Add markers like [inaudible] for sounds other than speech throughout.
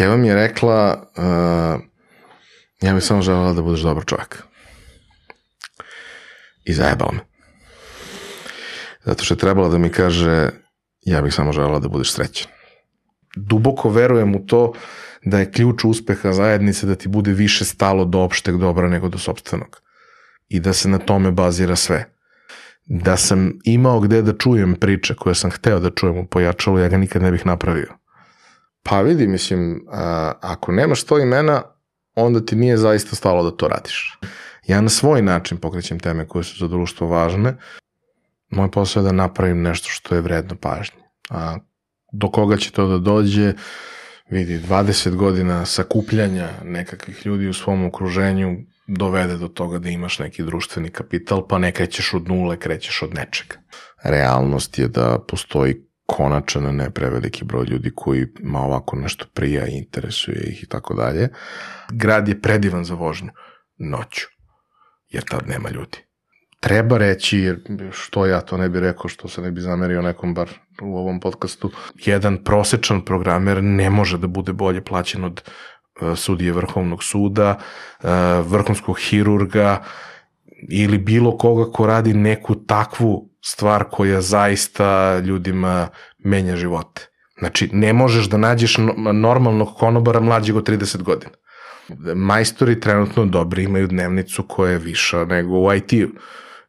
Keva mi je rekla, uh, ja bih samo želela da budeš dobar čovjek. I zajebala me. Zato što je trebala da mi kaže, ja bih samo želela da budeš srećan. Duboko verujem u to da je ključ uspeha zajednice da ti bude više stalo do opšteg dobra nego do sobstvenog. I da se na tome bazira sve. Da sam imao gde da čujem priče koje sam hteo da čujem u pojačalu, ja ga nikad ne bih napravio. Pa vidi, mislim, a, ako nemaš to imena, onda ti nije zaista stalo da to radiš. Ja na svoj način pokrećem teme koje su za društvo važne. Moj posao je da napravim nešto što je vredno pažnje. A do koga će to da dođe, vidi, 20 godina sakupljanja nekakvih ljudi u svom okruženju dovede do toga da imaš neki društveni kapital, pa ne krećeš od nule, krećeš od nečega. Realnost je da postoji konačan, ne preveliki broj ljudi koji ma ovako nešto prija interesuje ih i tako dalje. Grad je predivan za vožnju noću, jer tad nema ljudi. Treba reći, jer što ja to ne bi rekao, što se ne bi zamerio nekom bar u ovom podcastu, jedan prosečan programer ne može da bude bolje plaćen od uh, sudije Vrhovnog suda, uh, vrhunskog hirurga ili bilo koga ko radi neku takvu stvar koja zaista ljudima menja živote. Znači, ne možeš da nađeš normalnog konobara mlađeg od 30 godina. Majstori trenutno dobri imaju dnevnicu koja je viša nego u IT-u,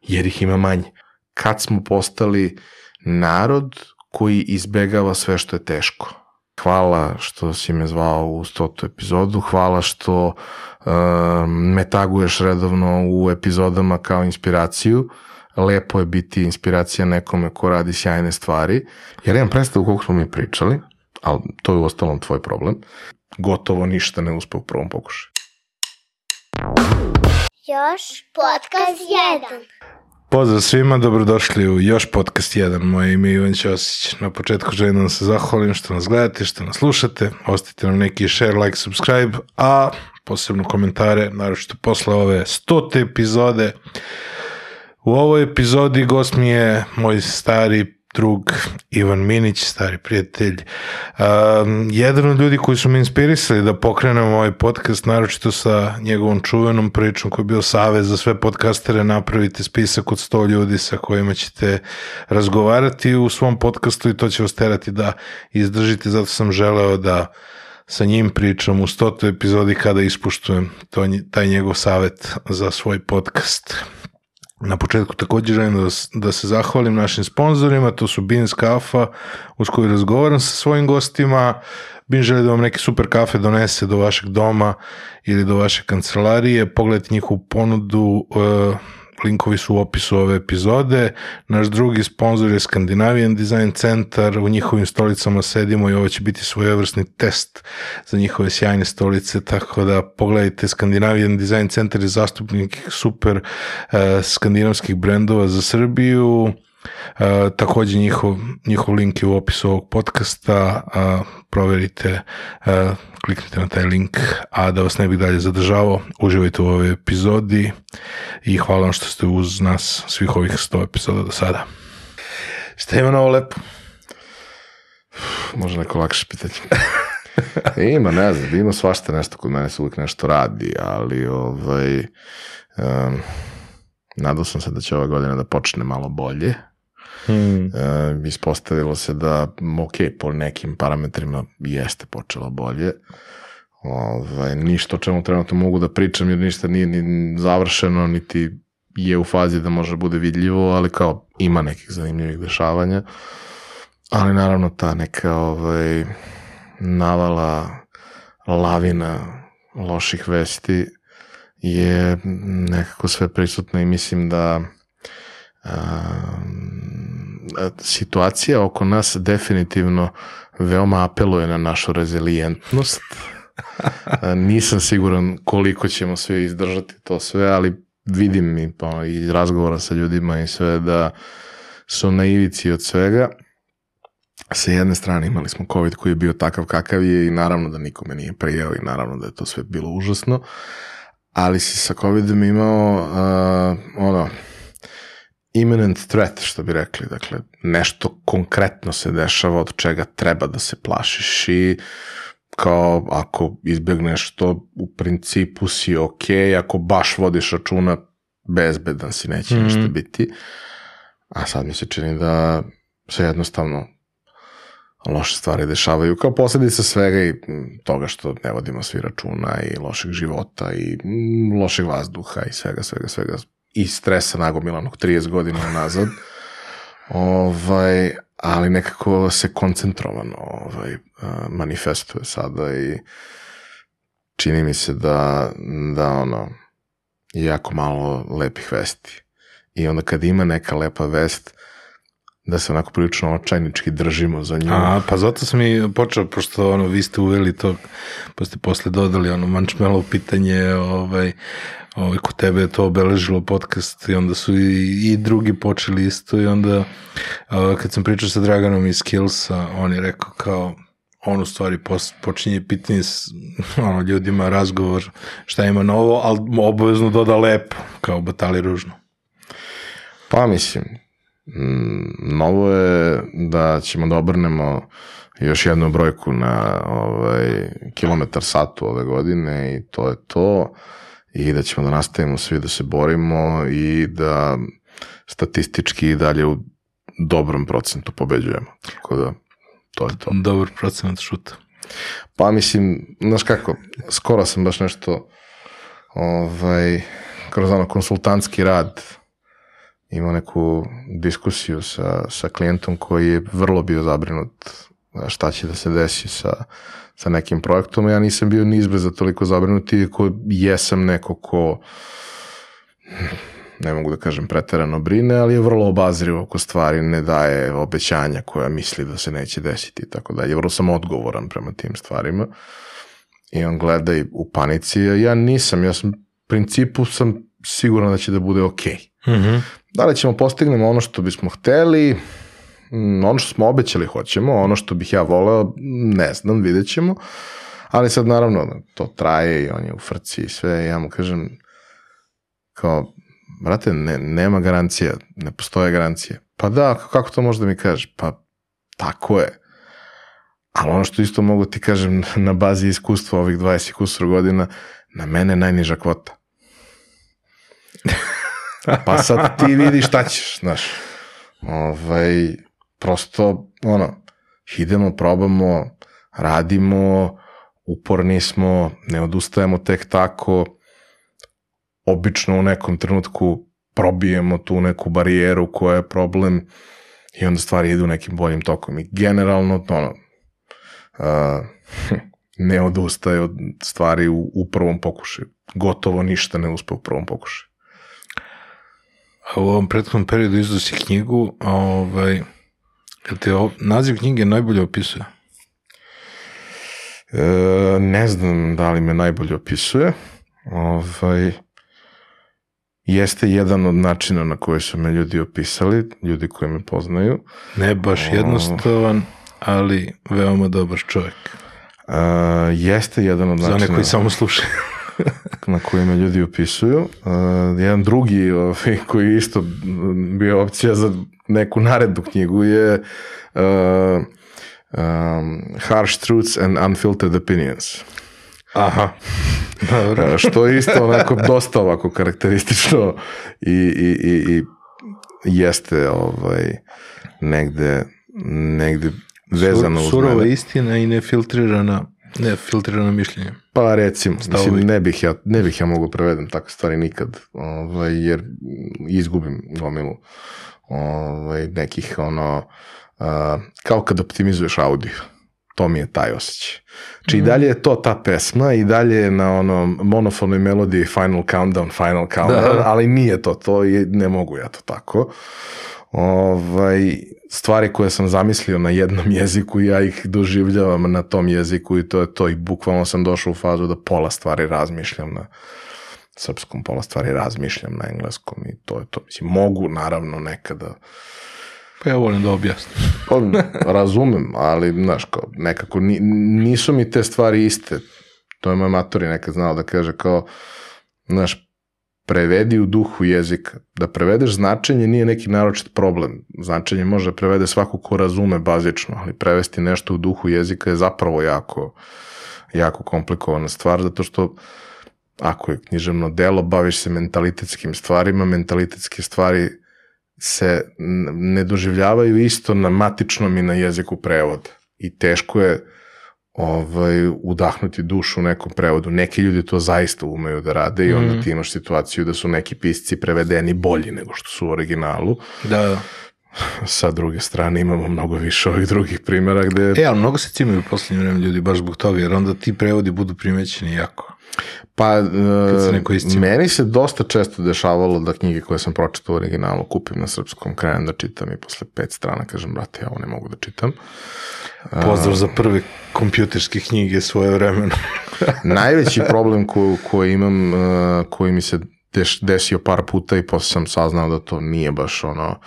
jer ih ima manje. Kad smo postali narod koji izbegava sve što je teško. Hvala što si me zvao u stotu epizodu, hvala što uh, me taguješ redovno u epizodama kao inspiraciju. Lepo je biti inspiracija nekome ko radi sjajne stvari. Jer imam predstavu koliko smo mi pričali, ali to je u ostalom tvoj problem. Gotovo ništa ne uspe u prvom pokušaju. Još podcast 1. Pozdrav svima, dobrodošli u još podcast 1. Moje ime je Ivan Ćosić. Na početku želim da vam se zahvalim što nas gledate, što nas slušate. Ostavite nam neki share, like, subscribe, a posebno komentare, naročito posle ove stote epizode. U ovoj epizodi gost mi je moj stari drug Ivan Minić, stari prijatelj. Um, jedan od ljudi koji su me inspirisali da pokrenem ovaj podcast, naročito sa njegovom čuvenom pričom koji je bio savez za sve podcastere, napravite spisak od 100 ljudi sa kojima ćete razgovarati u svom podcastu i to će vas terati da izdržite, zato sam želeo da sa njim pričam u 100. epizodi kada ispuštujem to, taj njegov savet za svoj podcast. Na početku takođe želim da, da se zahvalim našim sponsorima, to su Beans Kafa, uz koju razgovaram sa svojim gostima. Bin želi da vam neki super kafe donese do vašeg doma ili do vaše kancelarije. Pogledajte njihovu ponudu, uh, linkovi su u opisu ove epizode. Naš drugi sponsor je Scandinavian Design Center, u njihovim stolicama sedimo i ovo će biti svojevrsni test za njihove sjajne stolice, tako da pogledajte Scandinavian Design Center je zastupnik super uh, skandinavskih brendova za Srbiju, E, takođe njihov, njihov link je u opisu ovog podcasta, a, proverite, a, e, kliknite na taj link, a da vas ne bih dalje zadržavao, uživajte u ovoj epizodi i hvala vam što ste uz nas svih ovih 100 epizoda do sada. Šta ima novo lepo? Može neko lakše pitanje. [laughs] ima, ne znam, ima svašta nešto kod mene se uvijek nešto radi, ali ovaj, um, nadao sam se da će ova godina da počne malo bolje, Hmm. E, ispostavilo se da, ok, po nekim parametrima jeste počelo bolje. Ovaj, ništa o čemu trenutno mogu da pričam jer ništa nije ni završeno, niti je u fazi da može bude vidljivo, ali kao ima nekih zanimljivih dešavanja. Ali naravno ta neka ovaj, navala lavina loših vesti je nekako sve prisutna i mislim da situacija oko nas definitivno veoma apeluje na našu rezilijentnost. [laughs] Nisam siguran koliko ćemo sve izdržati to sve, ali vidim i pa, iz razgovora sa ljudima i sve da su na ivici od svega. Sa jedne strane imali smo COVID koji je bio takav kakav je i naravno da nikome nije prijao i naravno da je to sve bilo užasno, ali si sa COVIDom imao uh, ono, imminent threat, što bi rekli, dakle, nešto konkretno se dešava od čega treba da se plašiš i kao ako izbjegneš to u principu si ok, ako baš vodiš računa bezbedan si, neće Mhm. ništa biti. A sad mi se čini da se jednostavno loše stvari dešavaju kao posljedica svega i mm, toga što ne vodimo svi računa i lošeg života i mm, lošeg vazduha i svega, svega, svega i stresa nagomilanog 30 godina unazad. ovaj, ali nekako se koncentrovano ovaj, a, manifestuje sada i čini mi se da, da ono, jako malo lepih vesti. I onda kad ima neka lepa vest, da se onako prilično očajnički držimo za nju. A, pa zato sam i počeo, pošto ono, vi ste uveli to, pa ste posle dodali ono mančmelo pitanje, ovaj, ovaj, kod tebe je to obeležilo podcast i onda su i, i drugi počeli isto i onda a, kad sam pričao sa Draganom iz Skillsa, on je rekao kao, on u stvari pos, počinje pitanje s [laughs] ono, ljudima razgovor šta ima novo, ali obavezno doda lepo, kao batali ružno. Pa mislim, novo je da ćemo da obrnemo još jednu brojku na ovaj, kilometar satu ove godine i to je to i da ćemo da nastavimo svi da se borimo i da statistički i dalje u dobrom procentu pobeđujemo. Tako da, to je to. Dobar procenat šuta. Pa mislim, znaš kako, skoro sam baš nešto ovaj, kroz ono konsultantski rad imao neku diskusiju sa, sa klijentom koji je vrlo bio zabrinut šta će da se desi sa, sa nekim projektom. Ja nisam bio ni izbliza toliko zabrinut, iako jesam neko ko ne mogu da kažem preterano brine, ali je vrlo obazriv oko stvari, ne daje obećanja koja misli da se neće desiti i tako dalje. Vrlo sam odgovoran prema tim stvarima i on gleda i u panici, ja nisam, ja sam principu sam siguran da će da bude okej. Mhm. Da li ćemo postignemo ono što bismo hteli, mm, ono što smo obećali hoćemo, ono što bih ja voleo, ne znam, vidjet ćemo, ali sad naravno to traje i on je u frci i sve, ja mu kažem kao, brate, ne, nema garancija, ne postoje garancije. Pa da, kako to možda mi kažeš? Pa tako je. Ali ono što isto mogu ti kažem [laughs] na bazi iskustva ovih 20 i kusur godina, na mene najniža kvota. Pa sad ti vidi šta ćeš, znaš. Ovaj, prosto, ono, idemo, probamo, radimo, uporni smo, ne odustajemo tek tako, obično u nekom trenutku probijemo tu neku barijeru koja je problem i onda stvari idu nekim boljim tokom. I generalno, ono, uh, [laughs] ne odustaje od stvari u, u prvom pokušaju. Gotovo ništa ne uspe u prvom pokušaju. A u ovom prethodnom periodu izdao si knjigu, a ovaj, jel te o- naziv knjige najbolje opisuje? E, ne znam da li me najbolje opisuje. Ovaj, jeste jedan od načina na koje su me ljudi opisali, ljudi koji me poznaju. Ne baš jednostavan, ali veoma dobar čovjek. E, jeste jedan od Za one načina koji samo slušaju. Na koje me ljudi opisuju. E, jedan drugi ovaj, koji je isto bio opcija za neku narednu knjigu je e, um, Harsh Truths and Unfiltered Opinions. Aha. Dobro. E, što je isto onako dosta ovako karakteristično i, i, i, i jeste ovaj, negde, negde vezano uz Surova mene. istina i nefiltrirana, nefiltrirano mišljenje. Pa recimo, Stavovi. mislim, ne bih ja, ne bih ja mogu prevedem takve stvari nikad, ovaj, jer izgubim gomilu ovaj, nekih ono, a, kao kad optimizuješ audio. To mi je taj osjećaj. Znači i dalje je to ta pesma i dalje je na onom monofonoj melodiji Final Countdown, Final Countdown, Da. ali nije to to i ne mogu ja to tako. Ovaj, stvari koje sam zamislio na jednom [laughs] jeziku, ja ih doživljavam na tom jeziku i to je to. I bukvalno sam došao u fazu da pola stvari razmišljam na srpskom, pola stvari razmišljam na engleskom i to je to. Mislim, mogu naravno nekada Pa ja volim da objasnim. [laughs] pa, razumem, ali, znaš, kao, nekako ni, nisu mi te stvari iste. To je moj matori nekad znao da kaže kao, znaš, prevedi u duhu jezika. Da prevedeš značenje nije neki naročit problem. Značenje može da prevede svako ko razume bazično, ali prevesti nešto u duhu jezika je zapravo jako, jako komplikovana stvar, zato što ako je književno delo, baviš se mentalitetskim stvarima, mentalitetske stvari se ne doživljavaju isto na matičnom i na jeziku prevoda. I teško je ovaj, udahnuti dušu u nekom prevodu. Neki ljudi to zaista umeju da rade i onda ti imaš situaciju da su neki pisci prevedeni bolji nego što su u originalu. Da, da. Sa druge strane imamo mnogo više ovih drugih primjera gde... E, ali mnogo se cimaju u poslednje vreme ljudi baš zbog toga, jer onda ti prevodi budu primećeni jako. Pa, se e, neko iscima. meni se dosta često dešavalo da knjige koje sam pročitao u originalu kupim na srpskom, krenem da čitam i posle pet strana kažem, brate, ja ovo ne mogu da čitam. Pozdrav za prve kompjuterske knjige svoje vremena. [laughs] Najveći problem ko, koji imam, uh, koji mi se deš, desio par puta i posle sam saznao da to nije baš ono,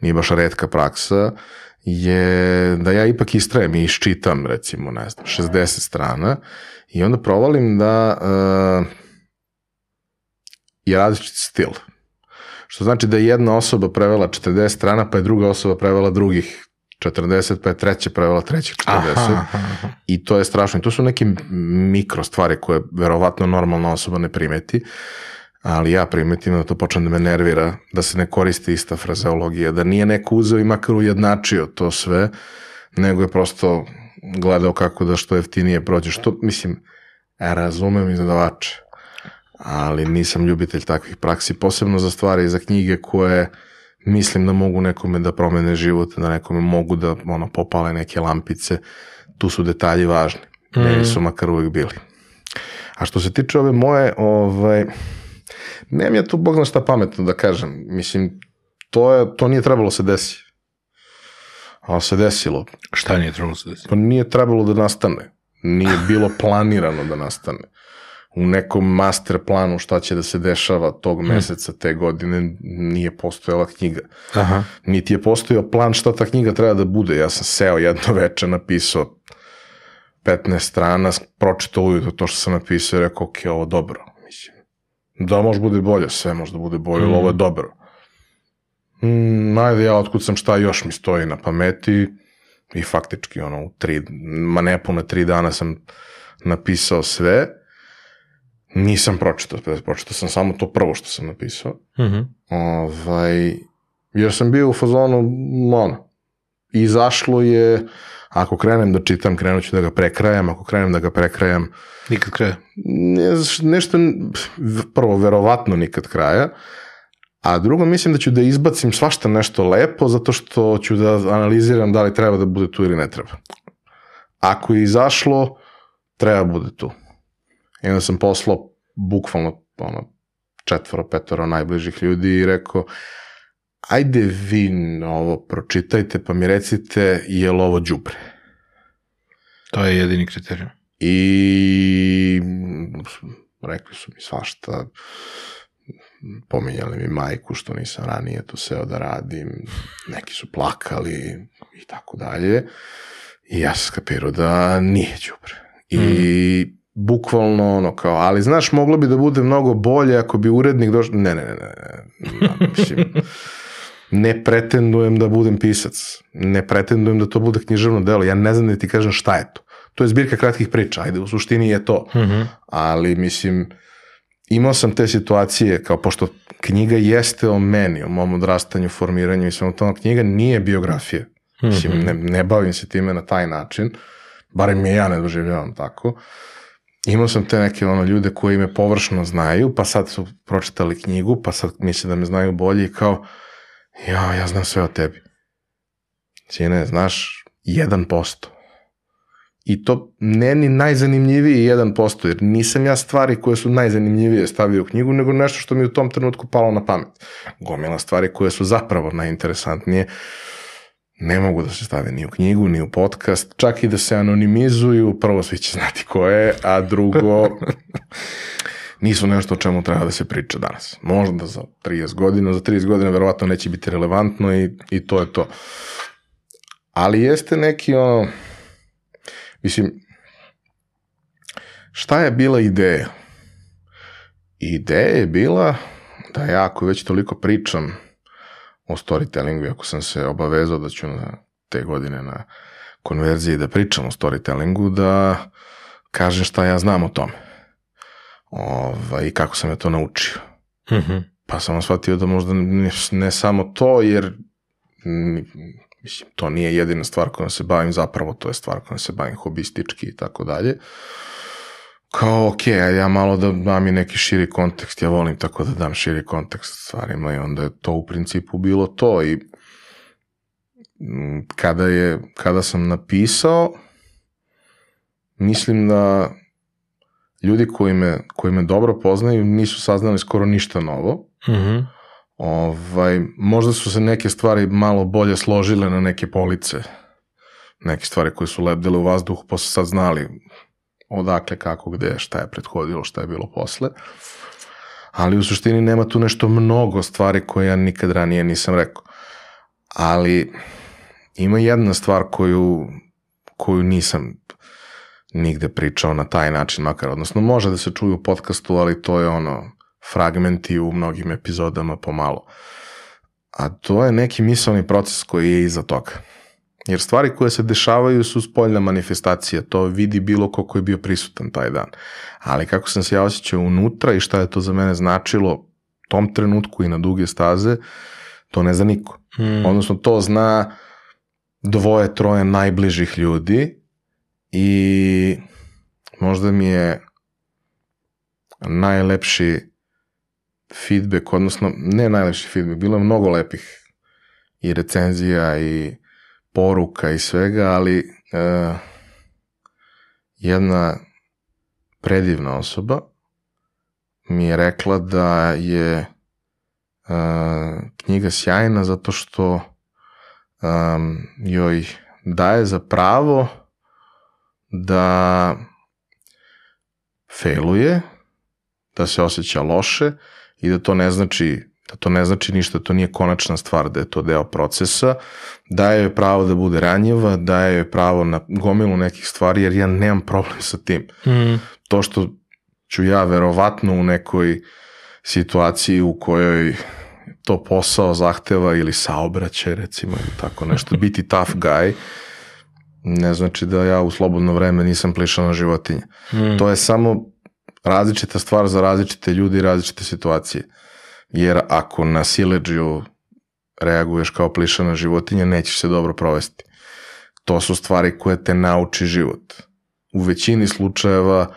nije baš redka praksa, je da ja ipak istrajem i iščitam recimo, ne znam, 60 strana i onda provalim da uh, je različit stil. Što znači da je jedna osoba prevela 40 strana, pa je druga osoba prevela drugih 40, pa je treća prevela trećih 40. Aha, aha. I to je strašno. I to su neke mikro stvari koje verovatno normalna osoba ne primeti, ali ja primetim da to počne da me nervira, da se ne koristi ista frazeologija, da nije neko uzeo i makar ujednačio to sve, nego je prosto gledao kako da što jeftinije prođe. Što, mislim, razumem izdavače, ali nisam ljubitelj takvih praksi, posebno za stvari i za knjige koje mislim da mogu nekome da promene život, da nekome mogu da ono, popale neke lampice, tu su detalji važni. Mm. Meni su makar uvek bili. A što se tiče ove moje, ovaj, nemam ja tu bog zna šta pametno da kažem. Mislim, to, je, to nije trebalo se desi. Ali se desilo. Šta nije trebalo se desiti? Pa nije trebalo da nastane. Nije [laughs] bilo planirano da nastane. U nekom master planu šta će da se dešava tog meseca, te godine, nije postojala knjiga. Aha. Niti je postojao plan šta ta knjiga treba da bude. Ja sam seo jedno veče, napisao 15 strana, pročitao ujutro to što sam napisao i rekao, ok, ovo dobro. Da može bude bolje, sve može da bude bolje, ali ovo je dobro. Mm, najde ja otkucam šta još mi stoji na pameti i faktički ono u tri, ma ne pune tri dana sam napisao sve. Nisam pročitao, pročitao sam samo to prvo što sam napisao. Mhm. Ovaj, jer sam bio u fazonu, ono, izašlo je, ako krenem da čitam, krenut ću da ga prekrajam, ako krenem da ga prekrajam, Nikad kraja. ne, nešto, prvo, verovatno nikad kraja, a drugo, mislim da ću da izbacim svašta nešto lepo, zato što ću da analiziram da li treba da bude tu ili ne treba. Ako je izašlo, treba bude tu. I onda sam poslao bukvalno ono, četvoro, petoro najbližih ljudi i rekao, ajde vi ovo pročitajte pa mi recite je li ovo đubre. To je jedini kriterijum. I rekli su mi svašta, pominjali mi majku što nisam ranije to seo da radim, neki su plakali i tako dalje. I ja sam skapirao da nije đubre. I bukvalno ono kao, ali znaš, moglo bi da bude mnogo bolje ako bi urednik došao, ne, ne, ne, ne, ne, mislim, ne pretendujem da budem pisac, ne pretendujem da to bude književno delo, ja ne znam da ti kažem šta je to. To je zbirka kratkih priča, ajde, u suštini je to. Mhm. Ali, mislim, imao sam te situacije, kao pošto knjiga jeste o meni, o mom odrastanju, formiranju i svemu tome, knjiga nije biografija. Mislim, ne, ne bavim se time na taj način, barem je ja ne doživljavam tako. Imao sam te neke ono, ljude koji me površno znaju, pa sad su pročitali knjigu, pa sad misle da me znaju bolje i kao, ja, ja znam sve o tebi. Sine, znaš, 1%. I to ne ni najzanimljiviji 1%, jer nisam ja stvari koje su najzanimljivije stavio u knjigu, nego nešto što mi u tom trenutku palo na pamet. Gomila stvari koje su zapravo najinteresantnije ne mogu da se stave ni u knjigu, ni u podcast, čak i da se anonimizuju, prvo svi će znati ko je, a drugo [laughs] nisu nešto o čemu treba da se priča danas. Možda za 30 godina, za 30 godina verovatno neće biti relevantno i, i to je to. Ali jeste neki ono, mislim, šta je bila ideja? Ideja je bila da ja ako već toliko pričam o storytellingu, ako sam se obavezao da ću na te godine na konverziji da pričam o storytellingu, da kažem šta ja znam o tome. Ovaj, I kako sam ja to naučio. Mhm. Pa sam shvatio da možda ne, ne samo to, jer mm, mislim, to nije jedina stvar kojom se bavim, zapravo to je stvar kojom se bavim hobistički i tako dalje. Kao, ok, ja malo da dam i neki širi kontekst, ja volim tako da dam širi kontekst stvarima i onda je to u principu bilo to i mm, kada je, kada sam napisao, mislim da ljudi koji me, koji me dobro poznaju nisu saznali skoro ništa novo. Mhm. Ovaj, možda su se neke stvari malo bolje složile na neke police. Neke stvari koje su lebdele u vazduhu, pa su sad znali odakle, kako, gde, šta je prethodilo, šta je bilo posle. Ali u suštini nema tu nešto mnogo stvari koje ja nikad ranije nisam rekao. Ali ima jedna stvar koju, koju nisam nigde pričao na taj način makar, odnosno može da se čuje u podcastu, ali to je ono fragmenti u mnogim epizodama pomalo. A to je neki misalni proces koji je iza toga. Jer stvari koje se dešavaju su spoljna manifestacija, to vidi bilo ko ko je bio prisutan taj dan. Ali kako sam se ja osjećao unutra i šta je to za mene značilo tom trenutku i na duge staze, to ne zna niko. Mm. Odnosno to zna dvoje, troje najbližih ljudi i možda mi je najlepši feedback, odnosno ne najlepši feedback, bilo je mnogo lepih i recenzija i poruka i svega, ali uh, jedna predivna osoba mi je rekla da je uh, knjiga sjajna zato što um, joj daje za pravo da failuje, da se osjeća loše i da to ne znači da to ne znači ništa, to nije konačna stvar, da je to deo procesa, daje joj pravo da bude ranjiva, daje joj pravo na gomilu nekih stvari, jer ja nemam problem sa tim. Mm. To što ću ja verovatno u nekoj situaciji u kojoj to posao zahteva ili saobraćaj recimo ili tako nešto, biti tough guy, ne znači da ja u slobodno vreme nisam plišana životinja. Mm. To je samo različita stvar za različite ljudi i različite situacije. Jer ako na sileđiju reaguješ kao plišana životinja, nećeš se dobro provesti. To su stvari koje te nauči život. U većini slučajeva,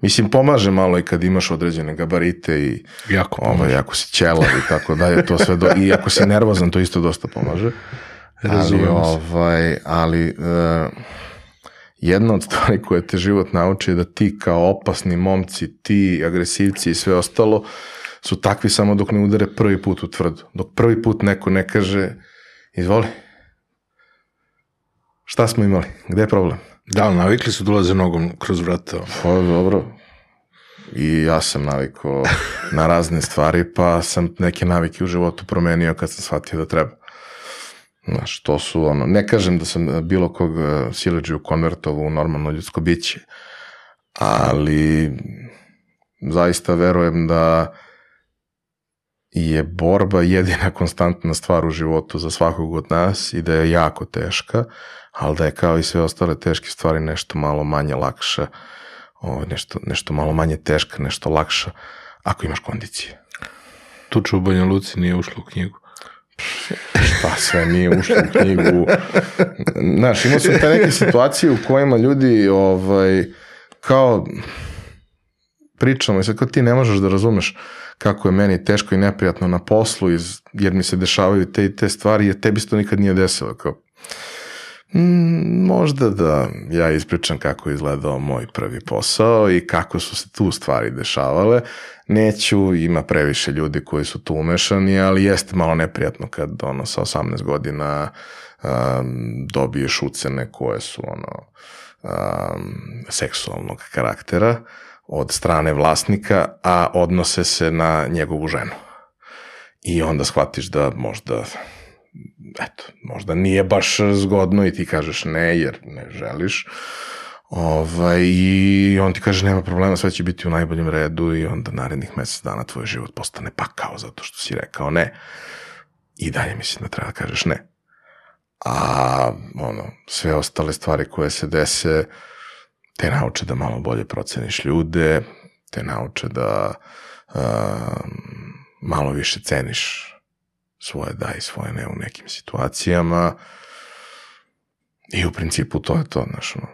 mislim, pomaže malo i kad imaš određene gabarite i Jako ovaj, ako si ćelav i tako dalje, to sve do... i ako si nervozan, to isto dosta pomaže. Ali, ovaj, ali uh, jedna od stvari koje te život nauči je da ti kao opasni momci, ti agresivci i sve ostalo, su takvi samo dok ne udare prvi put u tvrdu. Dok prvi put neko ne kaže, izvoli, šta smo imali, gde je problem? Da, ali navikli su da ulaze nogom kroz vrata. Pa dobro, i ja sam navikao na razne stvari, pa sam neke navike u životu promenio kad sam shvatio da treba. Znaš, to su ono, ne kažem da sam eh, bilo kog uh, sileđu konvertovao u normalno ljudsko biće, ali zaista verujem da je borba jedina konstantna stvar u životu za svakog od nas i da je jako teška, ali da je kao i sve ostale teške stvari nešto malo manje lakša, ovaj, nešto, nešto malo manje teška, nešto lakša, ako imaš kondicije. Tuča u Banja Luci nije ušla u knjigu. [laughs] Šta sve nije ušlo u knjigu. Znaš, imao sam te neke situacije u kojima ljudi ovaj, kao pričamo i sad kao ti ne možeš da razumeš kako je meni teško i neprijatno na poslu iz, jer mi se dešavaju te i te stvari jer tebi se to nikad nije desilo. Kao, mm, možda da ja ispričam kako je izgledao moj prvi posao i kako su se tu stvari dešavale. Neću, ima previše ljudi koji su tu umešani, ali jeste malo neprijatno kad ono sa 18 godina um, dobiješ ucene koje su ono um, seksualnog karaktera od strane vlasnika, a odnose se na njegovu ženu. I onda shvatiš da možda eto, možda nije baš zgodno i ti kažeš ne jer ne želiš. Ovaj, I on ti kaže nema problema, sve će biti u najboljem redu i onda narednih mesec dana tvoj život postane pakao zato što si rekao ne. I dalje mislim da treba da kažeš ne. A ono, sve ostale stvari koje se dese, te nauče da malo bolje proceniš ljude, te nauče da uh, malo više ceniš svoje da i svoje ne u nekim situacijama i u principu to je to, znaš, ono,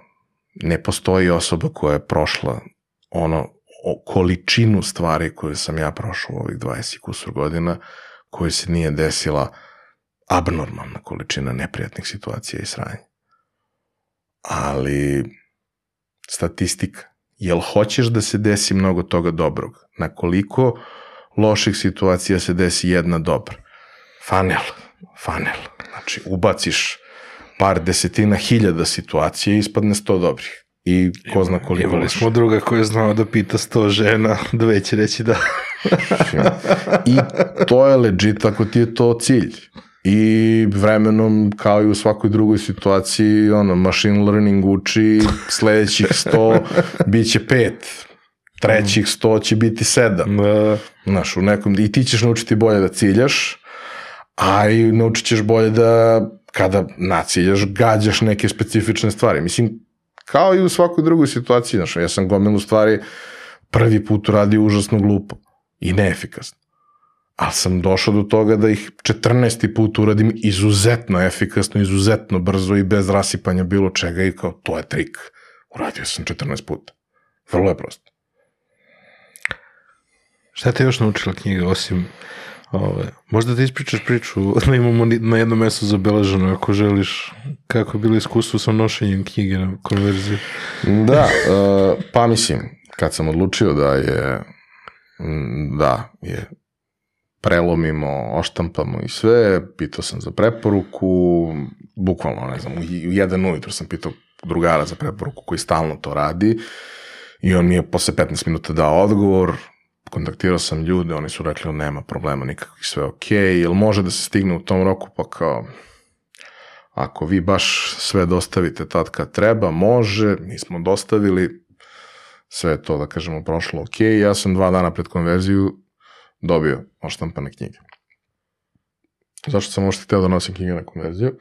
ne postoji osoba koja je prošla ono, o količinu stvari koje sam ja prošao u ovih 20 i kusur godina, koje se nije desila abnormalna količina neprijatnih situacija i sranja. Ali statistika, jel hoćeš da se desi mnogo toga dobrog? Na koliko loših situacija se desi jedna dobra? Fanel, fanel. Znači, ubaciš par desetina hiljada situacija i ispadne sto dobrih. I ko zna koliko Imali smo druga koja je znao da pita sto žena, dve će reći da. I to je legit ako ti je to cilj. I vremenom, kao i u svakoj drugoj situaciji, ono, machine learning uči sledećih 100 bit će 5, trećih 100 će biti 7. da. Znaš, u nekom, i ti ćeš naučiti bolje da ciljaš, a i naučit ćeš bolje da kada naciljaš, gađaš neke specifične stvari. Mislim, kao i u svakoj drugoj situaciji, znaš, ja sam gomilu stvari prvi put uradio užasno glupo i neefikasno. Ali sam došao do toga da ih 14. put uradim izuzetno efikasno, izuzetno brzo i bez rasipanja bilo čega i kao, to je trik. Uradio sam 14 puta. Vrlo je prosto. Šta te još naučila knjiga, osim ove, možda da ispričaš priču, [laughs] da imamo na jednom mestu zabeleženo, ako želiš, kako je bilo iskustvo sa nošenjem knjige na konverziji. Da, uh, pa mislim, kad sam odlučio da je, da je prelomimo, oštampamo i sve, pitao sam za preporuku, bukvalno, ne znam, u jedan ujutro sam pitao drugara za preporuku koji stalno to radi i on mi je posle 15 minuta dao odgovor, kontaktirao sam ljude, oni su rekli nema problema nikakvih, sve ok, jel može da se stigne u tom roku, pa kao, ako vi baš sve dostavite tad kad treba, može, mi smo dostavili, sve je to, da kažemo, prošlo ok, ja sam dva dana pred konverziju dobio oštampane knjige. Zašto sam možda hteo da nosim knjige na konverziju?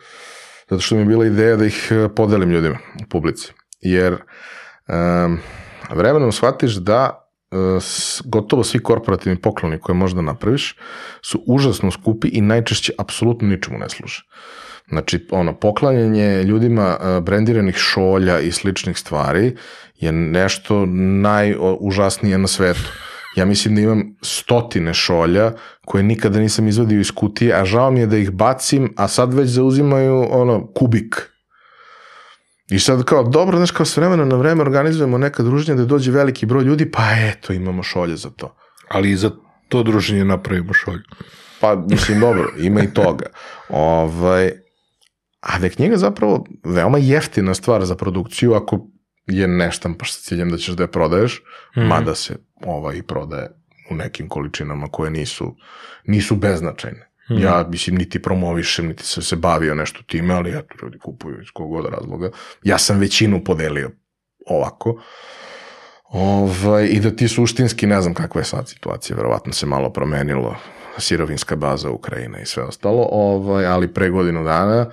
Zato što mi je bila ideja da ih e, podelim ljudima u publici. Jer um, vremenom shvatiš da gotovo svi korporativni pokloni koje možda napraviš su užasno skupi i najčešće apsolutno ničemu ne služe. Znači, ono, poklanjanje ljudima e, brendiranih šolja i sličnih stvari je nešto najužasnije na svetu. Ja mislim da imam stotine šolja koje nikada nisam izvadio iz kutije, a žao mi je da ih bacim, a sad već zauzimaju ono kubik. I sad kao, dobro, znaš, kao s vremena na vreme organizujemo neka druženja da dođe veliki broj ljudi, pa eto, imamo šolje za to. Ali i za to druženje napravimo šolju. Pa, mislim, dobro, ima i toga. Ovaj, a da je knjiga zapravo veoma jeftina stvar za produkciju ako je neštampaš sa ciljem da ćeš da je prodaješ, mm. mada se ova i prodaje u nekim količinama koje nisu, nisu beznačajne. Mm. Ja, mislim, niti promovišem, niti sam se bavio nešto time, ali ja tu ljudi kupuju iz kog god razloga. Ja sam većinu podelio ovako. Ovaj, I da ti suštinski, ne znam kakva je sad situacija, verovatno se malo promenilo, sirovinska baza Ukrajina i sve ostalo, ovaj, ali pre godinu dana,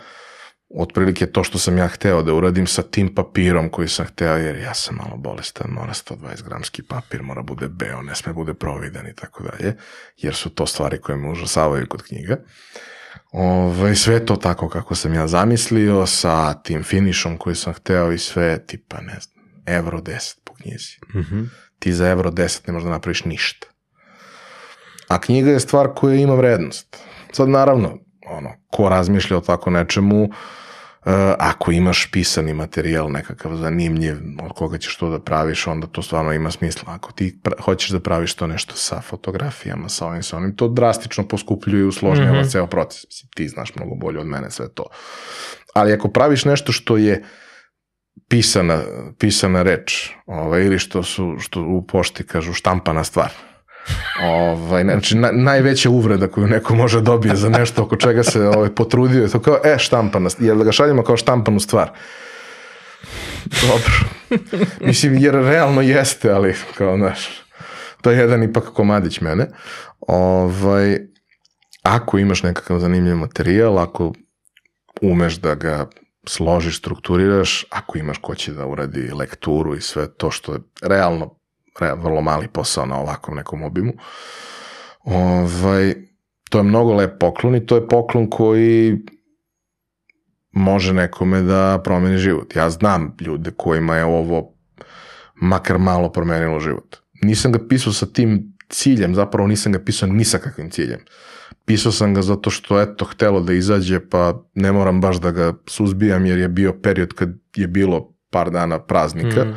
otprilike to što sam ja hteo da uradim sa tim papirom koji sam hteo, jer ja sam malo bolestan, mora 120 gramski papir, mora bude beo, ne sme bude providan i tako dalje, jer su to stvari koje me užasavaju kod knjiga. Ove, sve to tako kako sam ja zamislio, sa tim finišom koji sam hteo i sve, tipa, ne znam, evro 10 po knjizi. Mm -hmm. Ti za evro 10 ne možda napraviš ništa. A knjiga je stvar koja ima vrednost. Sad, naravno, ono, ko razmišlja o tako nečemu, Uh, ako imaš pisani materijal nekakav zanimljiv od koga ćeš to da praviš, onda to stvarno ima smisla. Ako ti hoćeš da praviš to nešto sa fotografijama, sa ovim, sa onim, to drastično poskupljuje i usložnjava mm -hmm. ceo proces. Mislim, ti znaš mnogo bolje od mene sve to. Ali ako praviš nešto što je pisana, pisana reč, ovaj, ili što su, što u pošti kažu štampana stvar, ovaj, znači, na, najveća uvreda koju neko može dobije za nešto oko čega se ovaj, potrudio je to kao, e, štampana, jel da ga šaljemo kao štampanu stvar? Dobro. [laughs] Mislim, jer realno jeste, ali kao, znaš, to je jedan ipak komadić mene. Ovaj, ako imaš nekakav zanimljiv materijal, ako umeš da ga složiš, strukturiraš, ako imaš ko će da uradi lekturu i sve to što je realno re, vrlo mali posao na ovakvom nekom obimu, ovaj, to je mnogo lep poklon i to je poklon koji može nekome da promeni život. Ja znam ljude kojima je ovo makar malo promenilo život. Nisam ga pisao sa tim ciljem, zapravo nisam ga pisao ni sa kakvim ciljem. Pisao sam ga zato što eto htelo da izađe, pa ne moram baš da ga suzbijam jer je bio period kad je bilo par dana praznika, mm.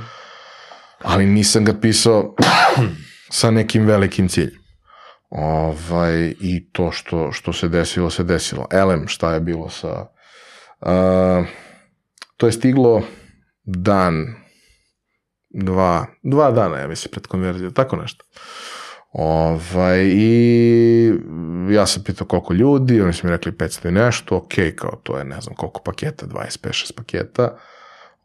Ali nisam ga pisao [clears throat] sa nekim velikim ciljem. Ovaj, I to što, što se desilo, se desilo. Elem, šta je bilo sa... Uh, to je stiglo dan, dva, dva dana, ja mislim, pred konverzijom, tako nešto. Ovaj, I ja sam pitao koliko ljudi, oni su mi rekli 500 i nešto, ok, kao to je ne znam koliko paketa, 25-6 paketa.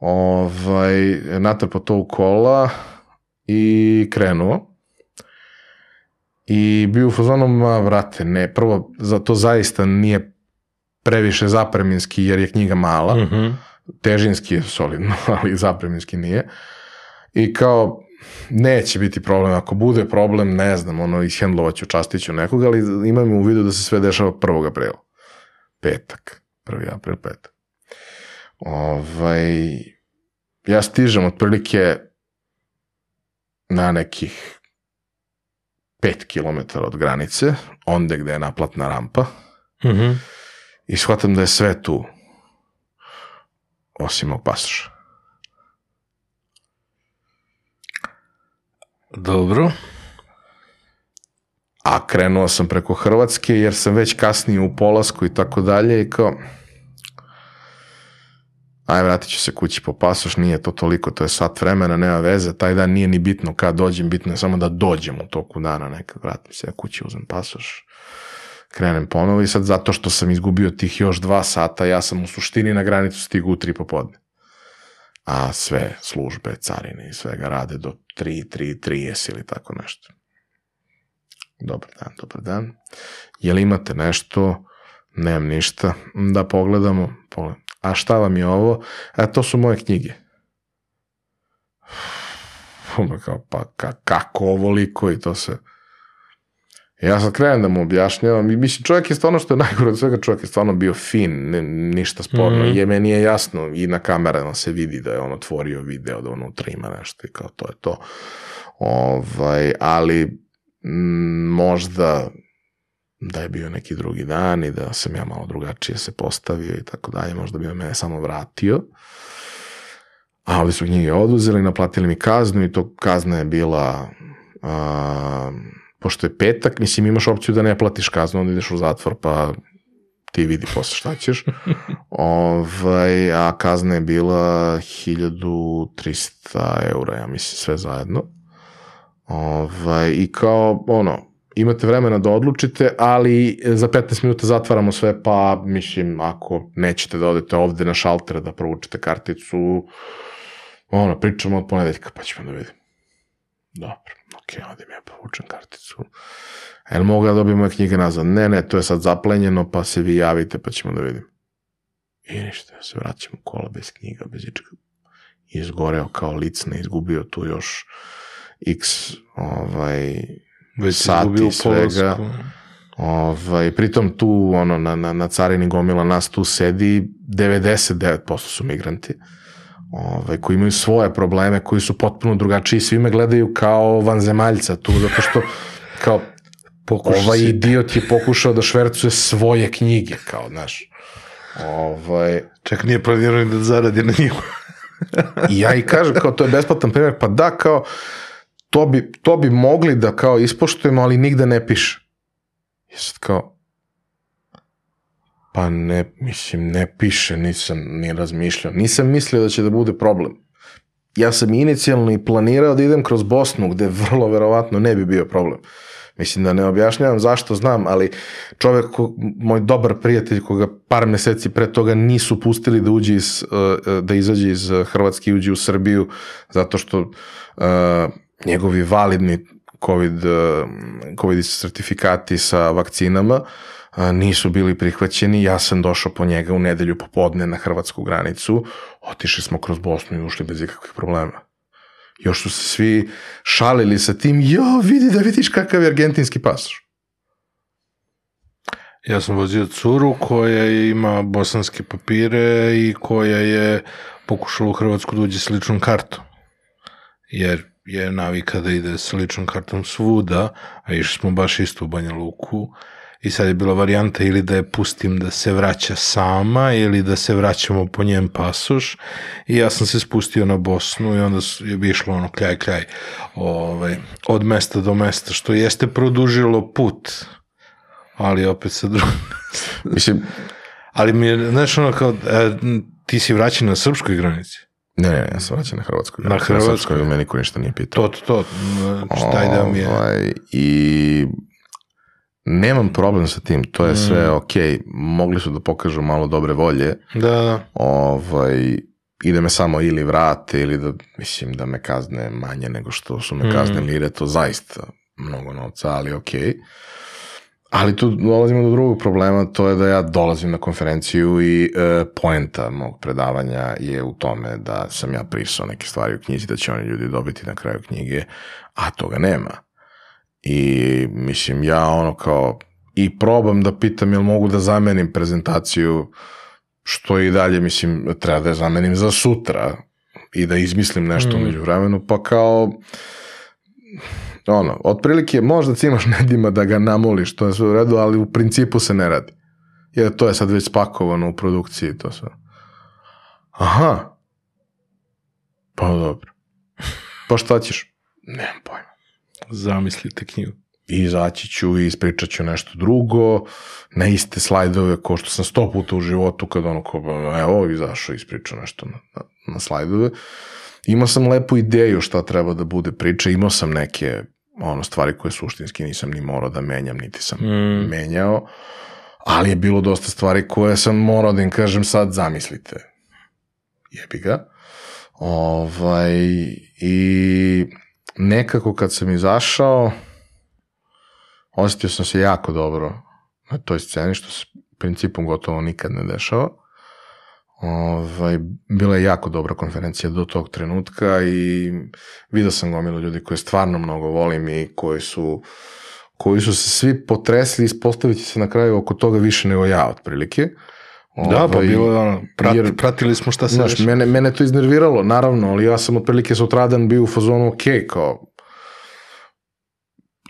Ovaj, natrpao to u kola i krenuo. I bio u fazonu, ma vrate, ne, prvo, za to zaista nije previše zapreminski jer je knjiga mala, mm -hmm. težinski je solidno, [laughs] ali zapreminski nije. I kao, neće biti problem, ako bude problem, ne znam, ono, ishendlovaću, častiću nekoga, ali imam u vidu da se sve dešava 1. aprila. Petak, 1. april, petak. Ovaj, ja stižem otprilike na nekih 5 km od granice, onde gde je naplatna rampa, mm -hmm. i shvatam da je sve tu, osim mog pasoša. Dobro. A krenuo sam preko Hrvatske jer sam već kasnije u polasku i tako dalje i kao aj vratit ću se kući po pasoš, nije to toliko, to je sat vremena, nema veze, taj dan nije ni bitno kad dođem, bitno je samo da dođem u toku dana, nekad vratim se ja kući, uzem pasoš, krenem ponovo i sad zato što sam izgubio tih još dva sata, ja sam u suštini na granicu stigu u tri popodne. A sve službe, carine i svega rade do 3, 3, 30 ili tako nešto. Dobar dan, dobar dan. Jel imate nešto? Nemam ništa. Da pogledamo. Pogledamo. A šta vam je ovo? A to su moje knjige. Kao, pa ka, kako ovoliko i to se... Ja sad krenem da mu objašnjavam i mislim čovjek je stvarno što je najgore od svega, čovjek je stvarno bio fin, ne, ništa sporno. Mm. Je, meni je jasno i na kamerama se vidi da je on otvorio video, da unutra ima nešto i kao to je to. Ovaj, ali m, možda da je bio neki drugi dan i da sam ja malo drugačije se postavio i tako dalje, možda bi me samo vratio. A ovi su knjige oduzeli, naplatili mi kaznu i to kazna je bila a, pošto je petak, mislim imaš opciju da ne platiš kaznu, onda ideš u zatvor pa ti vidi posle šta ćeš. [laughs] ovaj, a kazna je bila 1300 eura, ja mislim, sve zajedno. Ovaj, I kao, ono, imate vremena da odlučite, ali za 15 minuta zatvaramo sve, pa mislim, ako nećete da odete ovde na šalter da provučete karticu, ono, pričamo od ponedeljka, pa ćemo da vidimo. Dobro, ok, odim ja povučem karticu. Jel mogu da dobijem moje knjige nazad? Ne, ne, to je sad zaplenjeno, pa se vi javite, pa ćemo da vidimo. I ništa, ja se vraćam u kola bez knjiga, bez ičega. Izgoreo kao licna, izgubio tu još x ovaj, Već sati svega. Ovaj, pritom tu ono, na, na, na carini gomila nas tu sedi 99% su migranti ovaj, koji imaju svoje probleme, koji su potpuno drugačiji, svi me gledaju kao vanzemaljca tu, zato što kao Pokuša ovaj si. idiot je pokušao da švercuje svoje knjige, kao, znaš. Ovaj... Čak nije planirao da zaradi na njima. I ja i kažem, kao, to je besplatan primjer, pa da, kao, to bi, to bi mogli da kao ispoštujemo, ali nigde ne piše. I sad kao, pa ne, mislim, ne piše, nisam ni razmišljao. Nisam mislio da će da bude problem. Ja sam inicijalno i planirao da idem kroz Bosnu, gde vrlo verovatno ne bi bio problem. Mislim da ne objašnjavam zašto znam, ali čovek, moj dobar prijatelj koga par meseci pre toga nisu pustili da uđe iz, uh, da izađe iz Hrvatske i uđe u Srbiju, zato što uh, njegovi validni COVID, uh, COVID sertifikati sa vakcinama a, nisu bili prihvaćeni, ja sam došao po njega u nedelju popodne na hrvatsku granicu, otišli smo kroz Bosnu i ušli bez ikakvih problema. Još su se svi šalili sa tim, jo, vidi da vidiš kakav je argentinski pasoš. Ja sam vozio curu koja ima bosanske papire i koja je pokušala u Hrvatsku da uđe s ličnom kartom. Jer je navika da ide sa ličnom kartom svuda, a išli smo baš isto u Banja Luku. I sad je bila varijanta ili da je pustim da se vraća sama ili da se vraćamo po njen pasoš. I ja sam se spustio na Bosnu i onda je išlo ono kljaj kljaj ovaj, od mesta do mesta što jeste produžilo put ali opet sa drugom Mislim, ali mi je, znaš ono kao e, ti si vraćan na srpskoj granici ne, ne, ja sam vraćan na Hrvatskoj. Na Hrvatskoj. Srpskoj, meni ko ništa nije pitao. to, to, to šta ide mi je Ovaj, I nemam problem sa tim, to je sve Mm. ok, mogli su da pokažu malo dobre volje, da, da, ovaj, i da me samo ili vrate ili da, mislim, da me kazne manje nego što su me Mm. kaznili, jer je to zaista mnogo novca, ali ok. Ali tu dolazimo do drugog problema, to je da ja dolazim na konferenciju i e, poenta mog predavanja je u tome da sam ja prisao neke stvari u knjizi, da će oni ljudi dobiti na kraju knjige, a toga nema. I mislim, ja ono kao i probam da pitam jel mogu da zamenim prezentaciju što i dalje, mislim, treba da je zamenim za sutra i da izmislim nešto Mm. među vremenu, pa kao ono, otprilike možda cimaš [laughs] nedima da ga namoliš, to je sve u redu, ali u principu se ne radi. Jer to je sad već spakovano u produkciji, to sve. Aha. Pa dobro. [laughs] Pa šta ćeš? Nemam pojma zamislite knjigu i izaći ću i ispričat ću nešto drugo, na iste slajdove ko što sam sto puta u životu kad ono ko, evo, izašao i ispričao nešto na, na, na slajdove. Imao sam lepu ideju šta treba da bude priča, imao sam neke ono stvari koje suštinski nisam ni morao da menjam, niti sam Mm. menjao, ali je bilo dosta stvari koje sam morao da im kažem sad zamislite. Jebi ga. Ovaj, I nekako kad sam izašao, osjetio sam se jako dobro na toj sceni, što se principom gotovo nikad ne dešava. Ovaj, bila je jako dobra konferencija do tog trenutka i vidio sam gomilu ljudi koje stvarno mnogo volim i koji su koji su se svi potresli i ispostavit će se na kraju oko toga više nego ja, otprilike. Da, pa Ovaj, bilo je ono, prati, jer- pratili smo šta se Znaš, dešava. mene, mene to iznerviralo, naravno, ali ja sam otprilike sutradan bio u fazonu, ok, kao,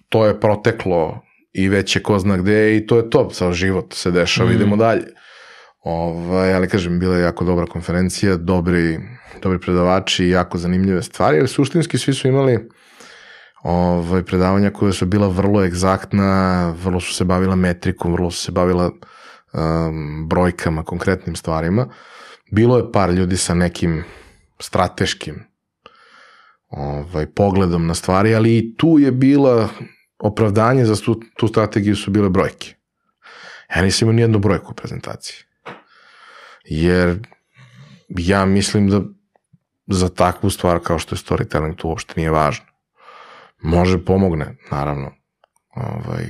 to je proteklo i već je ko zna gde i to je to, sad život se dešava, Mm. idemo dalje. Ovaj, ali kažem, bila je jako dobra konferencija, dobri, dobri predavači, jako zanimljive stvari, ali suštinski svi su imali ovaj, predavanja koja su bila vrlo egzaktna, vrlo su se bavila metrikom, vrlo su se bavila um, brojkama, konkretnim stvarima. Bilo je par ljudi sa nekim strateškim ovaj, pogledom na stvari, ali i tu je bila opravdanje za tu, tu strategiju su bile brojke. Ja nisam imao nijednu brojku u prezentaciji. Jer ja mislim da za takvu stvar kao što je storytelling to uopšte nije važno. Može pomogne, naravno. Ovaj,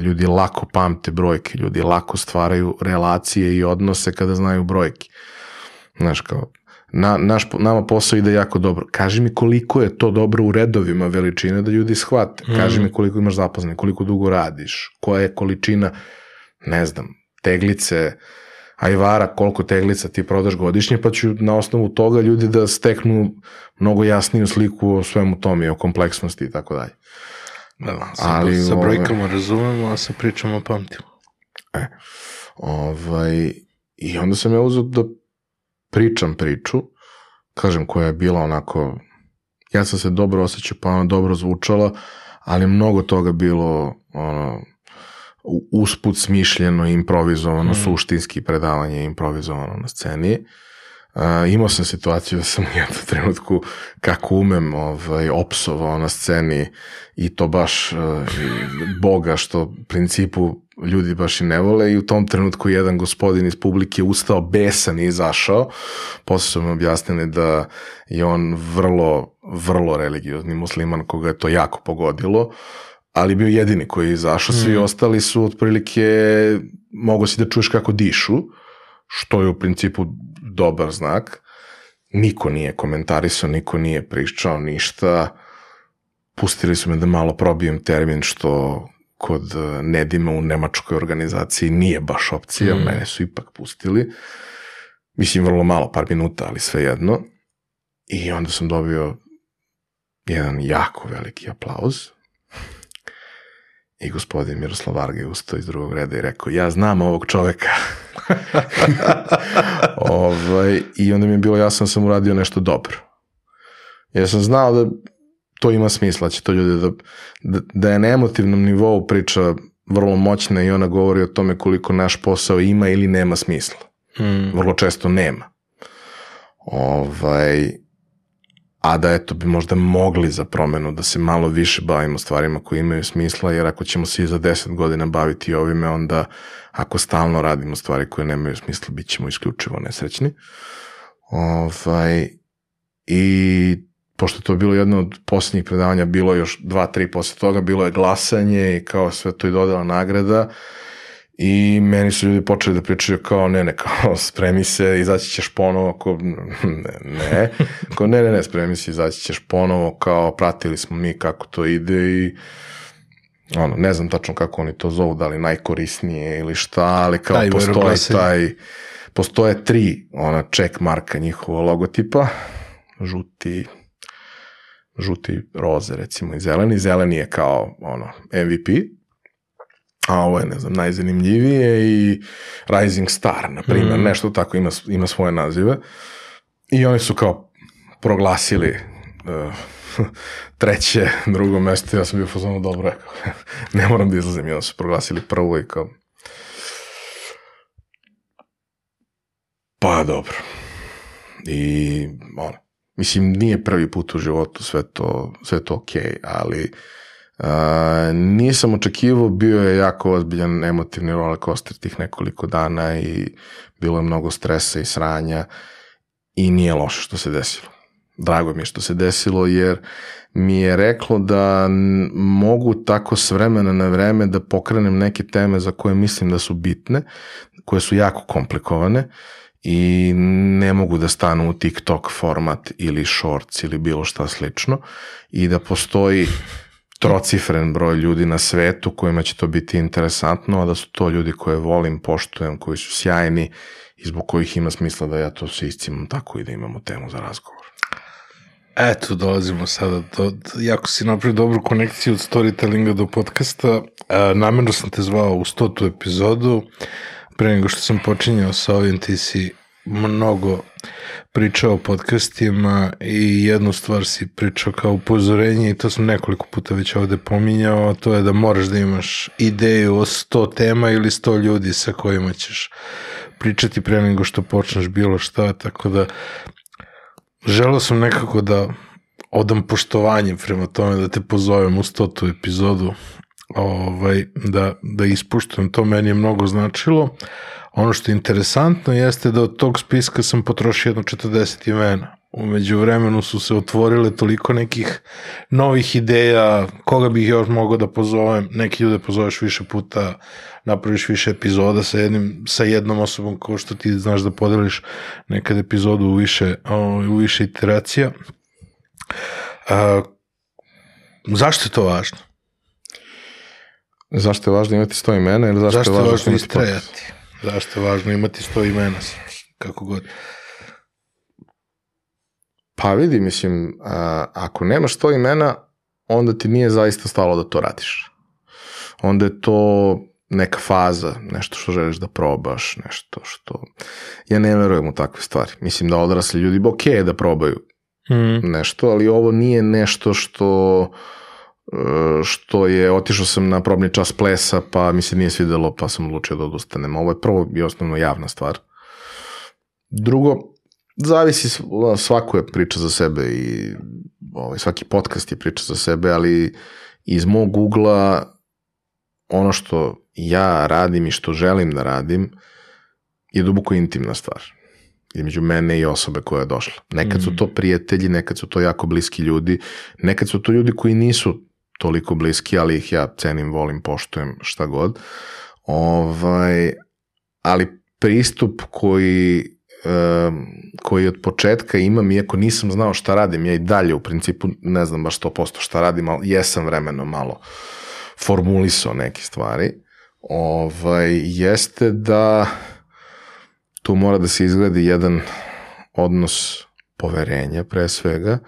ljudi lako pamte brojke, ljudi lako stvaraju relacije i odnose kada znaju brojke. Znaš, kao, na, naš, nama posao ide jako dobro. Kaži mi koliko je to dobro u redovima veličine da ljudi shvate. Kaži mi koliko imaš zaposlene, koliko dugo radiš, koja je količina, ne znam, teglice, ajvara, koliko teglica ti prodaš godišnje, pa ću na osnovu toga ljudi da steknu mnogo jasniju sliku o svemu tome, o kompleksnosti i tako dalje. Da, sa, ali, sa ovaj- brojkama razumemo, a sa pričama pamtimo. Ovaj, I onda sam ja uzeo da pričam priču, kažem, koja je bila onako, ja sam se dobro osjećao, pa ona dobro zvučala, ali mnogo toga bilo ono, usput smišljeno, improvizovano, Mm. suštinski predavanje improvizovano na sceni. Uh, imao sam situaciju da sam u jednom trenutku kako umem ovaj, opsovao na sceni i to baš uh, boga što principu ljudi baš i ne vole i u tom trenutku jedan gospodin iz publike ustao besan i izašao. Posle su mi objasnili da je on vrlo, vrlo religiozni musliman koga je to jako pogodilo ali bio jedini koji je izašao, svi ostali su otprilike, mogo si da čuješ kako dišu, što je u principu dobar znak. Niko nije komentarisao, niko nije pričao ništa. Pustili su me da malo probijem termin što kod eh, Nedima u nemačkoj organizaciji nije baš opcija, Mm. mene su ipak pustili. Mislim, vrlo malo, par minuta, ali svejedno. I onda sam dobio jedan jako veliki aplauz. I gospodin Miroslav Varga je ustao iz drugog reda i rekao, ja znam ovog čoveka. [laughs] ovaj, I onda mi je bilo jasno da sam uradio nešto dobro. Jer sam znao da to ima smisla, da će to ljudi da, da, da je na emotivnom nivou priča vrlo moćna i ona govori o tome koliko naš posao ima ili nema smisla. Mm. Vrlo često nema. Ovaj, a da eto bi možda mogli za promenu da se malo više bavimo stvarima koje imaju smisla, jer ako ćemo se i za deset godina baviti ovime, onda ako stalno radimo stvari koje nemaju smisla, bit ćemo isključivo nesrećni. Ovaj, I pošto to je bilo jedno od posljednjih predavanja, bilo još dva, tri posle toga, bilo je glasanje i kao sve to i dodala nagrada i meni su ljudi počeli da pričaju kao ne, ne, kao spremi se, izaći ćeš ponovo, ako ne, ne, kao ne, ne, ne, spremi se, izaći ćeš ponovo, kao pratili smo mi kako to ide i ono, ne znam tačno kako oni to zovu, da li najkorisnije ili šta, ali kao Taj veroglasanje. taj, postoje tri ona check marka njihova logotipa, žuti, žuti roze recimo i zeleni, zeleni je kao ono MVP, a ovo je ne znam najzanimljivije i Rising Star na primjer, Mm. nešto tako ima, ima svoje nazive. I oni su kao proglasili uh, [laughs] treće, drugo mesto, ja sam bio fazonu dobro rekao, [laughs] ne moram da izlazim. I onda su proglasili prvo i kao pa dobro. I ono, mislim nije prvi put u životu sve to, sve to okej, ali Uh, nisam očekivao, bio je jako ozbiljan emotivni roller coaster tih nekoliko dana i bilo je mnogo stresa i sranja i nije loše što se desilo. Drago mi je što se desilo jer mi je reklo da mogu tako s vremena na vreme da pokrenem neke teme za koje mislim da su bitne, koje su jako komplikovane i ne mogu da stanu u TikTok format ili shorts ili bilo šta slično i da postoji trocifren broj ljudi na svetu kojima će to biti interesantno, a da su to ljudi koje volim, poštujem, koji su sjajni i zbog kojih ima smisla da ja to se iscimam tako i da imamo temu za razgovor. Eto, dolazimo sada do, jako si napravio dobru konekciju od storytellinga do podcasta. E, namerno sam te zvao u stotu epizodu. Pre nego što sam počinjao sa ovim, ti si mnogo pričao o podcastima i jednu stvar si pričao kao upozorenje i to sam nekoliko puta već ovde pominjao, a to je da moraš da imaš ideju o 100 tema ili 100 ljudi sa kojima ćeš pričati pre nego što počneš bilo šta, tako da želeo sam nekako da odam poštovanje prema tome da te pozovem u stotu epizodu ovaj, da, da ispuštujem to. Meni je mnogo značilo ono što je interesantno jeste da od tog spiska sam potrošio jedno 40 imena umeđu vremenu su se otvorile toliko nekih novih ideja, koga bih još mogao da pozovem, neki ljude pozoveš više puta, napraviš više epizoda sa, jednim, sa jednom osobom kao što ti znaš da podeliš nekad epizodu u više, o, u više iteracija. A, zašto je to važno? Zašto je važno imati 100 imena ili zašto, Zašto je važno, važno imati podcast? Zašto je važno imati sto imena, kako god? Pa vidi, mislim, a, ako nemaš 100 imena, onda ti nije zaista stalo da to radiš. Onda je to neka faza, nešto što želiš da probaš, nešto što... Ja ne verujem u takve stvari. Mislim da odrasli ljudi, ok je da probaju Mm. nešto, ali ovo nije nešto što e, što je, otišao sam na probni čas plesa, pa mi se nije svidelo, pa sam odlučio da odustanem. Ovo je prvo i osnovno javna stvar. Drugo, zavisi, svako je priča za sebe i ovaj, svaki podcast je priča za sebe, ali iz mog ugla ono što ja radim i što želim da radim je duboko intimna stvar između mene i osobe koja je došla. Nekad su to prijatelji, nekad su to jako bliski ljudi, nekad su to ljudi koji nisu toliko bliski, ali ih ja cenim, volim, poštujem, šta god. Ovaj, ali pristup koji koji od početka imam, iako nisam znao šta radim, ja i dalje u principu ne znam baš 100% šta radim, ali jesam vremeno malo formulisao neke stvari, ovaj, jeste da tu mora da se izgledi jedan odnos poverenja pre svega,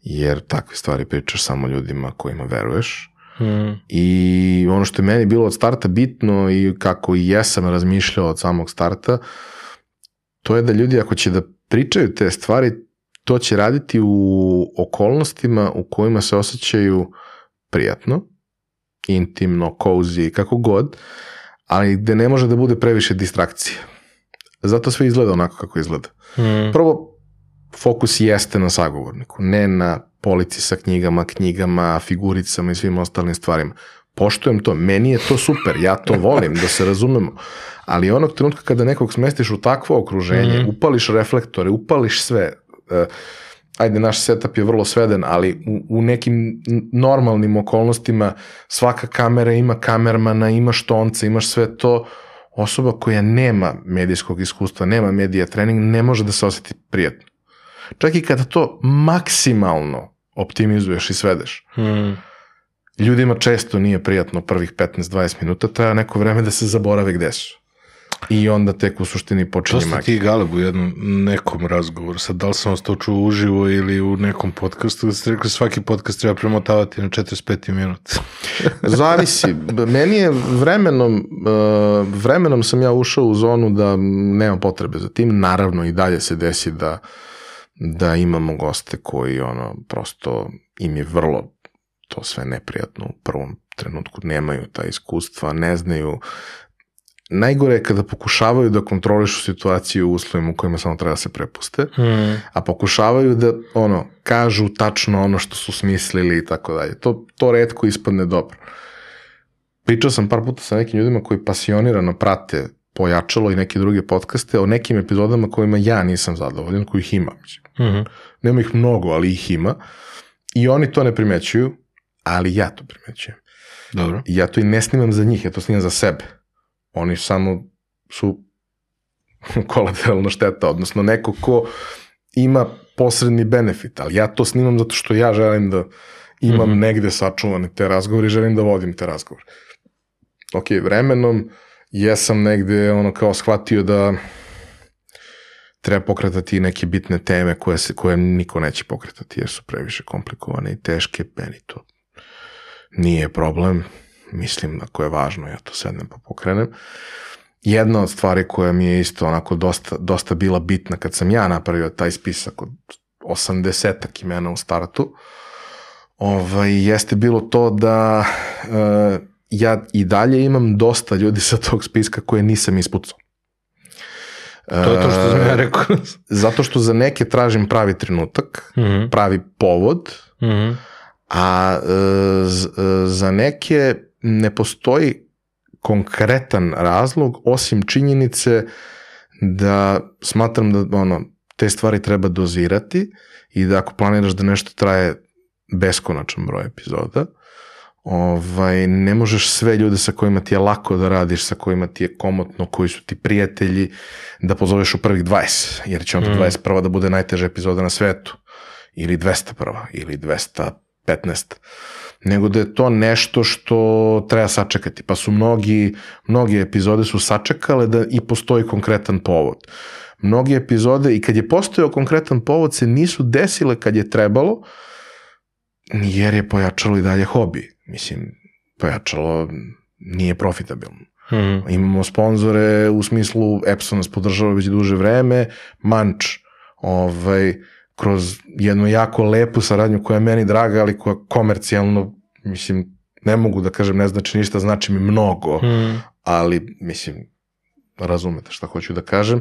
jer takve stvari pričaš samo ljudima kojima veruješ. Mm. I ono što je meni bilo od starta bitno i kako i jesam razmišljao od samog starta, to je da ljudi ako će da pričaju te stvari, to će raditi u okolnostima u kojima se osjećaju prijatno, intimno, cozy, kako god, ali gde ne može da bude previše distrakcije. Zato sve izgleda onako kako izgleda. Mm. Prvo, fokus jeste na sagovorniku, ne na polici sa knjigama, knjigama, figuricama i svim ostalim stvarima. Poštujem to, meni je to super, ja to volim, da se razumemo. Ali onog trenutka kada nekog smestiš u takvo okruženje, Mhm. upališ reflektore, upališ sve, uh, ajde, naš setup je vrlo sveden, ali u, u nekim normalnim okolnostima svaka kamera ima kamermana, ima štonca, imaš sve to, osoba koja nema medijskog iskustva, nema medija trening, ne može da se osjeti prijatno. Čak i kada to maksimalno optimizuješ i svedeš. Mm. Ljudima često nije prijatno prvih 15-20 minuta, treba neko vreme da se zaborave gde su. I onda tek u suštini To počinje ste magija. ti Galeb u jednom nekom razgovoru. Sad, da li sam vas to čuo uživo ili u nekom podcastu, da ste rekli svaki podcast treba premotavati na 45 minut. [laughs] Zavisi. Meni je vremenom, uh, vremenom sam ja ušao u zonu da nema potrebe za tim. Naravno i dalje se desi da, da imamo goste koji ono, prosto im je vrlo to sve neprijatno u prvom trenutku, nemaju ta iskustva, ne znaju. Najgore je kada pokušavaju da kontrolišu situaciju u uslovima u kojima samo treba da se prepuste Mm. a pokušavaju da ono kažu tačno ono što su smislili i tako dalje. To, to redko ispadne dobro. Pričao sam par puta sa nekim ljudima koji pasionirano prate pojačalo i neke druge podcaste o nekim epizodama kojima ja nisam zadovoljan, kojih ima. Mislim. Mhm. Nema ih mnogo, ali ih ima. I oni to ne primećuju, ali ja to primećujem. Dobro. Ja to i ne snimam za njih, ja to snimam za sebe. Oni samo su [laughs] kolateralna šteta, odnosno neko ko ima posredni benefit, ali ja to snimam zato što ja želim da imam Mhm. negde sačuvane te razgovore i želim da vodim te razgovore. Ok, vremenom jesam negde ono kao shvatio da treba pokretati neke bitne teme koje, se, koje niko neće pokretati jer su previše komplikovane i teške, meni to nije problem, mislim ako je važno ja to sednem pa pokrenem. Jedna od stvari koja mi je isto onako dosta, dosta bila bitna kad sam ja napravio taj spisak od 80 imena u startu, ovaj, jeste bilo to da uh, ja i dalje imam dosta ljudi sa tog spiska koje nisam ispucao. To je to što sam ja rekao. [laughs] Zato što za neke tražim pravi trenutak, Mhm. pravi povod, Mhm. a e, z- e, za neke ne postoji konkretan razlog osim činjenice da smatram da ono te stvari treba dozirati i da ako planiraš da nešto traje beskonačan broj epizoda, ovaj, ne možeš sve ljude sa kojima ti je lako da radiš, sa kojima ti je komotno, koji su ti prijatelji, da pozoveš u prvih 20, jer će onda Mm. 21. da bude najteža epizoda na svetu, ili 201. ili 215. Nego da je to nešto što treba sačekati. Pa su mnogi, mnogi epizode su sačekale da i postoji konkretan povod. Mnogi epizode i kad je postojao konkretan povod se nisu desile kad je trebalo, jer je pojačalo i dalje hobi. Mislim, pojačalo nije profitabilno. Mhm. Imamo sponzore u smislu Epson nas podržava već duže vreme, Manč ovaj, kroz jednu jako lepu saradnju koja je meni draga, ali koja komercijalno, mislim, ne mogu da kažem ne znači ništa, znači mi mnogo, Mhm. ali mislim, razumete šta hoću da kažem.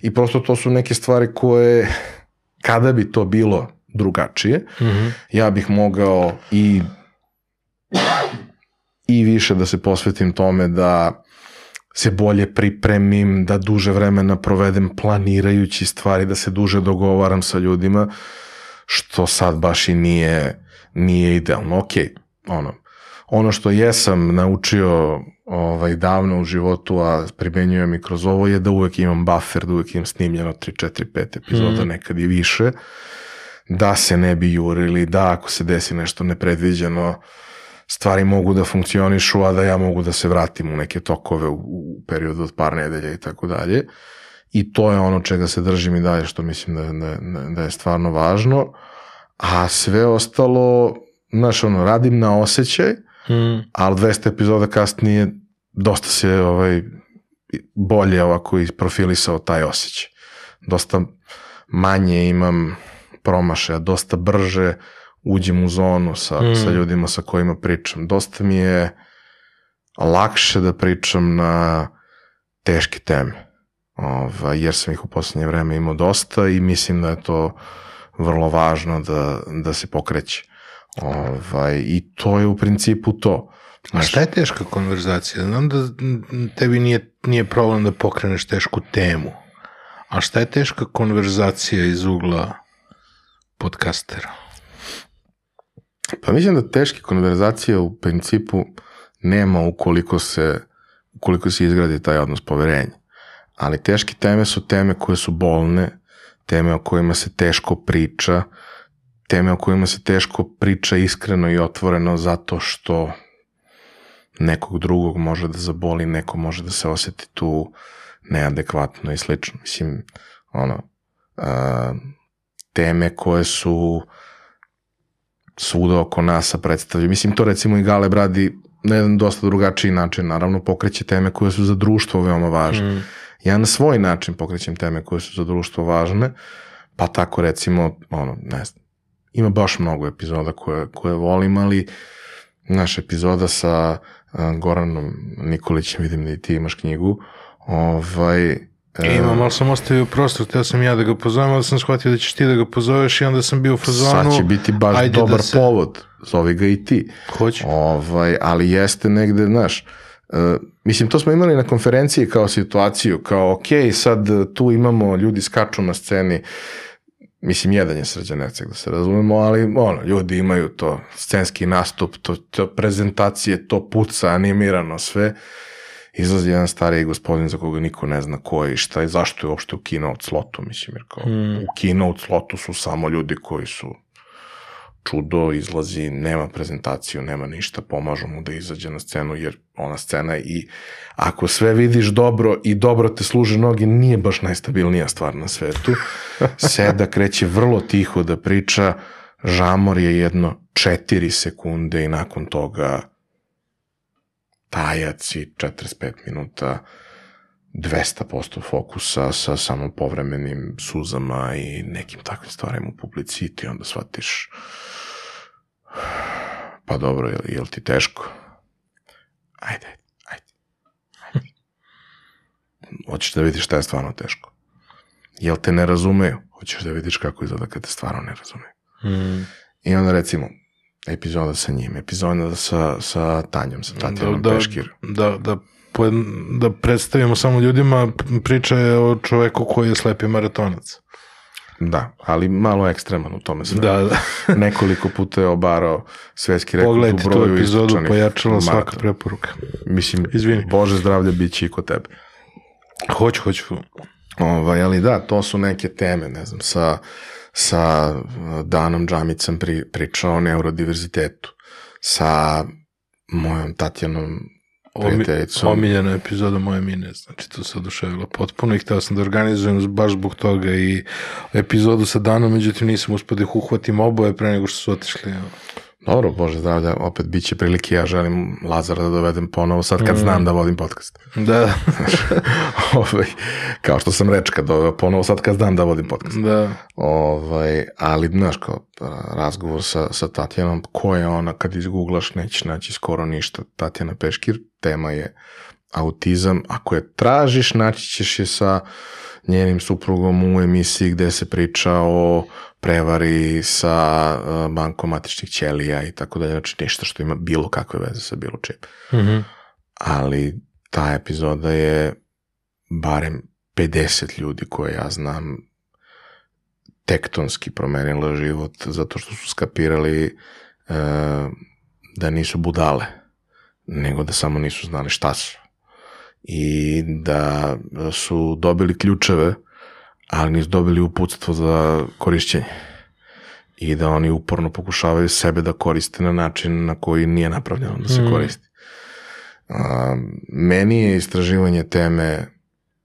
I prosto to su neke stvari koje, kada bi to bilo drugačije, Mhm. ja bih mogao i i više da se posvetim tome da se bolje pripremim, da duže vremena provedem planirajući stvari, da se duže dogovaram sa ljudima, što sad baš i nije, nije idealno. Ok, ono, ono što jesam naučio ovaj, davno u životu, a primenjujem i kroz ovo, je da uvek imam buffer, da uvek imam snimljeno 3, 4, 5 epizoda, mm. nekad i više, da se ne bi jurili, da ako se desi nešto nepredviđeno, stvari mogu da funkcionišu, a da ja mogu da se vratim u neke tokove u, u periodu od par nedelja i tako dalje. I to je ono čega se držim i dalje, što mislim da, da, da je stvarno važno. A sve ostalo, znaš, ono, radim na osjećaj, mm. ali 200 epizoda kasnije dosta se ovaj, bolje ovako profilisao taj osjećaj. Dosta manje imam promašaja, dosta brže uđem u zonu sa, mm. sa ljudima sa kojima pričam. Dosta mi je lakše da pričam na teške teme, ovaj, jer sam ih u poslednje vreme imao dosta i mislim da je to vrlo važno da, da se pokreće. Ovaj, I to je u principu to. Znaš, A šta je teška konverzacija? Znam da tebi nije, nije problem da pokreneš tešku temu. A šta je teška konverzacija iz ugla podcastera? Pa mislim da teške konverzacije u principu nema ukoliko se, ukoliko se izgradi taj odnos poverenja. Ali teške teme su teme koje su bolne, teme o kojima se teško priča, teme o kojima se teško priča iskreno i otvoreno zato što nekog drugog može da zaboli, neko može da se oseti tu neadekvatno i slično. Mislim, ono, a, teme koje su svuda oko nas predstavljaju. Mislim, to recimo i Gale radi na jedan dosta drugačiji način. Naravno, pokreće teme koje su za društvo veoma važne. Mm. Ja na svoj način pokrećem teme koje su za društvo važne, pa tako recimo, ono, ne znam, ima baš mnogo epizoda koje, koje volim, ali naša epizoda sa Goranom Nikolićem, vidim da i ti imaš knjigu, ovaj, E, imam, ali sam ostavio prostor, teo sam ja da ga pozovem, ali sam shvatio da ćeš ti da ga pozoveš i onda sam bio u fazonu. Sad će biti baš dobar da se... povod, zovi ga i ti. Hoće. Ovaj, ali jeste negde, znaš, uh, mislim, to smo imali na konferenciji kao situaciju, kao, ok, sad tu imamo, ljudi skaču na sceni, mislim, jedan je Srđan da se razumemo, ali ono, ljudi imaju to, scenski nastup, to, to prezentacije, to puca, animirano, sve izlazi jedan stariji gospodin za koga niko ne zna ko je i šta je, zašto je uopšte u keynote slotu, mislim, jer kao mm. u keynote slotu su samo ljudi koji su čudo, izlazi, nema prezentaciju, nema ništa, pomažu mu da izađe na scenu, jer ona scena i ako sve vidiš dobro i dobro te služe noge, nije baš najstabilnija stvar na svetu. [laughs] Seda kreće vrlo tiho da priča, žamor je jedno četiri sekunde i nakon toga tajac i 45 minuta 200% fokusa sa samo povremenim suzama i nekim takvim stvarima u publici i ti onda shvatiš pa dobro, je, je li ti teško? Ajde, ajde, ajde. [laughs] Hoćeš da vidiš šta je stvarno teško. Jel te ne razumeju? Hoćeš da vidiš kako izgleda kad te stvarno ne razumeju. Mm. I onda recimo, epizoda sa njim, epizoda sa, sa Tanjom, sa Tatjanom da, Peškir. Da, da, da, da predstavimo samo ljudima, priča je o čoveku koji je slepi maratonac. Da, ali malo ekstreman u tome sve. Da, da. [laughs] Nekoliko puta je obarao svetski rekord Pogledajte u broju tu epizodu, pojačala svaka preporuka. Mislim, Izvini. Bože zdravlje bit će i kod tebe. Hoću, hoću. Ovaj, ali da, to su neke teme, ne znam, sa sa Danom Džamicom pri, pričao o neurodiverzitetu, sa mojom Tatjanom prijateljicom. Omiljena epizoda moje mine, znači to se oduševilo potpuno i hteo sam da organizujem baš zbog toga i epizodu sa Danom, međutim nisam uspio da ih uhvatim oboje pre nego što su otišli. Dobro, Bože zdravlja, opet bit će prilike, ja želim Lazara da dovedem ponovo sad kad mm. znam da vodim podcast. Da. [laughs] ovaj, kao što sam reč kad doveo ponovo sad kad znam da vodim podcast. Da. Ovaj, ali, znaš, kao razgovor sa, sa Tatjanom, ko je ona, kad izgooglaš nećeš naći skoro ništa. Tatjana Peškir, tema je autizam. Ako je tražiš, naći ćeš je sa njenim suprugom u emisiji gde se priča o prevari sa uh, bankom matičnih ćelija i tako dalje, znači ništa što ima bilo kakve veze sa bilo čim. Mm -hmm. Ali ta epizoda je barem 50 ljudi koje ja znam tektonski promenila život zato što su skapirali uh, da nisu budale nego da samo nisu znali šta su. I da su dobili ključeve, ali nisu dobili uputstvo za korišćenje. I da oni uporno pokušavaju sebe da koriste na način na koji nije napravljeno da se koristi. A, meni je istraživanje teme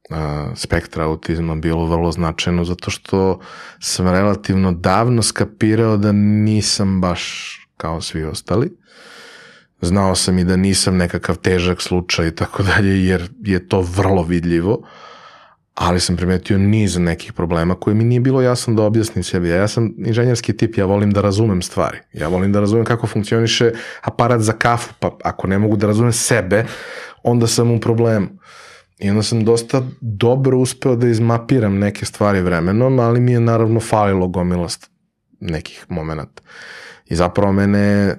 a, spektra autizma bilo vrlo značajno zato što sam relativno davno skapirao da nisam baš kao svi ostali. Znao sam i da nisam nekakav težak slučaj i tako dalje, jer je to vrlo vidljivo, ali sam primetio niz nekih problema koje mi nije bilo jasno da objasnim sebi. Ja sam inženjerski tip, ja volim da razumem stvari. Ja volim da razumem kako funkcioniše aparat za kafu, pa ako ne mogu da razumem sebe, onda sam u problemu. I onda sam dosta dobro uspeo da izmapiram neke stvari vremenom, ali mi je naravno falilo gomilast nekih momenta. I zapravo mene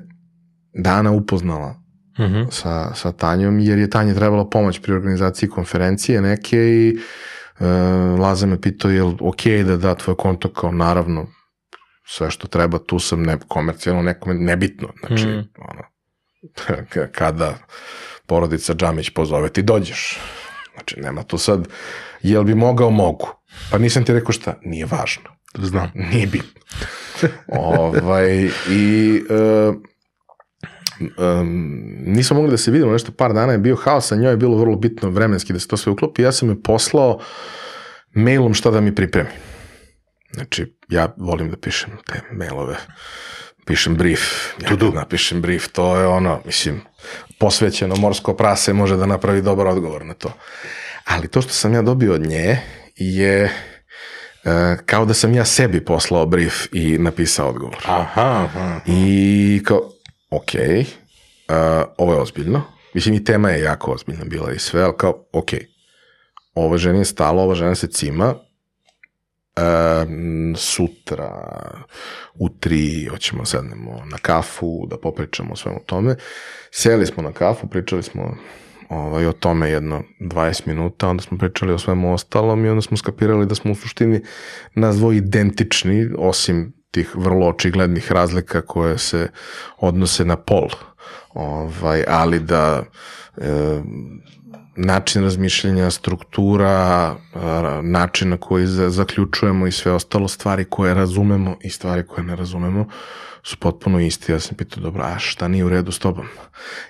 Dana upoznala Mm -hmm. sa, sa Tanjom, jer je Tanja trebala pomoć pri organizaciji konferencije neke i e, Laza me pitao je li ok da da tvoj konto kao naravno sve što treba, tu sam ne, komercijalno nekome nebitno, znači Mhm. ono, [laughs] kada porodica Džamić pozove ti dođeš, znači nema tu sad, jel bi mogao, mogu, pa nisam ti rekao šta, nije važno, Znam. nije bitno. [laughs] ovaj, I uh, um, nismo mogli da se vidimo nešto par dana, je bio haos, a njoj je bilo vrlo bitno vremenski da se to sve uklopi. Ja sam je poslao mailom šta da mi pripremi. Znači, ja volim da pišem te mailove, pišem brief, ja kad napišem brief, to je ono, mislim, posvećeno morsko prase može da napravi dobar odgovor na to. Ali to što sam ja dobio od nje je e, kao da sam ja sebi poslao brief i napisao odgovor. Aha, aha. I kao, ok, uh, ovo je ozbiljno. Mislim, i tema je jako ozbiljna bila i sve, ali kao, ok, ova žena je stala, ova žena se cima, um, sutra u tri hoćemo da sednemo na kafu, da popričamo o svemu tome. Seli smo na kafu, pričali smo ovaj, o tome jedno 20 minuta, onda smo pričali o svemu ostalom i onda smo skapirali da smo u suštini nas dvoje identični, osim tih vrlo očiglednih razlika koje se odnose na pol. Ovaj, ali da e, način razmišljanja, struktura, način na koji za, zaključujemo i sve ostalo stvari koje razumemo i stvari koje ne razumemo su potpuno isti. Ja sam pitao, dobro, a šta nije u redu s tobom?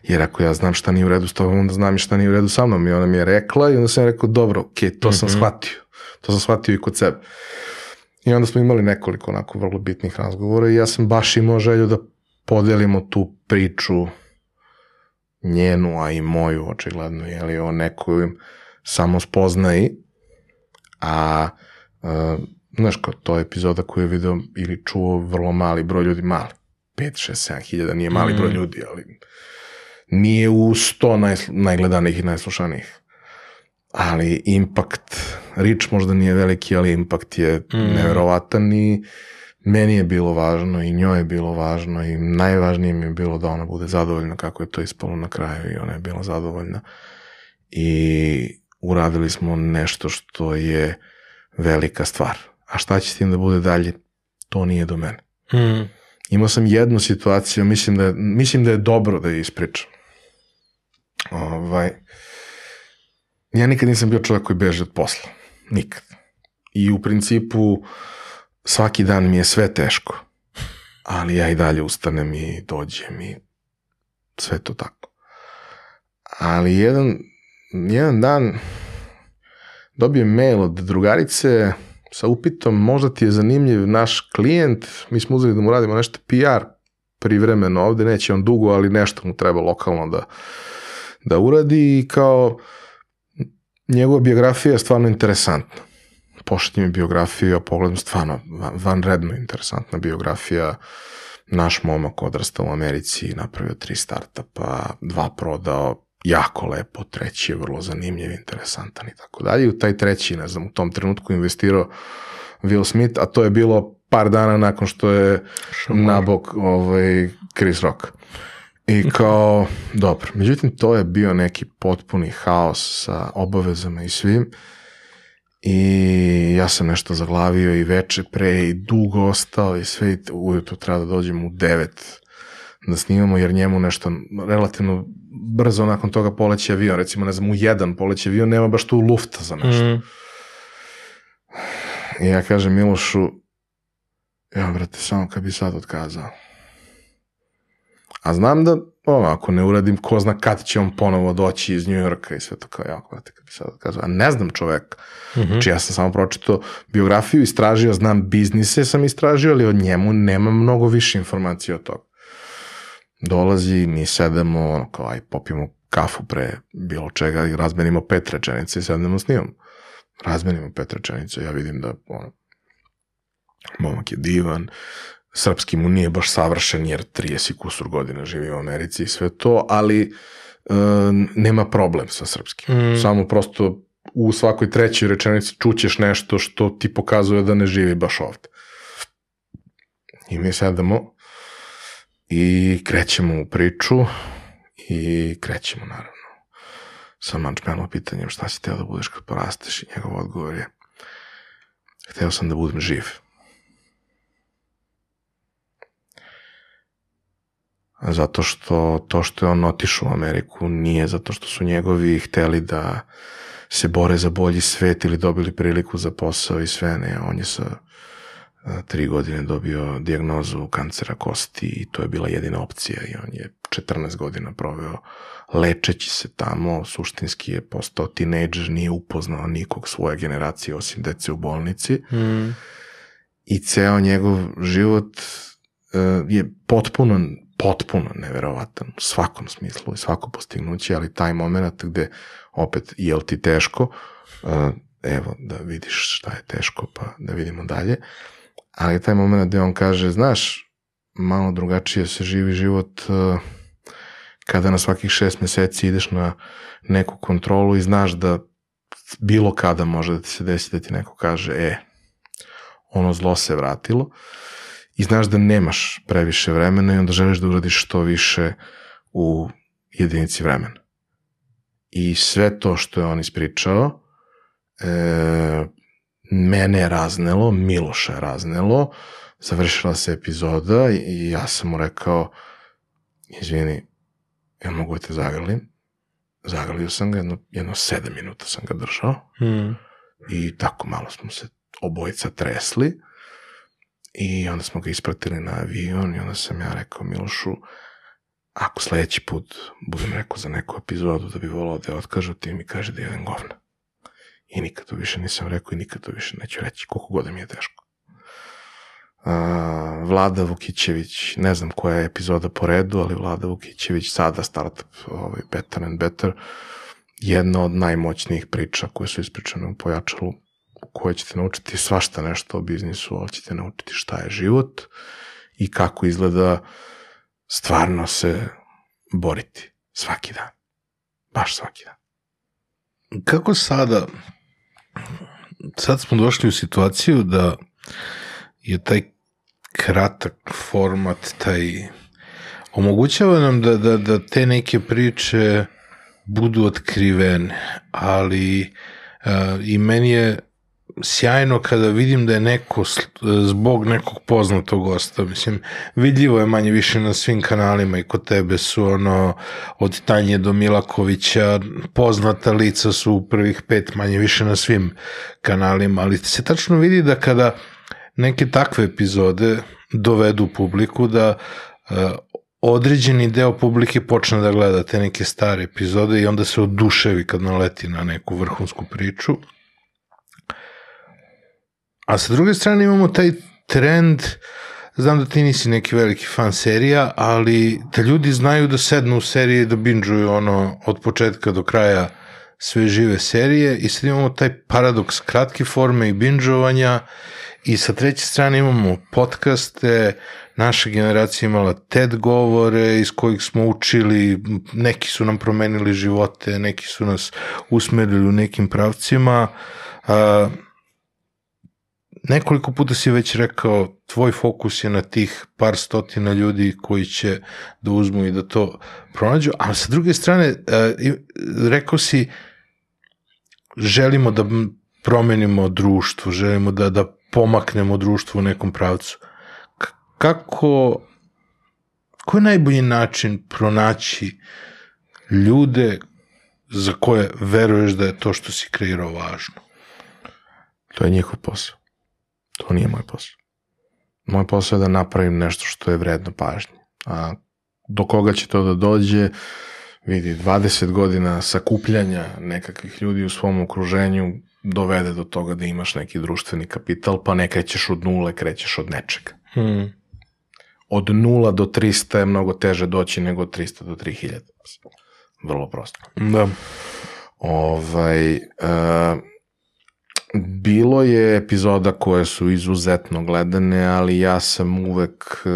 Jer ako ja znam šta nije u redu s tobom, onda znam i šta nije u redu sa mnom. I ona mi je rekla i onda sam rekao, dobro, ok, to sam shvatio. To sam shvatio i kod sebe. I onda smo imali nekoliko onako vrlo bitnih razgovora i ja sam baš imao želju da podelimo tu priču njenu, a i moju, očigledno, je li o nekoj samospoznaji, a uh, znaš kao, to je epizoda koju je video ili čuo vrlo mali broj ljudi, mali, 5, 6, 7 hiljada, nije mali broj ljudi, ali nije u 100 naj, najgledanijih i najslušanijih. Ali impact, rič možda nije veliki, ali impact je mm. neverovatan i meni je bilo važno i njoj je bilo važno i najvažnije mi je bilo da ona bude zadovoljna kako je to ispalo na kraju i ona je bila zadovoljna. I uradili smo nešto što je velika stvar. A šta će s tim da bude dalje, to nije do mene. Mm. Imao sam jednu situaciju, mislim da je, mislim da je dobro da je ispričam. Ovaj, ja nikad nisam bio čovjek koji beže od posla. Nikad. I u principu svaki dan mi je sve teško. Ali ja i dalje ustanem i dođem i sve to tako. Ali jedan, jedan dan dobijem mail od drugarice sa upitom možda ti je zanimljiv naš klijent, mi smo uzeli da mu radimo nešto PR privremeno ovde, neće on dugo, ali nešto mu treba lokalno da, da uradi i kao njegova biografija je stvarno interesantna. Pošaljem mi biografiju, ja pogledam stvarno van- vanredno interesantna biografija. Naš momak odrastao u Americi, napravio tri startupa, dva prodao, jako lepo, treći je vrlo zanimljiv, interesantan i tako dalje. I u taj treći, ne znam, u tom trenutku investirao Will Smith, a to je bilo par dana nakon što je nabok ovaj, Chris Rock. I kao, dobro, međutim to je bio neki potpuni haos sa obavezama i svim i ja sam nešto zaglavio i veče pre i dugo ostao i sve i ujutro treba da dođem u devet da snimamo jer njemu nešto relativno brzo nakon toga poleći avion, recimo, ne znam, u jedan poleći avion, nema baš tu lufta za nešto. Mm. I ja kažem Milošu, ja, brate, samo kad bi sad otkazao. A znam da, ono, ako ne uradim, ko zna kad će on ponovo doći iz Njujorka i sve to kao, ja, brate, kad bi sad otkazao. A ne znam čoveka. Mhm. Znači, ja sam samo pročitao biografiju, istražio, znam biznise sam istražio, ali o njemu nema mnogo više informacije od toga. Dolazi, mi sedemo, ono, kao, aj, popijemo kafu pre bilo čega i razmenimo pet rečenica i sedemo s njom. Razmenimo pet rečenica, ja vidim da, ono, momak je divan, srpski mu nije baš savršen jer 30 kusur godina živi u Americi i sve to, ali e, nema problem sa srpskim. Mm. Samo prosto u svakoj trećoj rečenici čućeš nešto što ti pokazuje da ne živi baš ovde. I mi sedamo i krećemo u priču i krećemo naravno sa Mančmelo pitanjem šta si teo da budeš kad porasteš i njegov odgovor je hteo sam da budem živ. Zato što to što je on otišao u Ameriku nije zato što su njegovi hteli da se bore za bolji svet ili dobili priliku za posao i sve ne. On je sa a, tri godine dobio dijagnozu kancera kosti i to je bila jedina opcija i on je 14 godina proveo lečeći se tamo, suštinski je postao tinejdžer, nije upoznao nikog svoje generacije osim dece u bolnici Mm. i ceo njegov život uh, je potpuno, potpuno neverovatan u svakom smislu i svako postignuće, ali taj moment gde opet, jel ti teško, uh, evo da vidiš šta je teško, pa da vidimo dalje, ali taj moment gde on kaže, znaš, malo drugačije se živi život uh, kada na svakih šest meseci ideš na neku kontrolu i znaš da bilo kada može da ti se desi da ti neko kaže, e, ono zlo se vratilo i znaš da nemaš previše vremena i onda želiš da uradiš što više u jedinici vremena. I sve to što je on ispričao, e, mene je raznelo, Miloša je raznelo, završila se epizoda i, ja sam mu rekao, izvini, ja mogu da te zagrlim? Zagrlio sam ga, jedno, jedno sedam minuta sam ga držao Mm. i tako malo smo se obojica tresli i onda smo ga ispratili na avion i onda sam ja rekao Milošu, ako sledeći put budem rekao za neku epizodu da bi volao da je otkažu, ti mi kaže da je jedan govna. I nikad to više nisam rekao i nikad to više neću reći, koliko god da mi je teško. A, Vlada Vukićević, ne znam koja je epizoda po redu, ali Vlada Vukićević, sada startup ovaj, Better and Better, jedna od najmoćnijih priča koje su ispričane u pojačalu u kojoj ćete naučiti svašta nešto o biznisu, ali ćete naučiti šta je život i kako izgleda stvarno se boriti svaki dan. Baš svaki dan. Kako sada, sad smo došli u situaciju da je taj kratak format, taj omogućava nam da, da, da te neke priče budu otkrivene, ali uh, i meni je sjajno kada vidim da je neko zbog nekog poznatog gosta, mislim, vidljivo je manje više na svim kanalima i kod tebe su ono, od Tanje do Milakovića, poznata lica su u prvih pet manje više na svim kanalima, ali se tačno vidi da kada neke takve epizode dovedu publiku da uh, određeni deo publike počne da gleda te neke stare epizode i onda se oduševi kad naleti na neku vrhunsku priču. A sa druge strane imamo taj trend, znam da ti nisi neki veliki fan serija, ali da ljudi znaju da sednu u serije i da binđuju ono od početka do kraja sve žive serije i sad imamo taj paradoks kratke forme i binđovanja i sa treće strane imamo podcaste, naša generacija imala TED govore iz kojih smo učili, neki su nam promenili živote, neki su nas usmerili u nekim pravcima. A, nekoliko puta si već rekao, tvoj fokus je na tih par stotina ljudi koji će da uzmu i da to pronađu, a sa druge strane, i- rekao si, želimo da promenimo društvo, želimo da, da pomaknemo društvo u nekom pravcu. Kako, koji je najbolji način pronaći ljude za koje veruješ da je to što si kreirao važno? To je njihov posao. To nije moj posao. Moj posao je da napravim nešto što je vredno pažnje. A do koga će to da dođe, vidi, 20 godina sakupljanja nekakvih ljudi u svom okruženju dovede do toga da imaš neki društveni kapital, pa ne krećeš od nule, krećeš od nečega. Hmm. Od nula do 300 je mnogo teže doći nego od 300 do 3000. Vrlo prosto. Da. Ovaj, e, bilo je epizoda koje su izuzetno gledane, ali ja sam uvek e,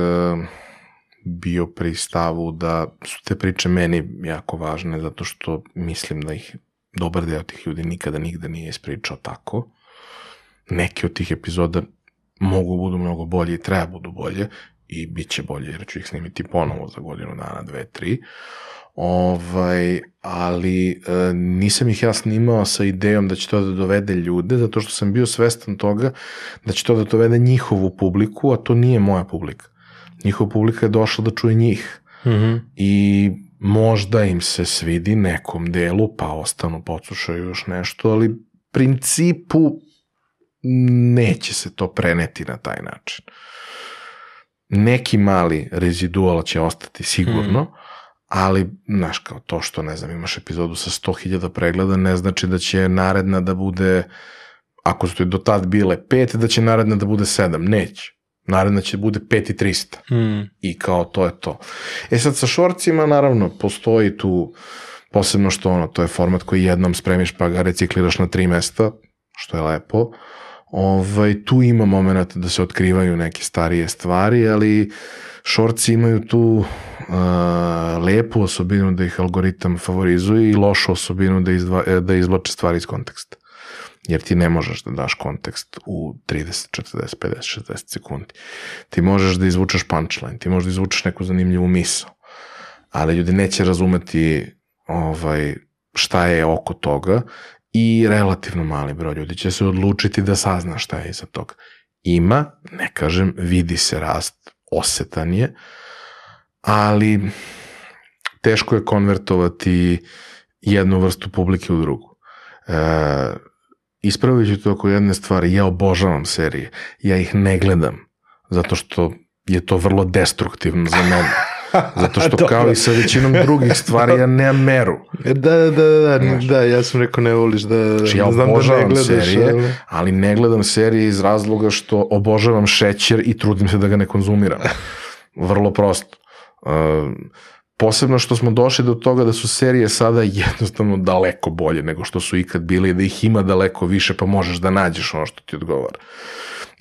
bio pri stavu da su te priče meni jako važne, zato što mislim da ih dobar deo tih ljudi nikada nigde nije ispričao tako. Neki od tih epizoda mogu budu mnogo bolje i treba budu bolje i bit će bolje jer ću ih snimiti ponovo za godinu dana, dve, tri. Ovaj, ali e, nisam ih ja snimao sa idejom da će to da dovede ljude, zato što sam bio svestan toga da će to da dovede njihovu publiku, a to nije moja publika. Njihova publika je došla da čuje njih. Mm -hmm. I možda im se svidi nekom delu, pa ostanu, pocušaju još nešto, ali principu neće se to preneti na taj način. Neki mali rezidual će ostati sigurno, mm. ali, znaš, kao to što, ne znam, imaš epizodu sa 100.000 pregleda, ne znači da će naredna da bude, ako su to do tad bile 5, da će naredna da bude 7. Neće. Naredna će da bude 5 i 300. Mm. I kao to je to. E sad sa šorcima, naravno, postoji tu, posebno što ono, to je format koji jednom spremiš pa ga recikliraš na tri mesta, što je lepo. Ovaj, tu ima moment da se otkrivaju neke starije stvari, ali šorci imaju tu uh, lepu osobinu da ih algoritam favorizuje i lošu osobinu da, izdva, da izvlače stvari iz konteksta jer ti ne možeš da daš kontekst u 30, 40, 50, 60 sekundi. Ti možeš da izvučeš punchline, ti možeš da izvučeš neku zanimljivu misao, ali ljudi neće razumeti ovaj, šta je oko toga i relativno mali broj ljudi će se odlučiti da sazna šta je iza toga. Ima, ne kažem, vidi se rast, osetan je, ali teško je konvertovati jednu vrstu publike u drugu. E, ispravit ću to oko jedne stvari, ja obožavam serije, ja ih ne gledam, zato što je to vrlo destruktivno za mene. [laughs] Zato što [laughs] kao i sa većinom drugih stvari ja nemam meru. Da, da, da, da, da, ja sam rekao ne voliš da, znači, ja znam da ne gledaš. serije, ali- ali ne gledam serije iz razloga što obožavam šećer i trudim se da ga ne konzumiram. Vrlo prosto. Uh, posebno što smo došli do toga da su serije sada jednostavno daleko bolje nego što su ikad bile i da ih ima daleko više pa možeš da nađeš ono što ti odgovara.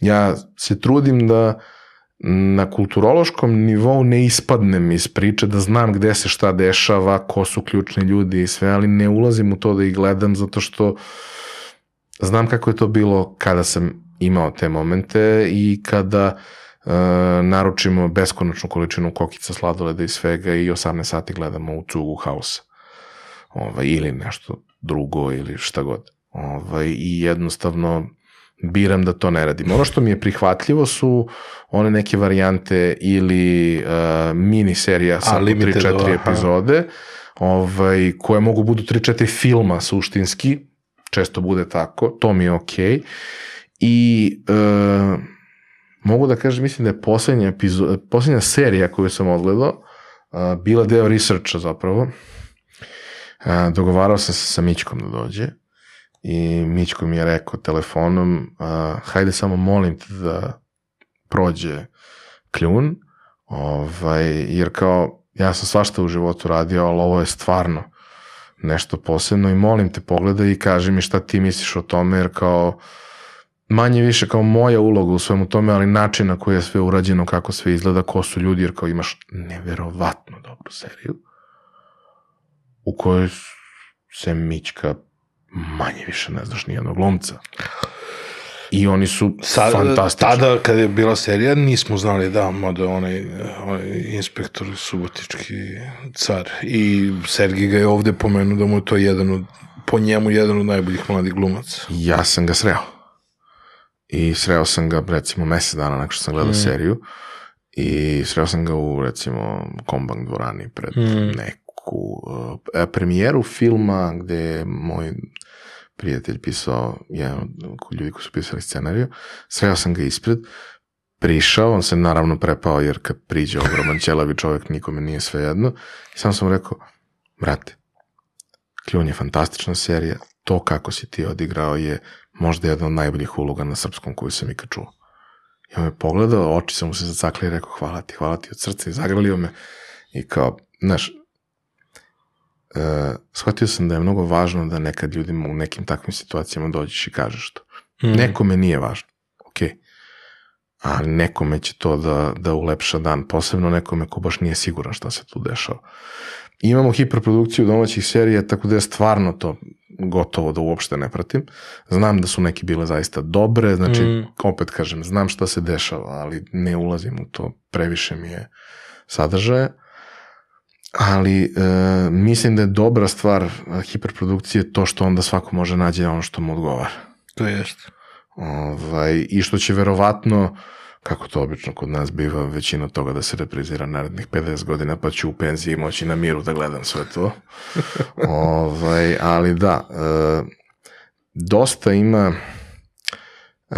Ja se trudim da na kulturološkom nivou ne ispadnem iz priče, da znam gde se šta dešava, ko su ključni ljudi i sve, ali ne ulazim u to da ih gledam zato što znam kako je to bilo kada sam imao te momente i kada uh, naručimo beskonačnu količinu kokica, sladoleda i svega i 18 sati gledamo u cugu hausa. Ovaj, ili nešto drugo ili šta god. Ovaj, I jednostavno biram da to ne radim. Ono što mi je prihvatljivo su one neke varijante ili uh, mini serija sa po limited, 3-4 aha. epizode ovaj, koje mogu budu 3-4 filma suštinski, često bude tako, to mi je okej. Okay. I uh, mogu da kažem, mislim da je poslednja, epizoda, poslednja serija koju sam odgledao uh, bila deo researcha zapravo. Uh, dogovarao sam se sa Mićkom da dođe i Mićko mi je rekao telefonom, uh, hajde samo molim te da prođe kljun, ovaj, jer kao ja sam svašta u životu radio, ali ovo je stvarno nešto posebno i molim te pogledaj i kaži mi šta ti misliš o tome, jer kao manje više kao moja uloga u svemu tome, ali način na koji je sve urađeno, kako sve izgleda, ko su ljudi, jer kao imaš neverovatno dobru seriju u kojoj se Mićka manje više ne znaš nijednog glumca. I oni su Sad, fantastični. Tada, kada je bila serija, nismo znali da, mada onaj, onaj inspektor subotički car i Sergij ga je ovde pomenuo da mu je to jedan od, po njemu jedan od najboljih mladih glumaca. Ja sam ga sreo. I sreo sam ga, recimo, mesec dana nakon što sam gledao mm. seriju. I sreo sam ga u, recimo, Kombank dvorani pred mm. Neku uh, premijeru filma gde je moj prijatelj pisao, jedan od ljudi koji su pisali scenariju, sreo sam ga ispred, prišao, on se naravno prepao jer kad priđe ogroman ćelavi čovjek nikome nije sve jedno i sam sam rekao, brate, Kljun je fantastična serija, to kako si ti odigrao je možda jedna od najboljih uloga na srpskom koju sam ikad čuo. I on me pogledao, oči sam mu se zacakli i rekao hvala ti, hvala ti od srca i zagrlio me i kao, znaš, uh, shvatio sam da je mnogo važno da nekad ljudima u nekim takvim situacijama dođeš i kažeš to. Mm. Nekome nije važno. Okay a nekome će to da, da ulepša dan, posebno nekome ko baš nije siguran šta se tu dešava. Imamo hiperprodukciju domaćih serija, tako da je stvarno to gotovo da uopšte ne pratim. Znam da su neke bile zaista dobre, znači, mm. opet kažem, znam šta se dešava, ali ne ulazim u to, previše mi je sadržaja. Ali e, mislim da je dobra stvar hiperprodukcije to što onda svako može nađe ono što mu odgovara. To jeste. Ovaj, I što će verovatno, kako to obično kod nas biva, većina toga da se reprizira narednih 50 godina, pa ću u penziji moći na miru da gledam sve to. [laughs] ovaj, ali da, e, dosta ima e,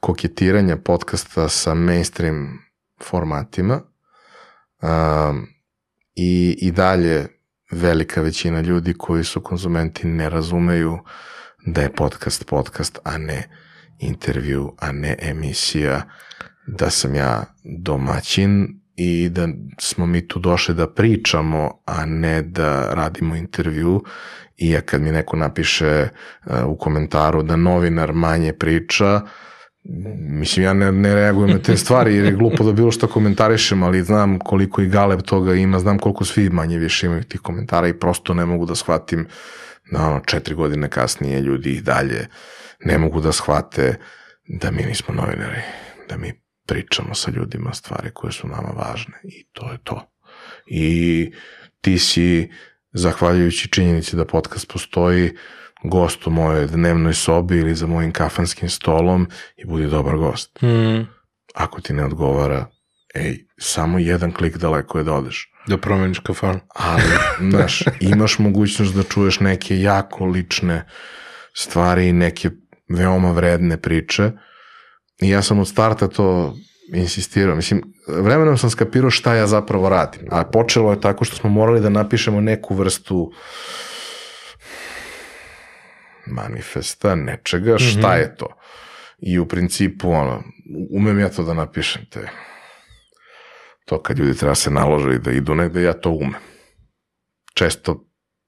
koketiranja podcasta sa mainstream formatima e, i, i dalje velika većina ljudi koji su konzumenti ne razumeju uh, da je podcast podcast, a ne intervju, a ne emisija, da sam ja domaćin i da smo mi tu došli da pričamo, a ne da radimo intervju. I ja kad mi neko napiše uh, u komentaru da novinar manje priča, mislim ja ne, ne reagujem na te stvari jer je glupo da bilo što komentarišem, ali znam koliko i galeb toga ima, znam koliko svi manje više imaju tih komentara i prosto ne mogu da shvatim uh, na ono, četiri godine kasnije ljudi i dalje ne mogu da shvate da mi nismo novinari, da mi pričamo sa ljudima stvari koje su nama važne i to je to. I ti si, zahvaljujući činjenici da podcast postoji, gost u mojoj dnevnoj sobi ili za mojim kafanskim stolom i budi dobar gost. Mm. Ako ti ne odgovara, ej, samo jedan klik daleko je da odeš. Da promeniš kafanu. Ali, [laughs] znaš, imaš mogućnost da čuješ neke jako lične stvari i neke veoma vredne priče. I ja sam od starta to insistirao. Mislim, vremenom sam skapirao šta ja zapravo radim. A počelo je tako što smo morali da napišemo neku vrstu manifesta, nečega, šta mm -hmm. je to. I u principu, ono, umem ja to da napišem, te to kad ljudi treba se nalože i da idu negde, ja to umem. Često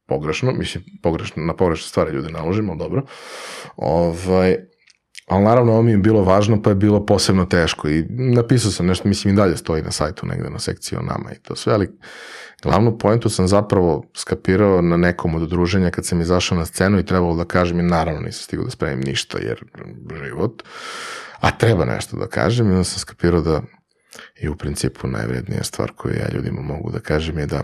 pogrešno, mislim, pogrešno, na pogrešne stvari ljudi naložimo, dobro. Ovaj, ali naravno ovo mi je bilo važno, pa je bilo posebno teško i napisao sam nešto, mislim i dalje stoji na sajtu negde na sekciji o nama i to sve, ali glavnu pojentu sam zapravo skapirao na nekom od udruženja kad sam izašao na scenu i trebalo da kažem i naravno nisam stigao da spremim ništa jer život, a treba nešto da kažem i onda sam skapirao da I u principu najvrednija stvar koju ja ljudima mogu da kažem je da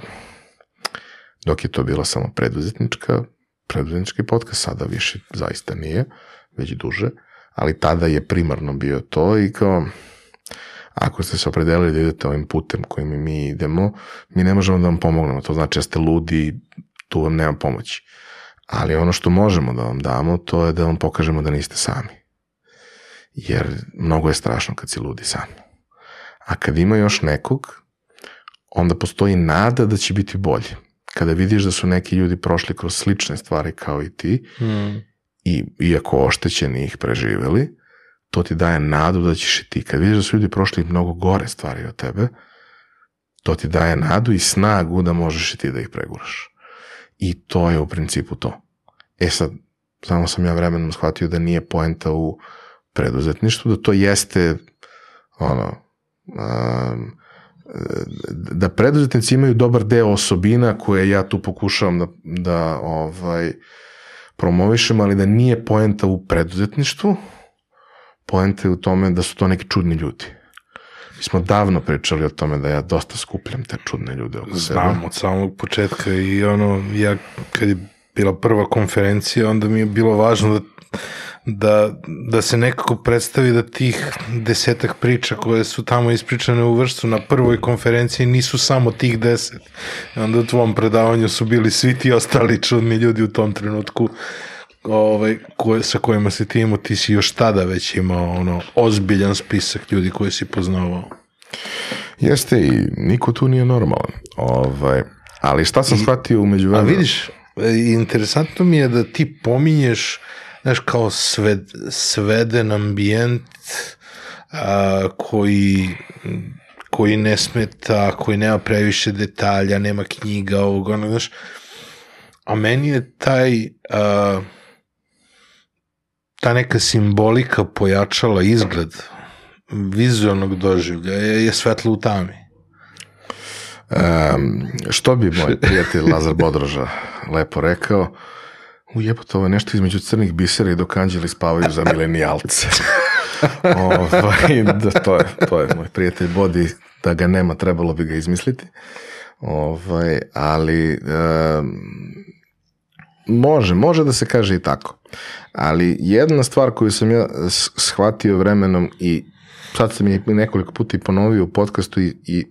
dok je to bila samo preduzetnička, preduzetnički podcast, sada više zaista nije, već duže, ali tada je primarno bio to i kao ako ste se opredelili da idete ovim putem kojim mi idemo, mi ne možemo da vam pomognemo, to znači da ste ludi, tu vam nema pomoći. Ali ono što možemo da vam damo, to je da vam pokažemo da niste sami. Jer mnogo je strašno kad si ludi sami. A kad ima još nekog, onda postoji nada da će biti bolje. Kada vidiš da su neki ljudi prošli kroz slične stvari kao i ti, mm. I iako oštećeni ih preživeli, to ti daje nadu da ćeš i ti. Kad vidiš da su ljudi prošli mnogo gore stvari od tebe, to ti daje nadu i snagu da možeš i ti da ih preguraš. I to je u principu to. E sad, samo sam ja vremenom shvatio da nije poenta u preduzetništvu, da to jeste ono, da preduzetnici imaju dobar deo osobina koje ja tu pokušavam da, da ovaj, promovišem, ali da nije poenta u preduzetništvu, poenta je u tome da su to neki čudni ljudi. Mi smo davno pričali o tome da ja dosta skupljam te čudne ljude oko sebe. Znam, od samog početka i ono, ja kad je bila prva konferencija, onda mi je bilo važno da da, da se nekako predstavi da tih desetak priča koje su tamo ispričane u vrstu na prvoj konferenciji nisu samo tih deset. I onda u tvom predavanju su bili svi ti ostali čudni ljudi u tom trenutku ovaj, koje, sa kojima si ti imao, ti si još tada već imao ono, ozbiljan spisak ljudi koje si poznavao. Jeste i niko tu nije normalan. Ovaj, ali šta sam shvatio umeđu A vremenu? vidiš, e, interesantno mi je da ti pominješ, znaš, kao sved, sveden ambijent a, koji koji ne smeta, koji nema previše detalja, nema knjiga, ovog, onog, znaš, a meni je taj a, ta neka simbolika pojačala izgled vizualnog doživlja je, je svetlo u tami. Um, što bi moj prijatelj Lazar Bodroža lepo rekao, ujebote, ovo je nešto između crnih bisera i dok anđeli spavaju za milenijalce. [laughs] ovaj, da, to, je, to je moj prijatelj Bodi, da ga nema, trebalo bi ga izmisliti. Ovaj, ali um, može, može da se kaže i tako. Ali jedna stvar koju sam ja shvatio vremenom i sad sam je nekoliko puta i ponovio u podcastu i, i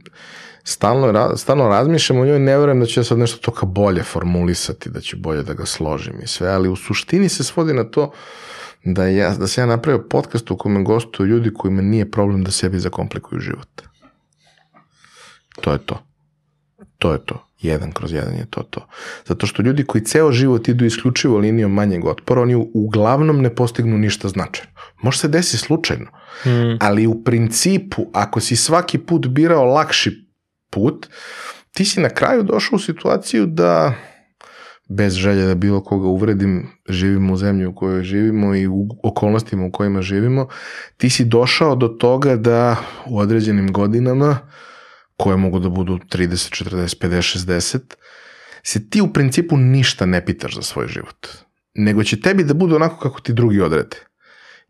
stalno, stalno razmišljam o njoj, ne verujem da ću ja sad nešto toga bolje formulisati, da ću bolje da ga složim i sve, ali u suštini se svodi na to da, ja, da sam ja napravio podcast u kome gostuju ljudi kojima nije problem da sebi zakomplikuju život. To je to. To je to. Jedan kroz jedan je to to. Zato što ljudi koji ceo život idu isključivo linijom manjeg otpora, oni uglavnom ne postignu ništa značajno. Može se desi slučajno, Mm. ali u principu, ako si svaki put birao lakši put, ti si na kraju došao u situaciju da bez želje da bilo koga uvredim, živimo u zemlji u kojoj živimo i u okolnostima u kojima živimo, ti si došao do toga da u određenim godinama, koje mogu da budu 30, 40, 50, 60, se ti u principu ništa ne pitaš za svoj život. Nego će tebi da bude onako kako ti drugi odrede.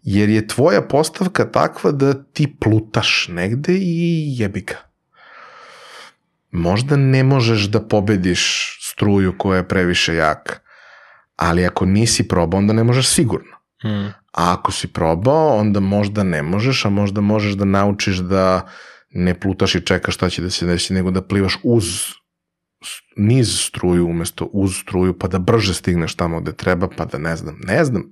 Jer je tvoja postavka takva da ti plutaš negde i jebi ga. Možda ne možeš da pobediš struju koja je previše jaka, ali ako nisi probao, onda ne možeš sigurno. Mm. A ako si probao, onda možda ne možeš, a možda možeš da naučiš da ne plutaš i čekaš šta će da se desi, nego da plivaš uz niz struju umesto uz struju, pa da brže stigneš tamo gde treba, pa da ne znam, ne znam.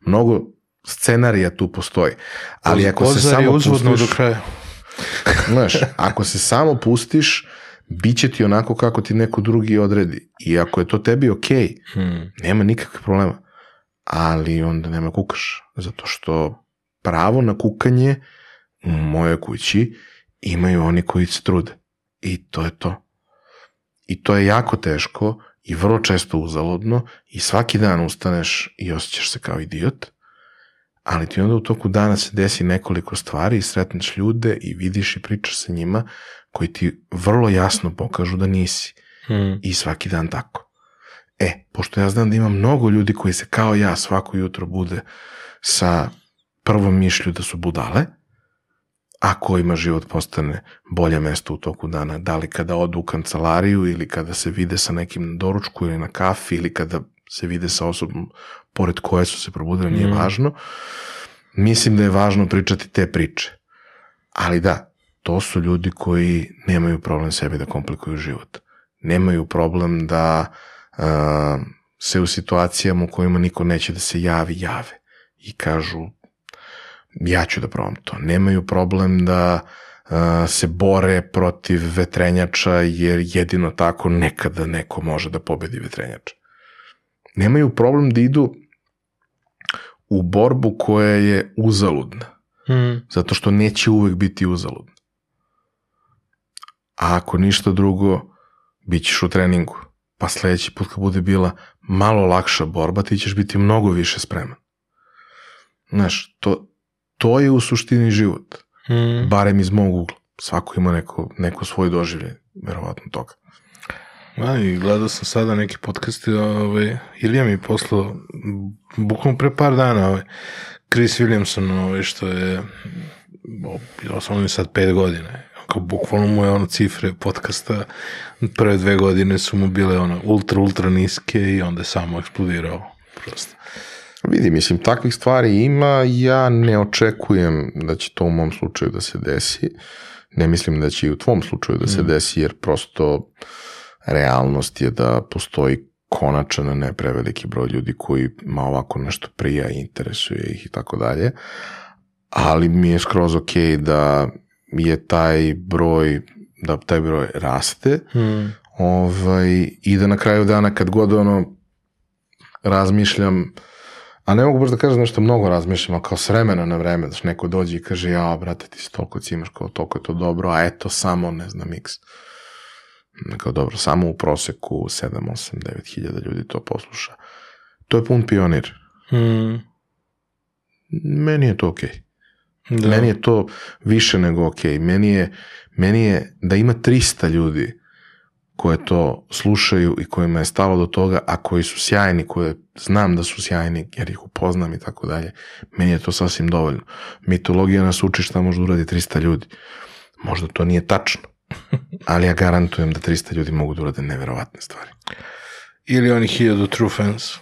Mnogo scenarija tu postoji. Ali ako se samo uzvodno pustiš, do kraja. Znaš, ako se samo pustiš, bit će ti onako kako ti neko drugi odredi. I ako je to tebi okej, Mm. nema nikakvih problema. Ali onda nema kukaš. Zato što pravo na kukanje u mojoj kući imaju oni koji se trude. I to je to. I to je jako teško i vrlo često uzaludno i svaki dan ustaneš i osjećaš se kao idiot, ali ti onda u toku dana se desi nekoliko stvari i sretneš ljude i vidiš i pričaš sa njima koji ti vrlo jasno pokažu da nisi Mm. i svaki dan tako. E, pošto ja znam da ima mnogo ljudi koji se kao ja svako jutro bude sa prvom mišlju da su budale, a kojima život postane bolje mesto u toku dana, da li kada odu u kancelariju ili kada se vide sa nekim na doručku ili na kafi ili kada se vide sa osobom pored koje su se probudile, nije Mm. važno. Mislim da je važno pričati te priče. Ali da, to su ljudi koji nemaju problem sebi da komplikuju život. Nemaju problem da uh, se u situacijama u kojima niko neće da se javi, jave i kažu ja ću da probam to. Nemaju problem da uh, se bore protiv vetrenjača jer jedino tako nekada neko može da pobedi vetrenjača. Nemaju problem da idu u borbu koja je uzaludna Mm. zato što neće uvek biti uzaludno. A ako ništa drugo, bit ćeš u treningu. Pa sledeći put kad bude bila malo lakša borba, ti ćeš biti mnogo više spreman. Znaš, to, to je u suštini život. Mm. Barem iz mog ugla. Svako ima neko, neko svoj doživlje, verovatno toga. A, i gledao sam sada neki podcast, ovaj, Ilija mi je poslao, bukvalno pre par dana, ovaj, Chris Williamson, ovaj, što je, osnovno je sad pet godine, kao bukvalno mu je ono cifre podcasta, prve dve godine su mu bile ono ultra, ultra niske i onda je samo eksplodirao, prosto. Vidi, mislim, takvih stvari ima, ja ne očekujem da će to u mom slučaju da se desi. Ne mislim da će i u tvom slučaju da se desi, jer prosto realnost je da postoji konačan, a ne preveliki broj ljudi koji ma ovako nešto prija i interesuje ih i tako dalje. Ali mi je skroz ok da je taj broj, da taj broj raste ovaj, i da na kraju dana kad god ono razmišljam, a ne mogu baš da kažem nešto mnogo razmišljam, ali kao s vremena na vreme, da neko dođe i kaže, ja, brate, ti si toliko cimaš, kao toliko je to dobro, a eto samo, ne znam, x. Kao dobro, samo u proseku 7, 8, 9 hiljada ljudi to posluša. To je pun pionir. Mm. Meni je to okej. Da. Meni je to više nego ok. Meni je, meni je da ima 300 ljudi koje to slušaju i kojima je stalo do toga, a koji su sjajni, koje znam da su sjajni jer ih upoznam i tako dalje, meni je to sasvim dovoljno. Mitologija nas uči šta može da uradi 300 ljudi. Možda to nije tačno, ali ja garantujem da 300 ljudi mogu da urade neverovatne stvari. Ili oni hiljadu true fans.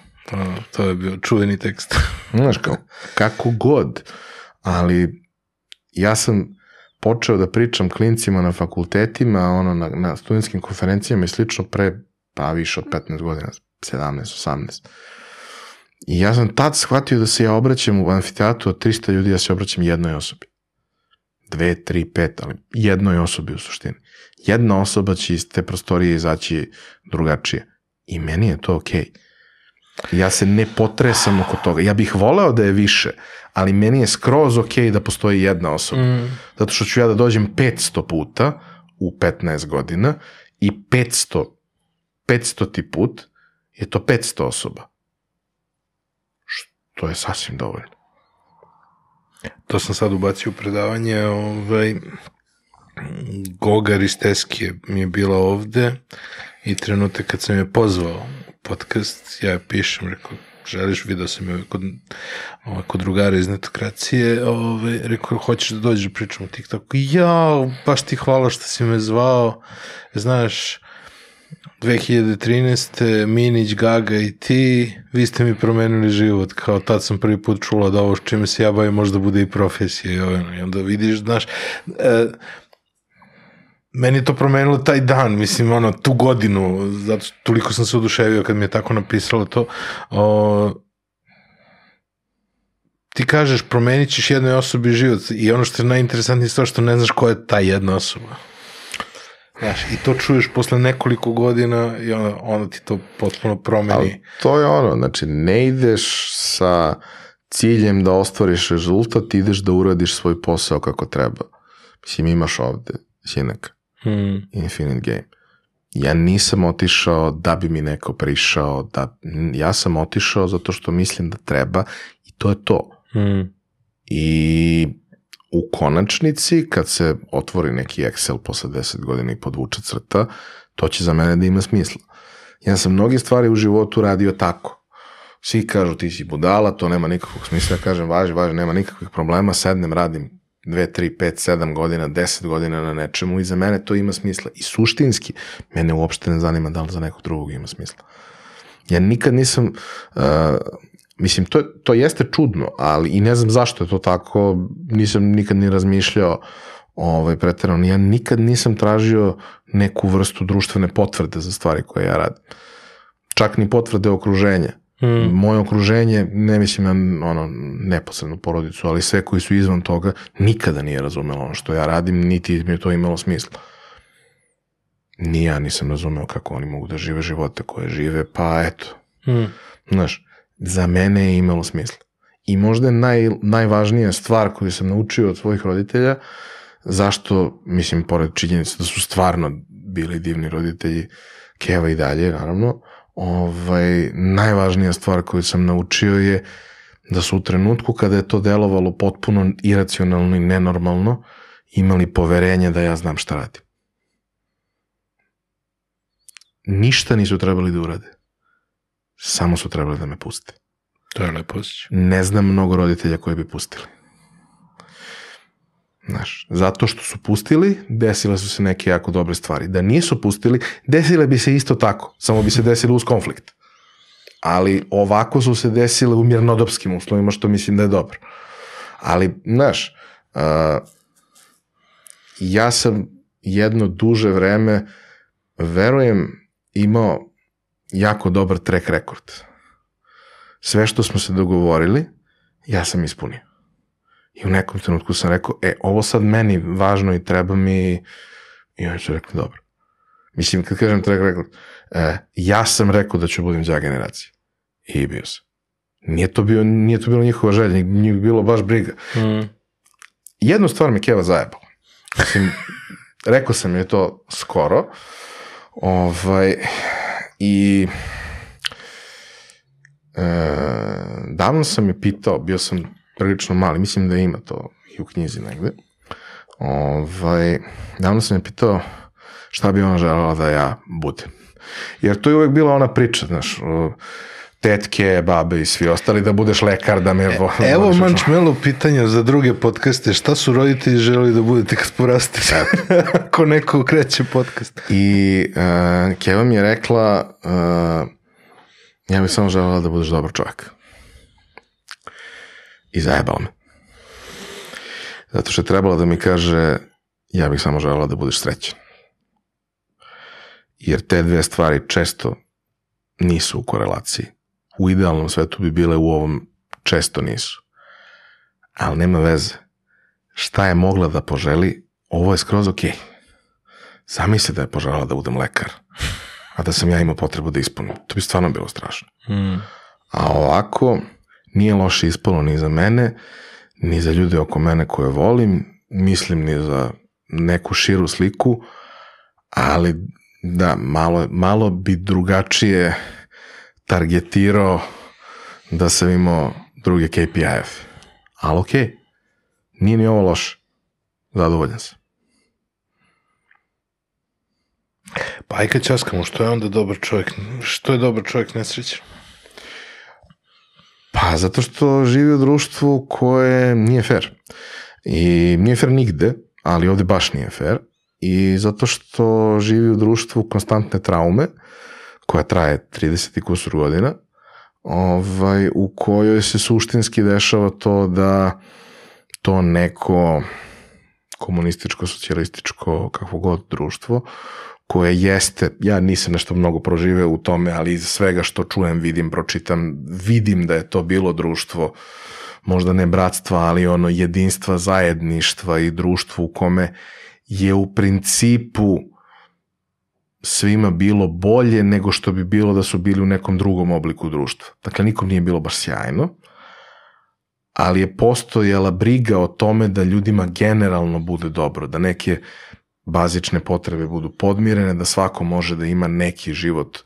To, je bio čuveni tekst. [laughs] Znaš, kao, kako god, ali ja sam počeo da pričam klincima na fakultetima, ono, na, na studentskim konferencijama i slično pre, pa više od 15 godina, 17, 18. I ja sam tad shvatio da se ja obraćam u amfiteatru od 300 ljudi, ja se obraćam jednoj osobi. Dve, tri, pet, ali jednoj osobi u suštini. Jedna osoba će iz te prostorije izaći drugačije. I meni je to okej. Ja se ne potresam oko toga. Ja bih voleo da je više, ali meni je skroz okej da postoji jedna osoba. Mm. Zato što ću ja da dođem 500 puta u 15 godina i 500, 500 ti put je to 500 osoba. Što je sasvim dovoljno. To sam sad ubacio u predavanje, ovaj, Goga Risteskije mi je bila ovde i trenutak kad sam je pozvao podcast, ja je pišem, rekao, želiš, video sam je kod, ovaj, kod drugara iz netokracije, ovaj, rekao, hoćeš da dođeš da pričam o TikToku, ja, baš ti hvala što si me zvao, znaš, 2013. Minić, Gaga i ti, vi ste mi promenili život, kao tad sam prvi put čula da ovo s čime se ja bavim možda bude i profesija i, onda vidiš, znaš, e, meni je to promenilo taj dan, mislim, ono, tu godinu, zato toliko sam se oduševio kad mi je tako napisalo to. O, ti kažeš, promenit ćeš jednoj osobi život i ono što je najinteresantnije je to što ne znaš ko je ta jedna osoba. Znaš, i to čuješ posle nekoliko godina i onda, onda ti to potpuno promeni. Ali to je ono, znači ne ideš sa ciljem da ostvariš rezultat, ideš da uradiš svoj posao kako treba. Mislim, imaš ovde sinek, Hmm. Infinite Game. Ja nisam otišao da bi mi neko prišao, da, ja sam otišao zato što mislim da treba i to je to. Hmm. I u konačnici, kad se otvori neki Excel posle 10 godina i podvuče crta, to će za mene da ima smisla. Ja sam mnogi stvari u životu radio tako. Svi kažu ti si budala, to nema nikakvog smisla. Ja kažem, važi, važi, nema nikakvih problema, sednem, radim 2, 3, 5, 7 godina, 10 godina na nečemu i za mene to ima smisla. I suštinski, mene uopšte ne zanima da li za nekog drugog ima smisla. Ja nikad nisam, uh, mislim, to, to jeste čudno, ali i ne znam zašto je to tako, nisam nikad ni razmišljao ovaj, pretarano. Ja nikad nisam tražio neku vrstu društvene potvrde za stvari koje ja radim. Čak ni potvrde okruženja. Hmm. Moje okruženje, ne mislim na ono, neposrednu porodicu, ali sve koji su izvan toga, nikada nije razumelo ono što ja radim, niti mi je to imalo smisla. Ni ja nisam razumeo kako oni mogu da žive živote koje žive, pa eto, Hmm. Znaš, za mene je imalo smisla. I možda naj, najvažnija stvar koju sam naučio od svojih roditelja, zašto, mislim, pored činjenice da su stvarno bili divni roditelji, Keva i dalje, naravno, ovaj, najvažnija stvar koju sam naučio je da su u trenutku kada je to delovalo potpuno iracionalno i nenormalno, imali poverenje da ja znam šta radim. Ništa nisu trebali da urade. Samo su trebali da me puste. To je lepo osjećaj. Ne znam mnogo roditelja koji bi pustili. Znaš, zato što su pustili, desile su se neke jako dobre stvari. Da nisu pustili, desile bi se isto tako, samo bi se desile uz konflikt. ali ovako su se desile u mirnodopskim uslovima, što mislim da je dobro. Ali, znaš, uh, ja sam jedno duže vreme, verujem, imao jako dobar track record. Sve što smo se dogovorili, ja sam ispunio. I u nekom trenutku sam rekao, e, ovo sad meni važno i treba mi... I oni su rekli, dobro. Mislim, kad kažem track record, e, ja sam rekao da ću budem za generacije. I bio sam. Nije to, bio, nije to bilo njihova želja, nije bilo baš briga. Mm. Jednu stvar mi Keva zajebala. Mislim, [laughs] rekao sam je to skoro. Ovaj, I e, davno sam je pitao, bio sam prilično mali, mislim da ima to i u knjizi negde. Ovaj, davno sam je pitao šta bi ona želela da ja budem. Jer to je uvek bila ona priča, znaš, o, tetke, babe i svi ostali, da budeš lekar, da me... vo- E, Evo mančmelo pitanja za druge podcaste. Šta su roditelji želeli da budete kad porastete? [laughs] Ako neko kreće podcast. I uh, Keva mi je rekla, uh, ja bih samo želela da budeš dobar čovjek. I zajebala me. Zato što je trebala da mi kaže, ja bih samo želela da budeš srećan. Jer te dve stvari često nisu u korelaciji. U idealnom svetu bi bile u ovom često nisu. Ali nema veze. Šta je mogla da poželi, ovo je skroz okej. Zamisli da je poželjela da budem lekar, a da sam ja imao potrebu da ispunim. To bi stvarno bilo strašno. Mm. A ovako, nije loše ispalo ni za mene, ni za ljude oko mene koje volim, mislim ni za neku širu sliku, ali da, malo, malo bi drugačije targetirao da sam imao druge KPI-eve. Ali okej, nije ni ovo loše. Zadovoljan sam. Pa aj kad časkamo, što je onda dobar čovjek? Što je dobar čovjek nesrećan? Pa, zato što živi u društvu koje nije fair. I nije fair nigde, ali ovde baš nije fair. I zato što živi u društvu konstantne traume, koja traje 30 i kusur godina, ovaj, u kojoj se suštinski dešava to da to neko komunističko, socijalističko, kakvo god društvo, koje jeste, ja nisam nešto mnogo proživeo u tome, ali iz svega što čujem, vidim, pročitam, vidim da je to bilo društvo, možda ne bratstva, ali ono jedinstva, zajedništva i društvo u kome je u principu svima bilo bolje nego što bi bilo da su bili u nekom drugom obliku društva. Dakle, nikom nije bilo baš sjajno, ali je postojala briga o tome da ljudima generalno bude dobro, da neke bazične potrebe budu podmirene, da svako može da ima neki život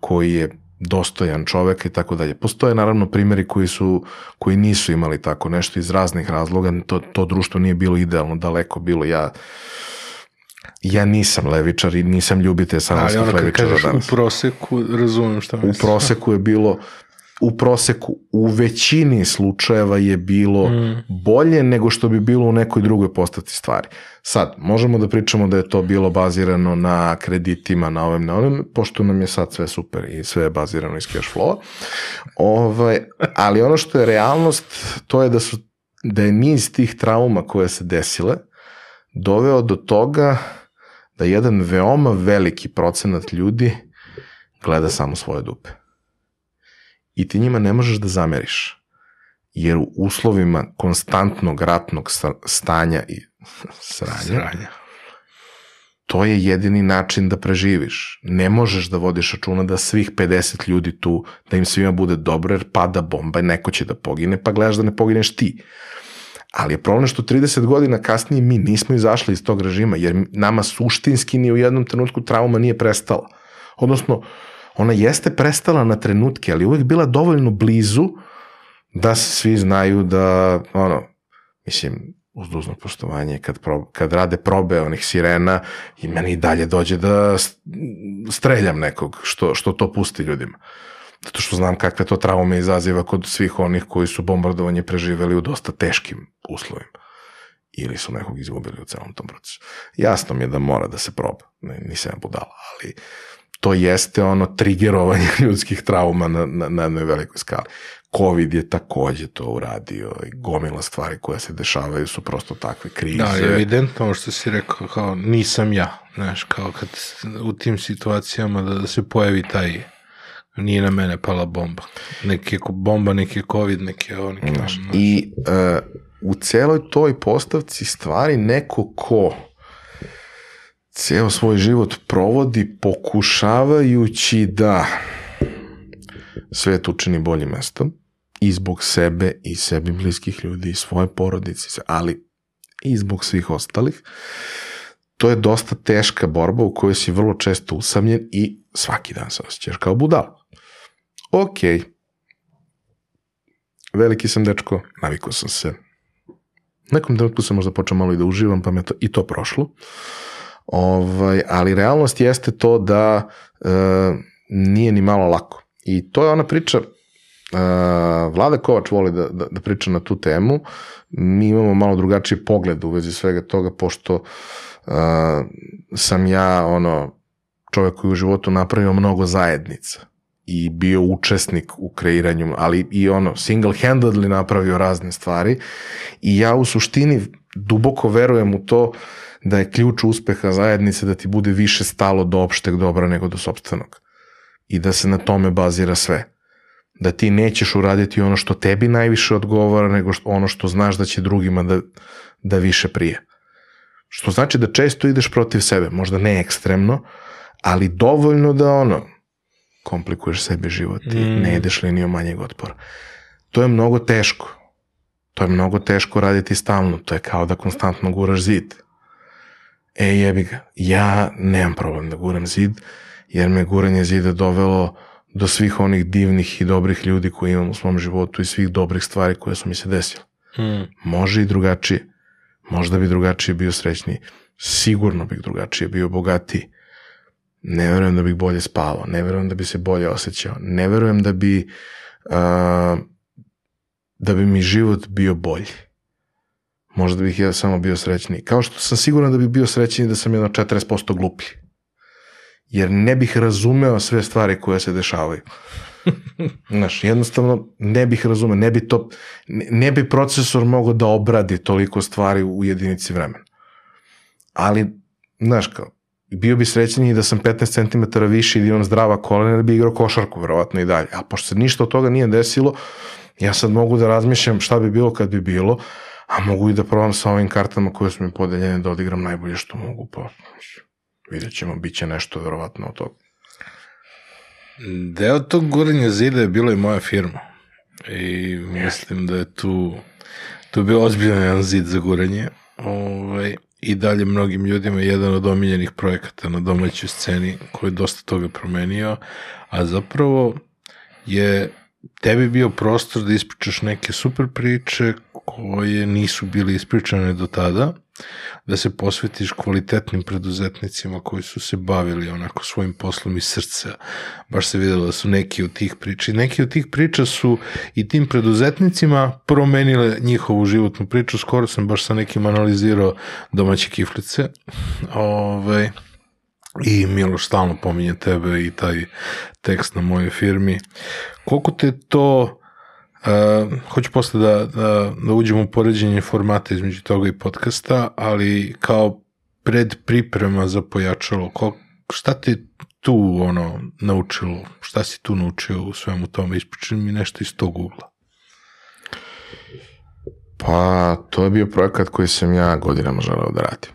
koji je dostojan čoveka i tako dalje. Postoje naravno primjeri koji su koji nisu imali tako nešto iz raznih razloga, to, to društvo nije bilo idealno, daleko bilo. Ja ja nisam levičar i nisam ljubitelj Ali sanovskih ono kad levičara kažeš u proseku, razumem šta u misliš. proseku je bilo u proseku u većini slučajeva je bilo Mm. bolje nego što bi bilo u nekoj drugoj postavci stvari. Sad, možemo da pričamo da je to bilo bazirano na kreditima, na ovim, na onim, pošto nam je sad sve super i sve je bazirano iz cash flow ovaj, ali ono što je realnost, to je da su da je niz tih trauma koje se desile doveo do toga da jedan veoma veliki procenat ljudi gleda samo svoje dupe. I ti njima ne možeš da zameriš. Jer u uslovima konstantnog ratnog sta- stanja i [laughs] sranja, Sranja. to je jedini način da preživiš. Ne možeš da vodiš računa da svih 50 ljudi tu, da im svima bude dobro, jer pada bomba i neko će da pogine, pa gledaš da ne pogineš ti. Ali je problem što 30 godina kasnije mi nismo izašli iz tog režima, jer nama suštinski ni u jednom trenutku trauma nije prestala. Odnosno, ona jeste prestala na trenutke, ali uvek bila dovoljno blizu da svi znaju da, ono, mislim, uz dužno poštovanje, kad, pro, kad rade probe onih sirena i meni i dalje dođe da streljam nekog što, što to pusti ljudima. Zato što znam kakve to traume izaziva kod svih onih koji su bombardovanje preživeli u dosta teškim uslovima. Ili su nekog izgubili u celom tom procesu. Jasno mi je da mora da se proba, ne, nisam ja budala, ali to jeste ono trigerovanje [laughs] ljudskih trauma na, na, na jednoj velikoj skali. Covid je takođe to uradio i gomila stvari koje se dešavaju su prosto takve krize. Da, evidentno ovo što si rekao, kao nisam ja, znaš, kao kad u tim situacijama da, da se pojavi taj nije na mene pala bomba. Neki je bomba, neki je covid, neki je ovo, neki Znaš, I uh, u celoj toj postavci stvari neko ko ceo svoj život provodi pokušavajući da svet učini boljim mestom i zbog sebe i sebi bliskih ljudi i svoje porodice, ali i zbog svih ostalih. To je dosta teška borba u kojoj si vrlo često usamljen i svaki dan se osjećaš kao budal. Ok, veliki sam dečko, navikao sam se. Nekom trenutku sam možda počeo malo i da uživam, pa me to, i to prošlo. Ovaj, ali realnost jeste to da e, nije ni malo lako. I to je ona priča, Uh, Vlada Kovač voli da, da, da priča na tu temu. Mi imamo malo drugačiji pogled u vezi svega toga, pošto uh, sam ja ono, čovjek koji u životu napravio mnogo zajednica i bio učesnik u kreiranju, ali i ono, single-handedly napravio razne stvari. I ja u suštini duboko verujem u to da je ključ uspeha zajednice da ti bude više stalo do opšteg dobra nego do sobstvenog i da se na tome bazira sve. Da ti nećeš uraditi ono što tebi najviše odgovara nego što, ono što znaš da će drugima da, da više prije. Što znači da često ideš protiv sebe, možda ne ekstremno, ali dovoljno da ono, komplikuješ sebi život i mm. ne ideš linijom manjeg otpora. To je mnogo teško. To je mnogo teško raditi stalno. To je kao da konstantno guraš zid. E, jebi ga. Ja nemam problem da guram zid, jer me guranje zida dovelo do svih onih divnih i dobrih ljudi koji imam u svom životu i svih dobrih stvari koje su mi se desile. Hmm. Može i drugačije. Možda bi drugačije bio srećniji. Sigurno bih drugačije bio bogatiji. Ne verujem da bih bolje spavao. Ne verujem da bi se bolje osjećao. Ne verujem da bi uh, da bi mi život bio bolji. Možda bih ja samo bio srećniji. Kao što sam siguran da bih bio srećniji da sam jedno 40% glupiji jer ne bih razumeo sve stvari koje se dešavaju. [laughs] Znaš, jednostavno ne bih razumeo, ne bi, to, ne, ne bi procesor mogao da obradi toliko stvari u jedinici vremena. Ali, znaš, kao, bio bi srećeniji da sam 15 cm više i da imam zdrava kolena da bi igrao košarku, verovatno i dalje. A pošto se ništa od toga nije desilo, ja sad mogu da razmišljam šta bi bilo kad bi bilo, a mogu i da probam sa ovim kartama koje su mi podeljene da odigram najbolje što mogu, pa Vidjet ćemo, bit će nešto verovatno od toga. Deo tog guranja zida je bila i moja firma. I mislim da je tu, tu bio ozbiljan jedan zid za guranje. Ovaj, I dalje mnogim ljudima jedan od omiljenih projekata na domaćoj sceni koji je dosta toga promenio, a zapravo je tebi bio prostor da ispričaš neke super priče koje nisu bile ispričane do tada, da se posvetiš kvalitetnim preduzetnicima koji su se bavili onako svojim poslom iz srca. Baš se videlo da su neki od tih priča. I neki od tih priča su i tim preduzetnicima promenile njihovu životnu priču. Skoro sam baš sa nekim analizirao domaće kiflice. Ove, ovaj, I Miloš stalno pominje tebe i taj tekst na mojoj firmi. Koliko te to Uh, hoću posle da, da, da uđemo u poređenje formata između toga i podcasta, ali kao pred priprema za pojačalo, ko, šta te tu ono naučilo, šta si tu naučio u svemu tome, ispričaj mi nešto iz tog ugla. Pa, to je bio projekat koji sam ja godinama želeo da radim.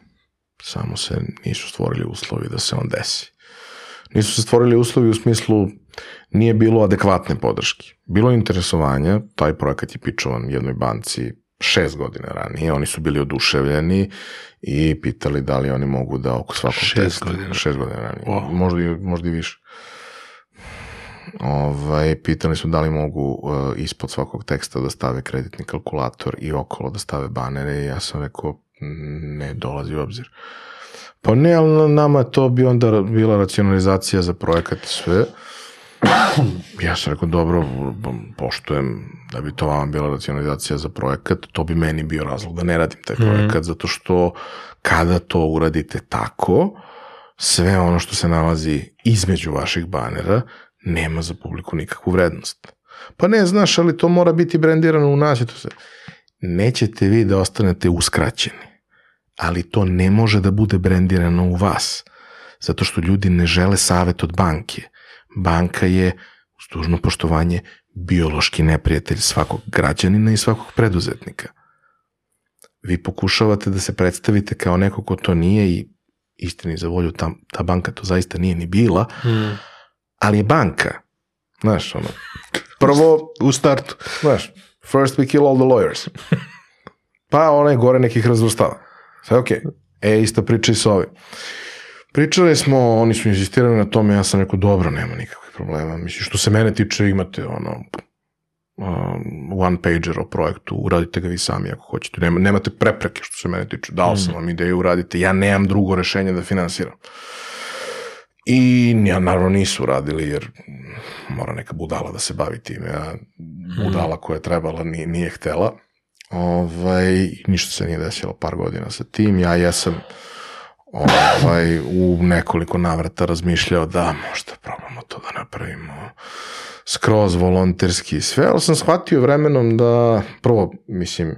Samo se nisu stvorili uslovi da se on desi. Nisu se stvorili uslovi u smislu nije bilo adekvatne podrške. Bilo interesovanja, taj projekat je pičovan jednoj banci šest godina ranije, oni su bili oduševljeni i pitali da li oni mogu da oko svakog šest teksta, godina. šest godina ranije, oh. možda, i, možda i više. Ovaj, pitali su da li mogu uh, ispod svakog teksta da stave kreditni kalkulator i okolo da stave banere i ja sam rekao ne dolazi u obzir. Pa ne, ali nama to bi onda bila racionalizacija za projekat i sve. Ja sam rekao, dobro, poštujem da bi to vama bila racionalizacija za projekat, to bi meni bio razlog da ne radim taj projekat, mm. zato što kada to uradite tako, sve ono što se nalazi između vaših banera nema za publiku nikakvu vrednost. Pa ne, znaš, ali to mora biti brendirano u nas i to se... Nećete vi da ostanete uskraćeni, ali to ne može da bude brendirano u vas, zato što ljudi ne žele savet od banke. Banka je, uz dužno poštovanje, biološki neprijatelj svakog građanina i svakog preduzetnika. Vi pokušavate da se predstavite kao neko ko to nije i istini za volju ta, ta banka to zaista nije ni bila, Mm. ali je banka. Znaš, ono, prvo, [laughs] U startu. znaš, first we kill all the lawyers. Pa onaj gore nekih razvrstava. Sve okej. E, ista priča i sa ovim. Pričali smo, oni su insistirali na tome, ja sam rekao, dobro, nema nikakvih problema. Mislim, što se mene tiče, imate ono, um, one pager o projektu, uradite ga vi sami ako hoćete. Nema, nemate prepreke što se mene tiče. Dao sam vam ideju, uradite. Ja nemam drugo rešenje da finansiram. I ja naravno nisu uradili jer mora neka budala da se bavi time. Ja, budala koja je trebala nije, nije htela. Ovaj, ništa se nije desilo par godina sa tim. Ja jesam ovaj, u nekoliko navrata razmišljao da možda probamo to da napravimo skroz volonterski i sve, ali sam shvatio vremenom da prvo, mislim,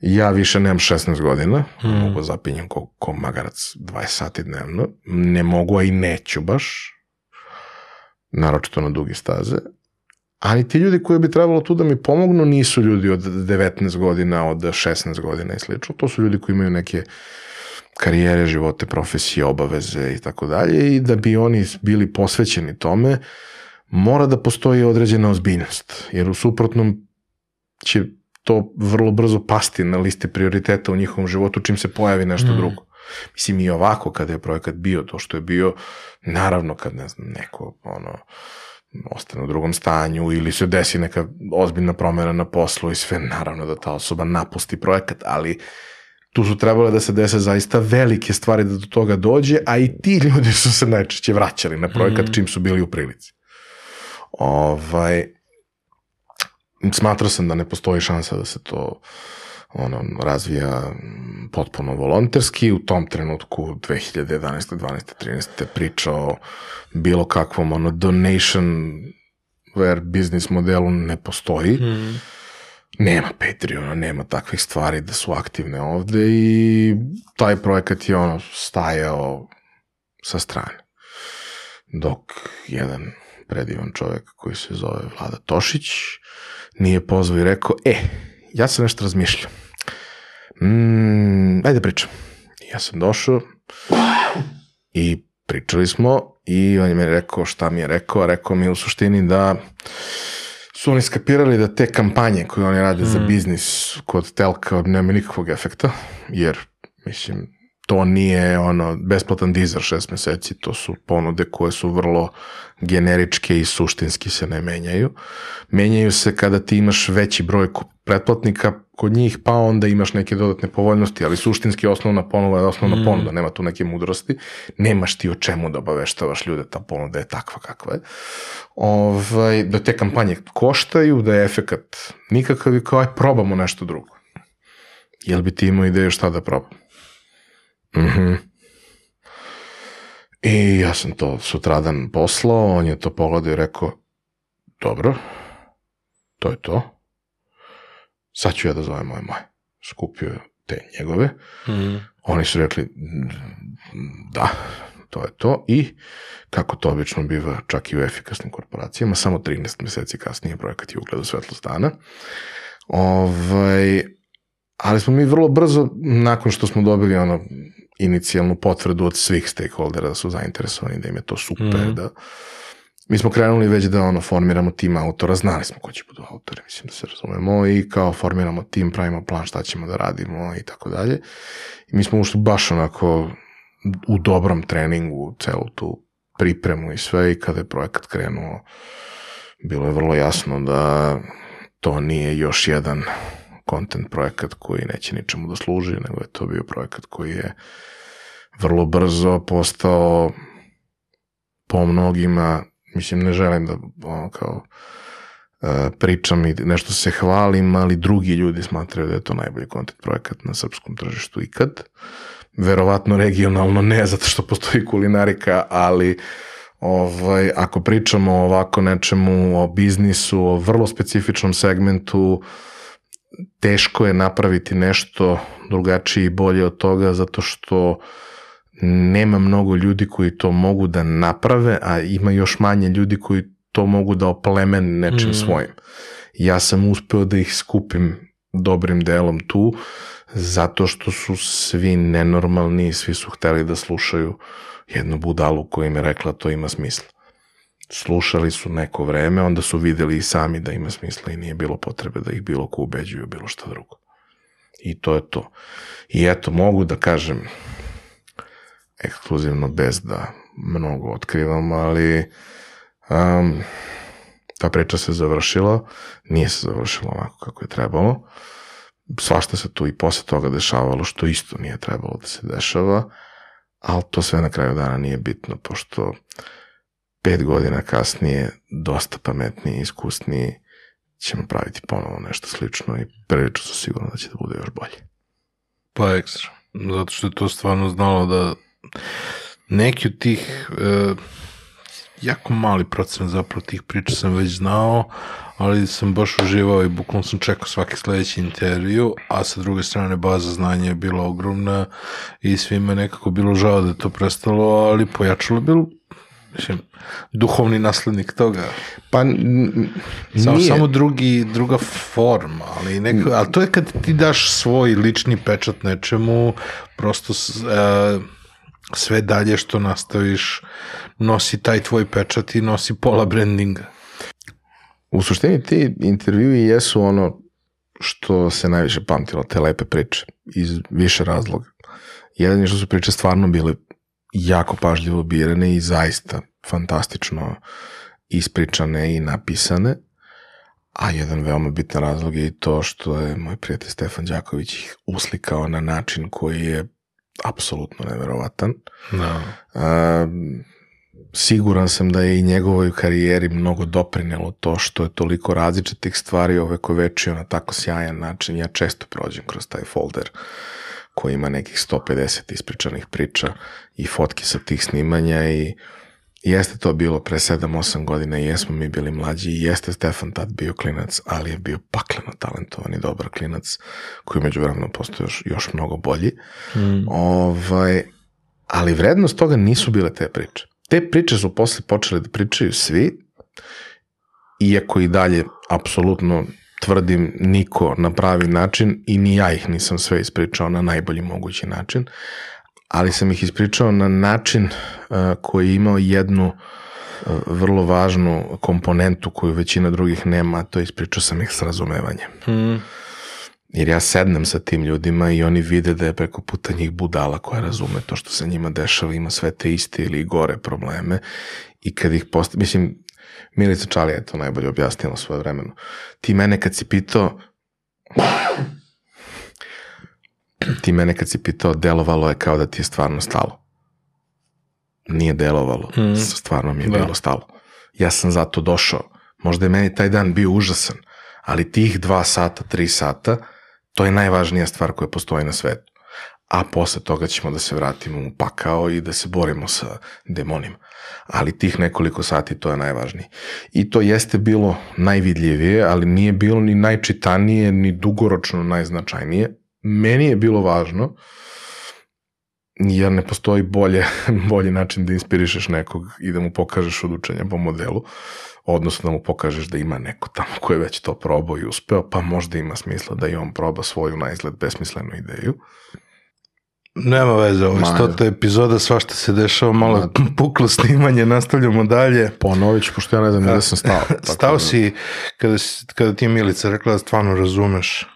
ja više nemam 16 godina, mm. mogu zapinjem ko, ko magarac 20 sati dnevno, ne mogu, a i neću baš, naročito na dugi staze, ali ti ljudi koji bi trebalo tu da mi pomognu nisu ljudi od 19 godina, od 16 godina i slično, to su ljudi koji imaju neke karijere, živote, profesije, obaveze i tako dalje i da bi oni bili posvećeni tome, mora da postoji određena ozbiljnost, jer u suprotnom će to vrlo brzo pasti na listi prioriteta u njihovom životu čim se pojavi nešto mm. drugo. Mislim i ovako kada je projekat bio to što je bio, naravno kad ne znam, neko ono, ostane u drugom stanju ili se desi neka ozbiljna promjena na poslu i sve, naravno da ta osoba napusti projekat, ali tu su trebale da se dese zaista velike stvari da do toga dođe, a i ti ljudi su se najčešće vraćali na projekat mm. čim su bili u prilici. Ovaj, smatrao sam da ne postoji šansa da se to ono, razvija potpuno volonterski. U tom trenutku 2011. 12. 13. priča o bilo kakvom ono, donation where business modelu ne postoji. Mm. Nema Patreona, nema takvih stvari da su aktivne ovde i taj projekat je ono stajao sa strane. Dok jedan predivan čovjek koji se zove Vlada Tošić nije pozvao i rekao, e, ja sam nešto razmišljao. Mm, ajde pričam. Ja sam došao i pričali smo i on je mi rekao šta mi je rekao, rekao mi u suštini da su oni skapirali da te kampanje koje oni rade mm. za biznis kod telka nema nikakvog efekta, jer mislim, to nije ono besplatan dizer šest meseci, to su ponude koje su vrlo generičke i suštinski se ne menjaju. Menjaju se kada ti imaš veći broj pretplatnika kod njih, pa onda imaš neke dodatne povoljnosti, ali suštinski osnovna ponuda je osnovna mm. ponuda, nema tu neke mudrosti, nemaš ti o čemu da obaveštavaš ljude, ta ponuda je takva kakva je. Ovaj, da te kampanje koštaju, da je efekat nikakav i kao aj probamo nešto drugo. Jel bi ti imao ideju šta da probam? Mhm. I ja sam to sutradan poslao, on je to pogledao i rekao, dobro, to je to. Sad ću ja da zovem moje moje. Skupio je te njegove. Mm. Oni su rekli, da, to je to. I, kako to obično biva čak i u efikasnim korporacijama, samo 13 meseci kasnije projekat je ugledao svetlost dana. Ovaj, ali smo mi vrlo brzo, nakon što smo dobili ono inicijalnu potvrdu od svih stakeholdera da su zainteresovani, da im je to super, mm. da mi smo krenuli već da ono formiramo tim autora, znali smo ko će budu autori, mislim da se razumemo i kao formiramo tim, pravimo plan šta ćemo da radimo i tako dalje. I mi smo ušli baš onako u dobrom treningu celu tu pripremu i sve i kada je projekat krenuo bilo je vrlo jasno da to nije još jedan content projekat koji neće ničemu da služi, nego je to bio projekat koji je vrlo brzo postao po mnogima, mislim ne želim da ono kao uh, pričam i nešto se hvalim, ali drugi ljudi smatraju da je to najbolji content projekat na srpskom tržištu ikad. verovatno regionalno ne, zato što postoji kulinarika, ali ovaj, ako pričamo o ovako nečemu, o biznisu, o vrlo specifičnom segmentu, teško je napraviti nešto drugačije i bolje od toga, zato što nema mnogo ljudi koji to mogu da naprave, a ima još manje ljudi koji to mogu da oplemen nečim mm. svojim. Ja sam uspeo da ih skupim dobrim delom tu, zato što su svi nenormalni i svi su hteli da slušaju jednu budalu koja im je rekla to ima smisla. Slušali su neko vreme, onda su videli i sami da ima smisla i nije bilo potrebe da ih bilo ko ubeđuju bilo šta drugo. I to je to. I eto, mogu da kažem ekskluzivno bez da mnogo otkrivam, ali um, ta priča se završila, nije se završila onako kako je trebalo. Svašta se tu i posle toga dešavalo, što isto nije trebalo da se dešava, ali to sve na kraju dana nije bitno, pošto pet godina kasnije, dosta pametniji, iskusniji, ćemo praviti ponovo nešto slično i prilično su sigurno da će da bude još bolje. Pa ekstra. Zato što je to stvarno znalo da neki od tih e, jako mali procent zapravo tih priča sam već znao, ali sam baš uživao i bukvalno sam čekao svaki sledeći intervju, a sa druge strane baza znanja je bila ogromna i svima nekako bilo žao da je to prestalo, ali pojačalo je bilo mislim, duhovni naslednik toga. Pa samo, nije. samo drugi, druga forma, ali, neko, ali to je kad ti daš svoj lični pečat nečemu, prosto uh, sve dalje što nastaviš nosi taj tvoj pečat i nosi pola brandinga. U suštini ti intervjui jesu ono što se najviše pamtilo, te lepe priče, iz više razloga. Jedan je što su priče stvarno bile jako pažljivo birane i zaista fantastično ispričane i napisane, a jedan veoma bitan razlog je i to što je moj prijatelj Stefan Đaković ih uslikao na način koji je apsolutno neverovatan. Da. A, siguran sam da je i njegovoj karijeri mnogo doprinelo to što je toliko različitih stvari ove večio na tako sjajan način. Ja često prođem kroz taj folder koji ima nekih 150 ispričanih priča i fotki sa tih snimanja i jeste to bilo pre 7-8 godina i jesmo mi bili mlađi i jeste Stefan tad bio klinac, ali je bio pakleno talentovan i dobar klinac koji među vremenom postoje još, još mnogo bolji. Mm. Ovaj, ali vrednost toga nisu bile te priče. Te priče su posle počeli da pričaju svi, iako i dalje apsolutno tvrdim niko na pravi način i ni ja ih nisam sve ispričao na najbolji mogući način, ali sam ih ispričao na način uh, koji je imao jednu uh, vrlo važnu komponentu koju većina drugih nema, a to ispričao sam ih s razumevanjem. Mm. Jer ja sednem sa tim ljudima i oni vide da je preko puta njih budala koja razume to što se njima dešava, ima sve te iste ili gore probleme i kad ih postavi, mislim, Milica Čalija je to najbolje objasnila svoje vremeno. Ti mene kad si pitao ti mene kad si pitao delovalo je kao da ti je stvarno stalo. Nije delovalo, mm. stvarno mi je da. bilo stalo. Ja sam zato došao. Možda je meni taj dan bio užasan, ali tih dva sata, tri sata, to je najvažnija stvar koja postoji na svetu. A posle toga ćemo da se vratimo u pakao i da se borimo sa demonima. Ali tih nekoliko sati to je najvažnije. I to jeste bilo najvidljivije, ali nije bilo ni najčitanije, ni dugoročno najznačajnije. Meni je bilo važno, jer ne postoji bolje, [laughs] bolji način da inspirišeš nekog i da mu pokažeš od učenja po modelu, odnosno da mu pokažeš da ima neko tamo ko je već to probao i uspeo, pa možda ima smisla da i on proba svoju na izgled besmislenu ideju. Nema veze, ovo je stota epizoda, svašta se dešava, malo Ma, [laughs] puklo snimanje, nastavljamo dalje. Ponovit ću, pošto ja ne znam da sam stao. [laughs] stao si, kada, kada ti je Milica rekla da stvarno razumeš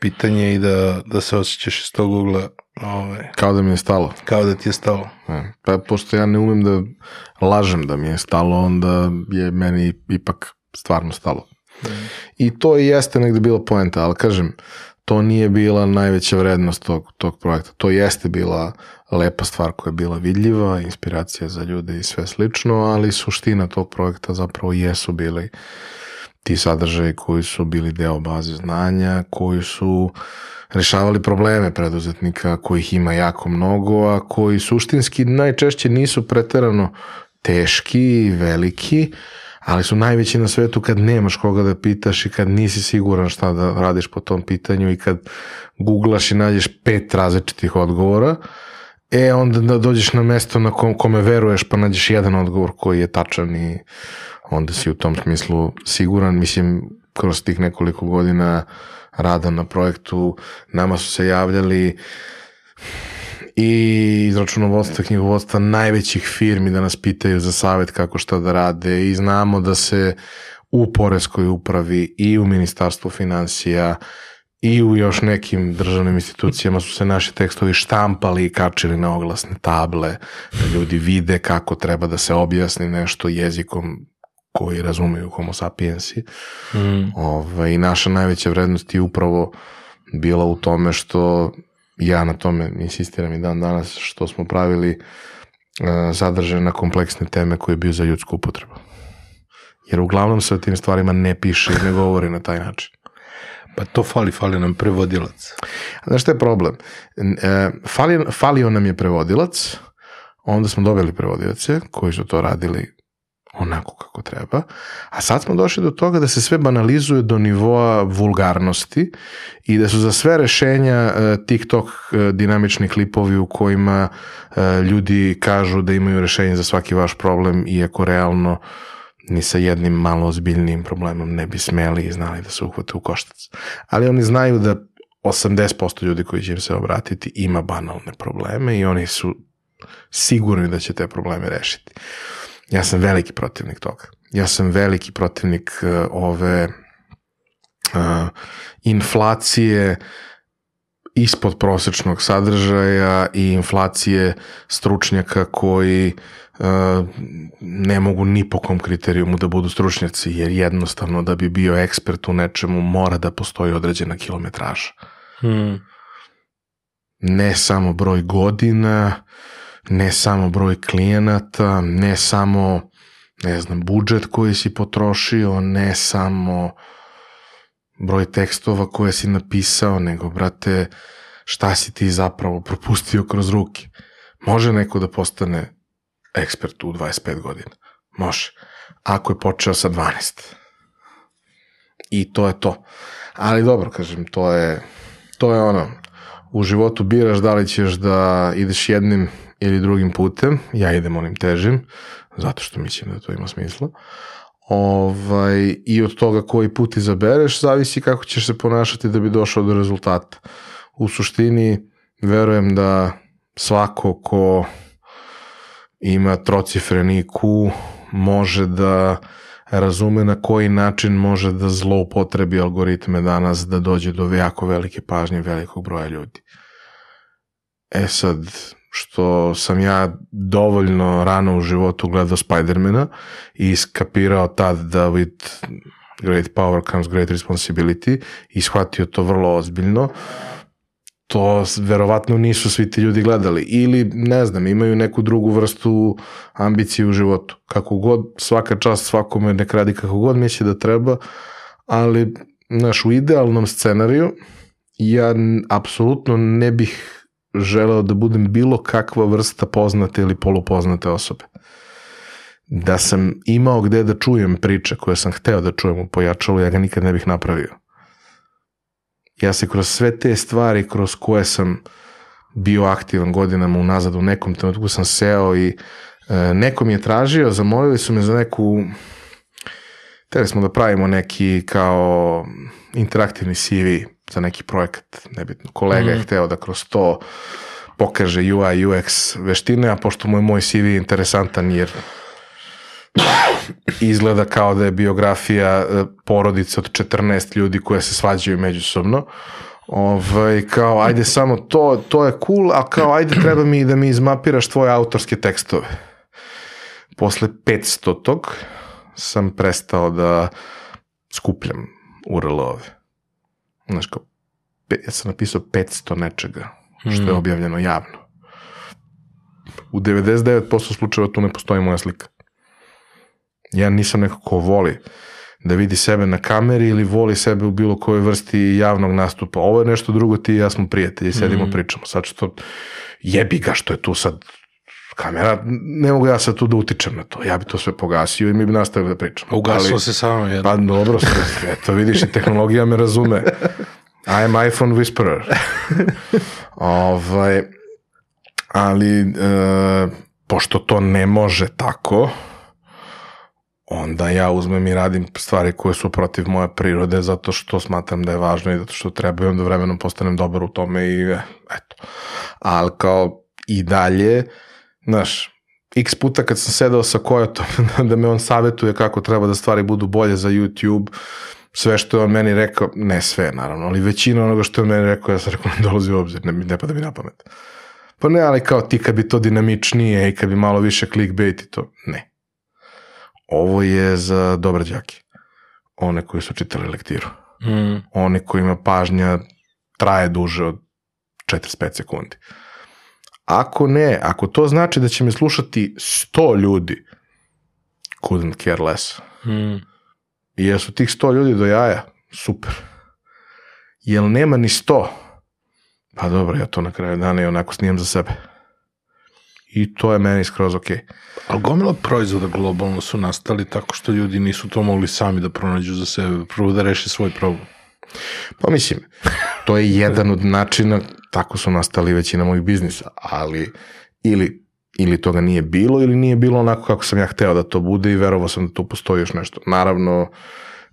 pitanje i da, da se osjećaš iz tog ugla. Ovaj, kao da mi je stalo. Kao da ti je stalo. Ne, pa pošto ja ne umem da lažem da mi je stalo, onda je meni ipak stvarno stalo. Mm. I to i jeste negde bila poenta, ali kažem, to nije bila najveća vrednost tog, tog projekta. To jeste bila lepa stvar koja je bila vidljiva, inspiracija za ljude i sve slično, ali suština tog projekta zapravo jesu bili uh, ti sadržaji koji su bili deo baze znanja, koji su rešavali probleme preduzetnika kojih ima jako mnogo, a koji suštinski najčešće nisu preterano teški i veliki, ali su najveći na svetu kad nemaš koga da pitaš i kad nisi siguran šta da radiš po tom pitanju i kad googlaš i nađeš pet različitih odgovora, e onda da dođeš na mesto na kom, kome veruješ pa nađeš jedan odgovor koji je tačan i onda si u tom smislu siguran. Mislim, kroz tih nekoliko godina rada na projektu nama su se javljali i iz računovodstva, knjigovodstva najvećih firmi da nas pitaju za savet kako šta da rade i znamo da se u Poreskoj upravi i u Ministarstvu financija i u još nekim državnim institucijama su se naši tekstovi štampali i kačili na oglasne table, da ljudi vide kako treba da se objasni nešto jezikom koji razumeju homo sapiensi. Mm. Ove, I naša najveća vrednost je upravo bila u tome što ja na tome insistiram i dan danas što smo pravili uh, sadržaj na kompleksne teme koje je bio za ljudsku upotrebu. Jer uglavnom se o tim stvarima ne piše i ne govori na taj način. Pa to fali, fali nam prevodilac. Znaš šta je problem? E, fali, falio nam je prevodilac, onda smo dobili prevodilace koji su to radili onako kako treba, a sad smo došli do toga da se sve banalizuje do nivoa vulgarnosti i da su za sve rešenja uh, TikTok uh, dinamični klipovi u kojima uh, ljudi kažu da imaju rešenje za svaki vaš problem, iako realno ni sa jednim malo ozbiljnijim problemom ne bi smeli i znali da se uhvate u koštac. Ali oni znaju da 80% ljudi koji će im se obratiti ima banalne probleme i oni su sigurni da će te probleme rešiti. Ja sam veliki protivnik toga. Ja sam veliki protivnik uh, ove uh, inflacije ispod prosečnog sadržaja i inflacije stručnjaka koji uh, ne mogu ni po kom kriterijumu da budu stručnjaci, jer jednostavno da bi bio ekspert u nečemu mora da postoji određena kilometraža. Hmm. Ne samo broj godina, ne samo broj klijenata, ne samo ne znam, budžet koji si potrošio, ne samo broj tekstova koje si napisao, nego, brate, šta si ti zapravo propustio kroz ruke. Može neko da postane ekspert u 25 godina. Može. Ako je počeo sa 12. I to je to. Ali dobro, kažem, to je, to je ono, u životu biraš da li ćeš da ideš jednim ili drugim putem, ja idem onim težim, zato što mislim da to ima smisla. Ovaj, I od toga koji put izabereš, zavisi kako ćeš se ponašati da bi došao do rezultata. U suštini, verujem da svako ko ima trocifreni IQ može da razume na koji način može da zloupotrebi algoritme danas da dođe do jako velike pažnje velikog broja ljudi. E sad, što sam ja dovoljno rano u životu gledao Spidermana i skapirao tad da with great power comes great responsibility i shvatio to vrlo ozbiljno. To verovatno nisu svi ti ljudi gledali ili ne znam imaju neku drugu vrstu ambicije u životu. Kako god svaka čast svakome nek radi kako god misli da treba ali naš u idealnom scenariju ja apsolutno ne bih želeo da budem bilo kakva vrsta poznate ili polupoznate osobe. Da sam imao gde da čujem priče koje sam hteo da čujem u pojačalu, ja ga nikad ne bih napravio. Ja se kroz sve te stvari kroz koje sam bio aktivan godinama unazad u nekom trenutku sam seo i e, neko mi je tražio, zamolili su me za neku Hteli smo da pravimo neki kao interaktivni CV za neki projekat, nebitno. Kolega mm. je hteo da kroz to pokaže UI, UX veštine, a pošto mu je moj CV interesantan jer izgleda kao da je biografija e, porodice od 14 ljudi koje se svađaju međusobno. Ovaj, kao, ajde samo to, to je cool, a kao, ajde treba mi da mi izmapiraš tvoje autorske tekstove. Posle 500 tog sam prestao da skupljam URL-ove. Znaš, kao, ja sam napisao 500 nečega, što je mm. objavljeno javno. U 99% slučajeva tu ne postoji moja slika. Ja nisam neko ko voli da vidi sebe na kameri ili voli sebe u bilo kojoj vrsti javnog nastupa. Ovo je nešto drugo, ti i ja smo prijatelji, sedimo, Mhm. pričamo. Sad što jebi ga što je tu sad kamera, ne mogu ja sad tu da utičem na to. Ja bi to sve pogasio i mi bi nastavili da pričamo. Ugasilo Ali- se samo jedno. Pa dobro, sve, eto vidiš i tehnologija me razume. I am iPhone whisperer. ovaj, ali, e, pošto to ne može tako, onda ja uzmem i radim stvari koje su protiv moje prirode zato što smatram da je važno i zato što treba i onda vremenom postanem dobar u tome i eto. Ali kao i dalje, znaš, x puta kad sam sedao sa Kojotom [laughs] da me on savetuje kako treba da stvari budu bolje za YouTube, sve što je on meni rekao, ne sve naravno, ali većina onoga što je on meni rekao, ja sam rekao [laughs] ne dolazi u obzir, ne, ne pada mi na pamet. Pa ne, ali kao ti kad bi to dinamičnije i kad bi malo više clickbait i to, ne. Ovo je za dobre đake. One koji su čitali lektiru. Mm. One kojima pažnja traje duže od 45 sekundi. Ako ne, ako to znači da će me slušati 100 ljudi, couldn't care less. Mm. I jesu tih 100 ljudi do jaja? Super. Jel nema ni 100? Pa dobro, ja to na kraju dana i onako snimam za sebe. I to je meni skroz okej. Ali gomila proizvoda globalno su nastali tako što ljudi nisu to mogli sami da pronađu za sebe, prvo da reše svoj problem. Pa mislim, to je jedan od načina, tako su nastali većina mojih biznisa, ali ili, ili toga nije bilo ili nije bilo onako kako sam ja hteo da to bude i verovao sam da tu postoji još nešto. Naravno,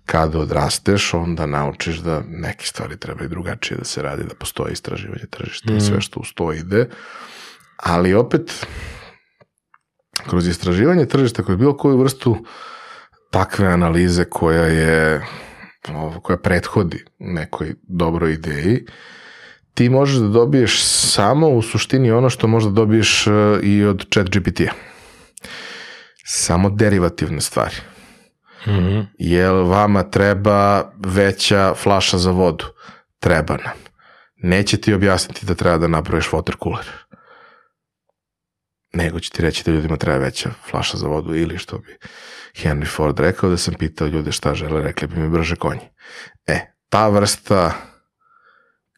kada odrasteš, onda naučiš da neke stvari treba i drugačije da se radi, da postoje istraživanje tržišta i sve što uz to ide. Ali opet, kroz istraživanje tržišta, kroz bilo koju vrstu takve analize koja je koja prethodi nekoj dobroj ideji, ti možeš da dobiješ samo u suštini ono što možda dobiješ e, i od chat GPT-a. Samo derivativne stvari. Mhm. Jel vama treba veća flaša za vodu? Treba nam. Neće ti objasniti da treba da napraviš water cooler. Nego će ti reći da ljudima treba veća flaša za vodu ili što bi Henry Ford rekao da sam pitao ljude šta žele, rekli bi mi brže konji. E, ta vrsta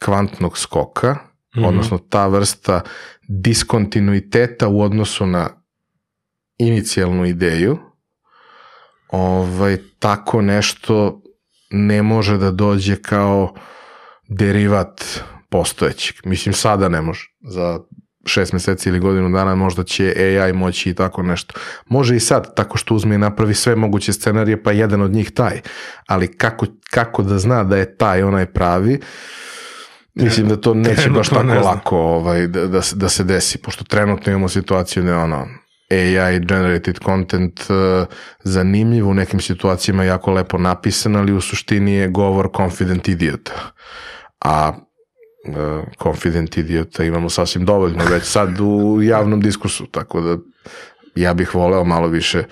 kvantnog skoka, Mhm. odnosno ta vrsta diskontinuiteta u odnosu na inicijalnu ideju, ovaj, tako nešto ne može da dođe kao derivat postojećeg. Mislim, sada ne može. Za šest meseci ili godinu dana možda će AI moći i tako nešto. Može i sad, tako što uzme i napravi sve moguće scenarije, pa jedan od njih taj. Ali kako, kako da zna da je taj onaj pravi, mislim da to neće baš tako ne lako ovaj, da, da, se- da se desi, pošto trenutno imamo situaciju da je ono, AI generated content uh, zanimljiv u nekim situacijama jako lepo napisan, ali u suštini je govor confident idiota. A uh, confident idiota imamo sasvim dovoljno već sad u javnom diskursu, tako da ja bih voleo malo više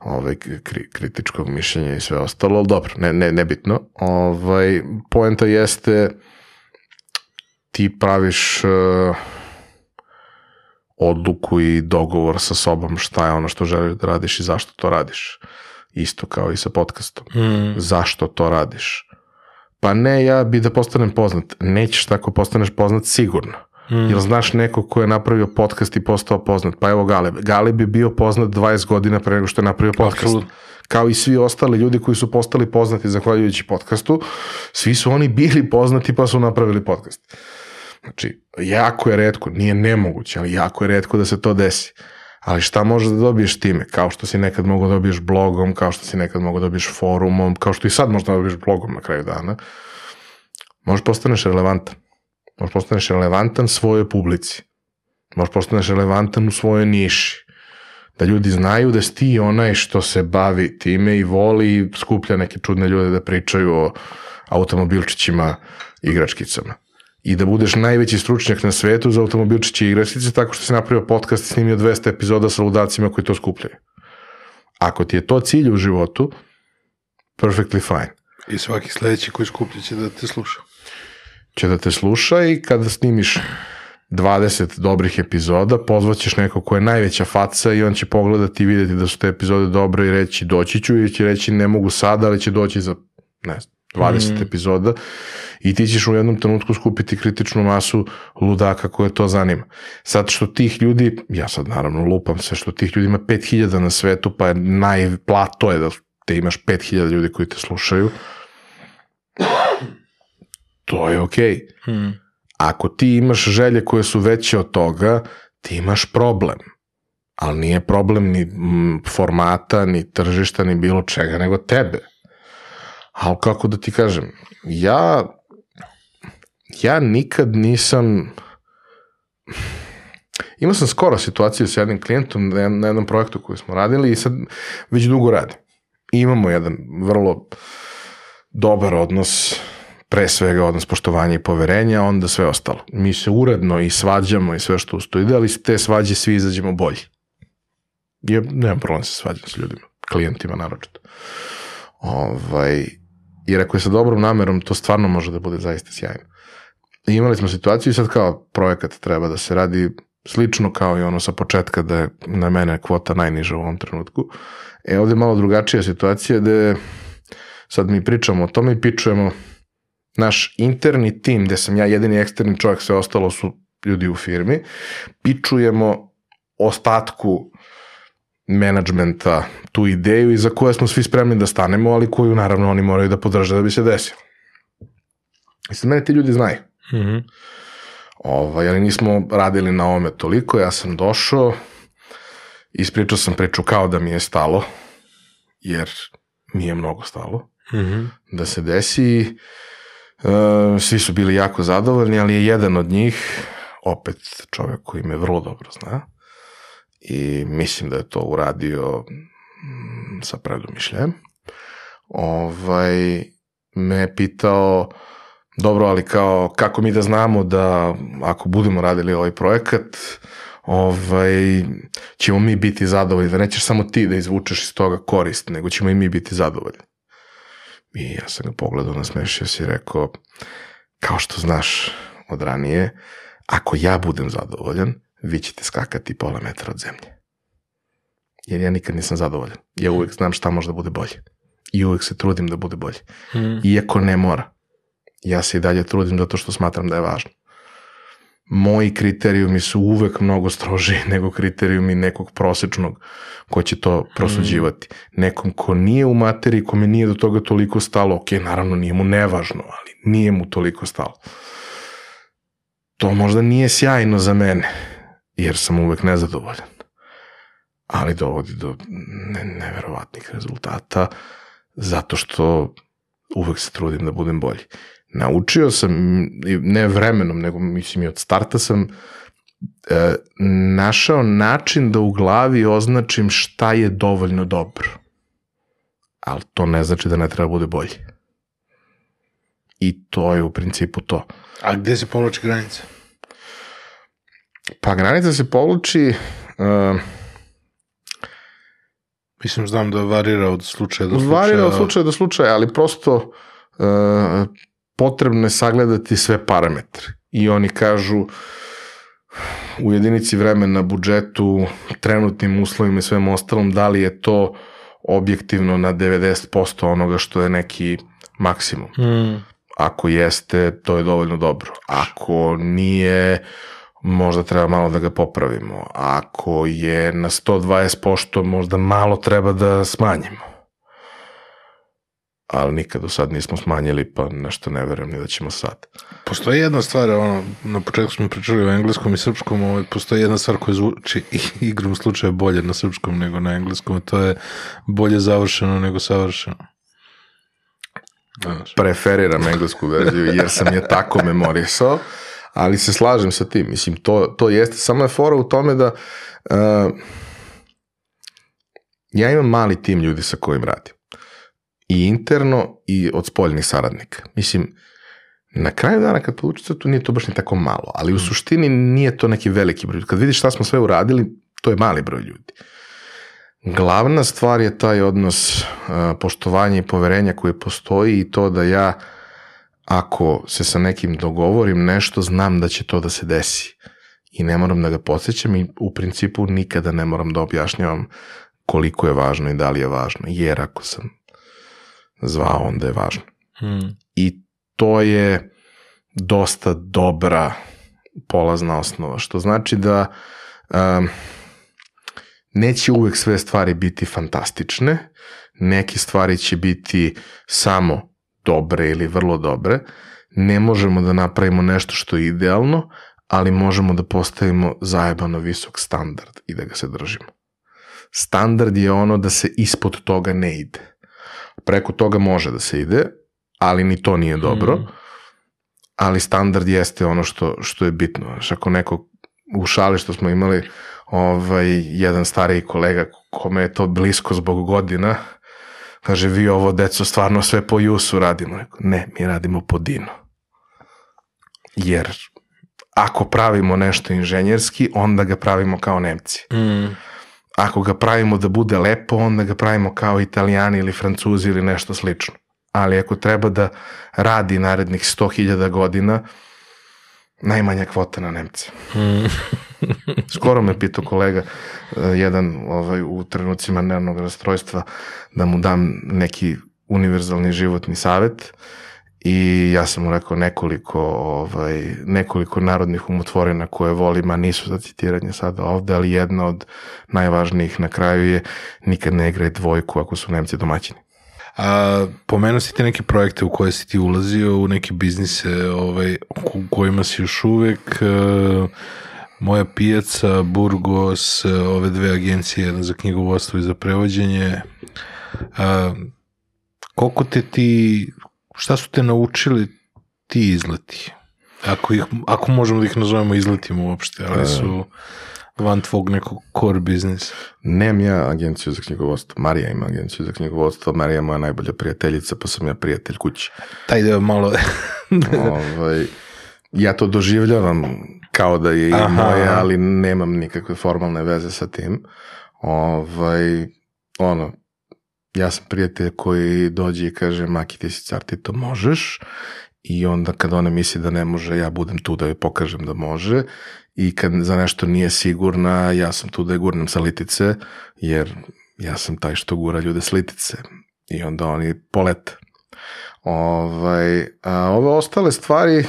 ovaj, kri, kritičkog mišljenja i sve ostalo, ali dobro, ne, ne, nebitno. Ovaj, poenta jeste ti praviš uh, odluku i dogovor sa sobom šta je ono što želiš da radiš i zašto to radiš. Isto kao i sa podcastom. Mm. Zašto to radiš? Pa ne, ja bi da postanem poznat. Nećeš tako postaneš poznat sigurno. Mm. Jel znaš neko ko je napravio podcast i postao poznat? Pa evo Galeb. Galeb je bio poznat 20 godina pre nego što je napravio podcast. Apsolutno. Kao i svi ostali ljudi koji su postali poznati zahvaljujući podcastu, svi su oni bili poznati pa su napravili podcast. Znači, jako je redko, nije nemoguće, ali jako je redko da se to desi. Ali šta možeš da dobiješ time? Kao što si nekad mogo da dobiješ blogom, kao što si nekad mogo da dobiješ forumom, kao što i sad možeš da dobiješ blogom na kraju dana. Možeš postaneš relevantan. Možeš postaneš relevantan svojoj publici. Možeš postaneš relevantan u svojoj niši. Da ljudi znaju da si ti onaj što se bavi time i voli i skuplja neke čudne ljude da pričaju o automobilčićima igračkicama. I da budeš najveći stručnjak na svetu za automobilčiće i igračkice tako što si napravio podcast i snimio 200 epizoda sa ludacima koji to skupljaju. Ako ti je to cilj u životu, perfectly fine. I svaki sledeći koji skuplja će da te sluša. će da te sluša i kada snimiš 20 dobrih epizoda, pozvaćeš nekog ko je najveća faca i on će pogledati i vidjeti da su te epizode dobre i reći doći ću ili će reći ne mogu sada, ali će doći za ne znam, 20 mm. epizoda i ti ćeš u jednom trenutku skupiti kritičnu masu ludaka koje to zanima. Sad što tih ljudi, ja sad naravno lupam se, što tih ljudi ima 5000 na svetu, pa je najplato je da te imaš 5000 ljudi koji te slušaju, to je okej. Okay. Mm. Ako ti imaš želje koje su veće od toga, ti imaš problem. Ali nije problem ni formata, ni tržišta, ni bilo čega, nego tebe. Ali kako da ti kažem, ja, ja nikad nisam... Imao sam skoro situaciju sa jednim klijentom na jednom projektu koji smo radili i sad već dugo radim. I imamo jedan vrlo dobar odnos, pre svega odnos poštovanja i poverenja, onda sve ostalo. Mi se uredno i svađamo i sve što ustoji, ali s te svađe svi izađemo bolji. Je, nemam problem se svađam s ljudima, klijentima naročito. Ovaj, jer ako je sa dobrom namerom, to stvarno može da bude zaista sjajno. I imali smo situaciju i sad kao projekat treba da se radi slično kao i ono sa početka da je na mene kvota najniža u ovom trenutku. E ovde je malo drugačija situacija da sad mi pričamo o tome i pičujemo naš interni tim, gde sam ja jedini eksterni čovjek, sve ostalo su ljudi u firmi, pičujemo ostatku menadžmenta tu ideju i za koje smo svi spremni da stanemo, ali koju naravno oni moraju da podrže da bi se desilo. I sad mene ti ljudi znaju. Mm -hmm. ovaj, ali nismo radili na ome toliko, ja sam došao, ispričao sam priču kao da mi je stalo, jer mi je mnogo stalo mm -hmm. da se desi Uh, svi su bili jako zadovoljni, ali je jedan od njih, opet čovek koji me vrlo dobro zna, i mislim da je to uradio mm, sa predumišljajem, ovaj, me pitao, dobro, ali kao, kako mi da znamo da ako budemo radili ovaj projekat, ovaj, ćemo mi biti zadovoljni, da nećeš samo ti da izvučeš iz toga korist, nego ćemo i mi biti zadovoljni. I ja sam ga pogledao, nasmešio se i rekao, kao što znaš od ranije, ako ja budem zadovoljan, vi ćete skakati pola metra od zemlje. Jer ja nikad nisam zadovoljan. Ja uvek znam šta može da bude bolje. I uvek se trudim da bude bolje. Mm. Iako ne mora. Ja se i dalje trudim zato što smatram da je važno moji kriterijumi su uvek mnogo stroži [laughs] nego kriterijumi nekog prosečnog ko će to prosuđivati. Nekom ko nije u materiji, kome nije do toga toliko stalo, ok, naravno nije mu nevažno, ali nije mu toliko stalo. To možda nije sjajno za mene, jer sam uvek nezadovoljan. Ali dovodi do ne, neverovatnih rezultata zato što uvek se trudim da budem bolji naučio sam, ne vremenom, nego mislim i od starta sam e, našao način da u glavi označim šta je dovoljno dobro. Ali to ne znači da ne treba bude bolje. I to je u principu to. A gde se povlači granica? Pa granica se povlači... Uh, Mislim, znam da varira od slučaja do slučaja. Varira od slučaja do slučaja, ali prosto uh, potrebno je sagledati sve parametre. I oni kažu u jedinici vremena, budžetu, trenutnim uslovima i svem ostalom, da li je to objektivno na 90% onoga što je neki maksimum. Mm. Ako jeste, to je dovoljno dobro. Ako nije, možda treba malo da ga popravimo. Ako je na 120%, možda malo treba da smanjimo ali nikad do sad nismo smanjili, pa nešto ne verujem ni da ćemo sad. Postoji jedna stvar, ono, na početku smo pričali o engleskom i srpskom, ovaj, postoji jedna stvar koja zvuči [laughs] igrom slučaja bolje na srpskom nego na engleskom, to je bolje završeno nego savršeno. Znaš. Preferiram englesku verziju jer sam je tako memorisao, ali se slažem sa tim. Mislim, to, to jeste. Samo je fora u tome da uh, ja imam mali tim ljudi sa kojim radim i interno i od spoljnih saradnika. Mislim, na kraju dana kad povučeš to nije to baš ni tako malo, ali u mm. suštini nije to neki veliki broj. Kad vidiš šta smo sve uradili, to je mali broj ljudi. Glavna stvar je taj odnos uh, poštovanja i poverenja koji postoji i to da ja ako se sa nekim dogovorim nešto, znam da će to da se desi. i ne moram da ga podsjećam i u principu nikada ne moram da objašnjavam koliko je važno i da li je važno, jer ako sam zvao, onda je važno. Hmm. I to je dosta dobra polazna osnova, što znači da um, neće uvek sve stvari biti fantastične, neke stvari će biti samo dobre ili vrlo dobre, ne možemo da napravimo nešto što je idealno, ali možemo da postavimo zajebano visok standard i da ga se držimo. Standard je ono da se ispod toga ne ide. Preko toga može da se ide, ali ni to nije dobro. Mm. Ali standard jeste ono što, što je bitno. Znaš, ako neko u šali što smo imali ovaj, jedan stariji kolega kome je to blisko zbog godina, kaže vi ovo deco stvarno sve po jusu radimo. Ne, mi radimo po dino. Jer ako pravimo nešto inženjerski, onda ga pravimo kao Nemci. Mm. Ako ga pravimo da bude lepo, onda ga pravimo kao italijani ili francuzi ili nešto slično. Ali ako treba da radi narednih 100.000 godina, najmanja kvota na Nemce. Skoro me pitao kolega, eh, jedan ovaj, u trenucima nervnog rastrojstva, da mu dam neki univerzalni životni savet i ja sam mu rekao nekoliko, ovaj, nekoliko narodnih umotvorina koje volim, a nisu za citiranje sada ovde, ali jedna od najvažnijih na kraju je nikad ne igraj dvojku ako su Nemci domaćini. A, pomenuo si ti neke projekte u koje si ti ulazio, u neke biznise ovaj, u kojima si još uvek, uh, moja pijaca, Burgos, ove dve agencije, jedna za knjigovodstvo i za prevođenje. A, koliko te ti, šta su te naučili ti izleti? Ako, ih, ako možemo da ih nazovemo izletima uopšte, ali su van tvog nekog core biznisa. Nemam ja agenciju za knjigovodstvo. Marija ima agenciju za knjigovodstvo. Marija je moja najbolja prijateljica, pa sam ja prijatelj kući. Taj deo malo... ovaj, ja to doživljavam kao da je i Aha. moje, ali nemam nikakve formalne veze sa tim. Ovaj, ono, ja sam prijatelj koji dođe i kaže, Maki, ti si car, ti to možeš. I onda kad ona misli da ne može, ja budem tu da joj pokažem da može. I kad za nešto nije sigurna, ja sam tu da je gurnem sa litice, jer ja sam taj što gura ljude s litice. I onda oni polete. Ovaj, a ove ostale stvari,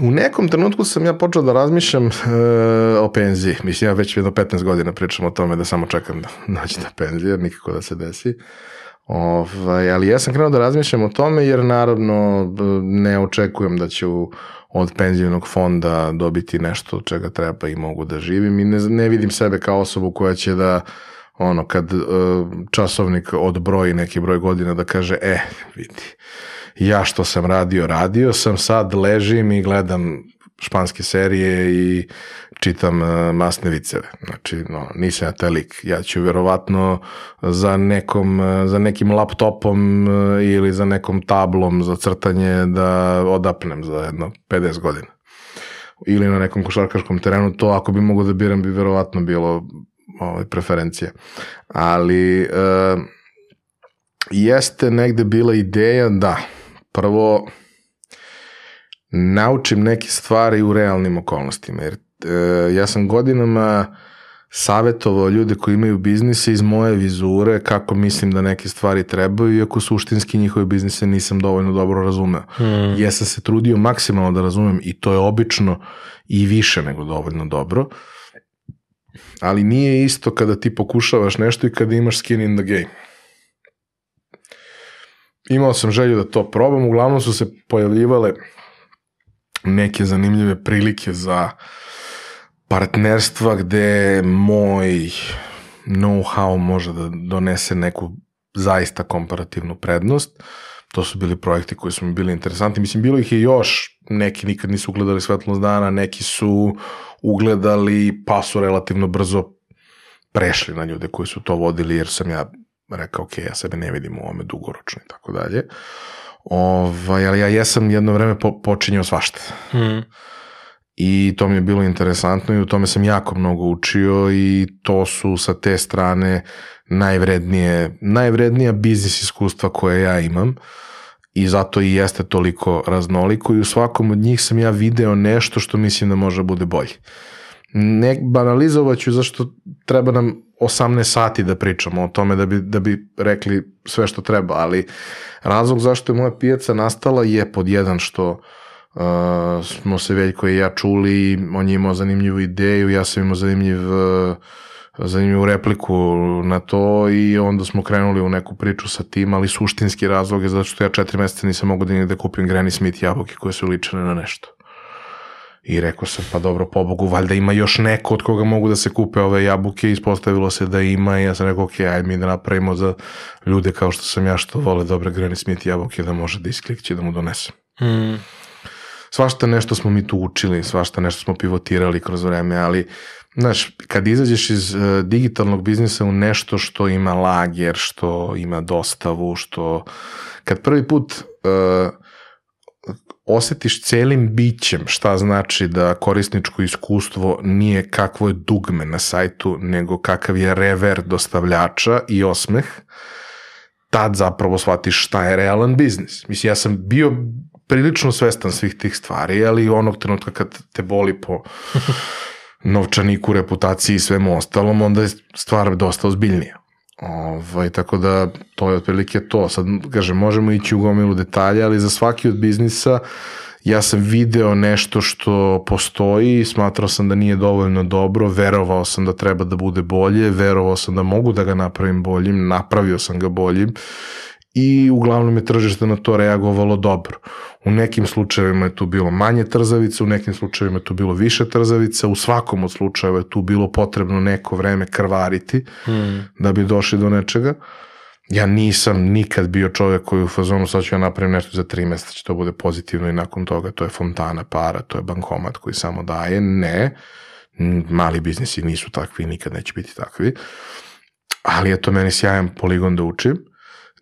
u nekom trenutku sam ja počeo da razmišljam e, o penziji. Mislim, ja već jedno 15 godina pričam o tome da samo čekam da naći na penziju, nikako da se desi. Ovaj, ali ja sam krenuo da razmišljam o tome jer naravno ne očekujem da ću od penzijnog fonda dobiti nešto od čega treba i mogu da živim i ne, ne vidim sebe kao osobu koja će da ono kad uh, časovnik odbroji neki broj godina da kaže e vidi ja što sam radio radio sam sad ležim i gledam španske serije i čitam uh, masne viceve. Znači, no, nisam ja taj lik. Ja ću verovatno za, nekom, uh, za nekim laptopom uh, ili za nekom tablom za crtanje da odapnem za jedno 50 godina. Ili na nekom košarkaškom terenu, to ako bi mogo da biram bi verovatno bilo ovaj, preferencije. Ali uh, jeste negde bila ideja da prvo naučim neke stvari u realnim okolnostima, jer e, ja sam godinama savjetovao ljude koji imaju biznise iz moje vizure kako mislim da neke stvari trebaju, iako suštinski njihove biznise nisam dovoljno dobro razumeo. Hmm. Ja sam se trudio maksimalno da razumem i to je obično i više nego dovoljno dobro, ali nije isto kada ti pokušavaš nešto i kada imaš skin in the game. Imao sam želju da to probam, uglavnom su se pojavljivale neke zanimljive prilike za partnerstva gde moj know-how može da donese neku zaista komparativnu prednost. To su bili projekti koji su mi bili interesanti. Mislim, bilo ih je još, neki nikad nisu ugledali svetlost dana, neki su ugledali pa su relativno brzo prešli na ljude koji su to vodili, jer sam ja rekao, ok, ja sebe ne vidim u ovome dugoročno i tako dalje. Ovaj, ali ja jesam jedno vreme po, počinjao svašta. Hmm. I to mi je bilo interesantno i u tome sam jako mnogo učio i to su sa te strane najvrednije, najvrednija biznis iskustva koje ja imam i zato i jeste toliko raznoliko i u svakom od njih sam ja video nešto što mislim da može da bude bolje. Ne banalizovat ću zašto treba nam 18 sati da pričamo o tome da bi, da bi rekli sve što treba, ali razlog zašto je moja pijaca nastala je pod jedan što uh, smo se Veljko i ja čuli, on je imao zanimljivu ideju, ja sam imao zanimljiv uh, zanimljivu repliku na to i onda smo krenuli u neku priču sa tim, ali suštinski razlog je zato što ja četiri meseca nisam mogu da da kupim Granny Smith jabuke koje su ličene na nešto. I rekao sam, pa dobro, pobogu, valjda ima još neko od koga mogu da se kupe ove jabuke, ispostavilo se da ima i ja sam rekao, ok, ajde mi da napravimo za ljude kao što sam ja, što vole dobre Granny Smith jabuke, da može da isklikće da mu donesem. Mm. Svašta nešto smo mi tu učili, svašta nešto smo pivotirali kroz vreme, ali Znaš, kad izađeš iz uh, digitalnog biznisa u nešto što ima lager, što ima dostavu, što... Kad prvi put uh, osetiš celim bićem šta znači da korisničko iskustvo nije kakvo je dugme na sajtu, nego kakav je rever dostavljača i osmeh, tad zapravo shvatiš šta je realan biznis. Mislim, ja sam bio prilično svestan svih tih stvari, ali onog trenutka kad te boli po [laughs] novčaniku, reputaciji i svemu ostalom, onda je stvar dosta ozbiljnija. Ovaj, tako da to je otprilike to. Sad, kažem, možemo ići u gomilu detalja, ali za svaki od biznisa ja sam video nešto što postoji smatrao sam da nije dovoljno dobro, verovao sam da treba da bude bolje, verovao sam da mogu da ga napravim boljim, napravio sam ga boljim i uglavnom je tržište na to reagovalo dobro. U nekim slučajevima je tu bilo manje trzavica, u nekim slučajevima je tu bilo više trzavica, u svakom od slučajeva je tu bilo potrebno neko vreme krvariti hmm. da bi došli do nečega. Ja nisam nikad bio čovjek koji u fazonu sad ću ja napravim nešto za tri meseca, će to bude pozitivno i nakon toga to je fontana para, to je bankomat koji samo daje. Ne, mali biznisi nisu takvi, nikad neće biti takvi. Ali je to meni sjajan poligon da učim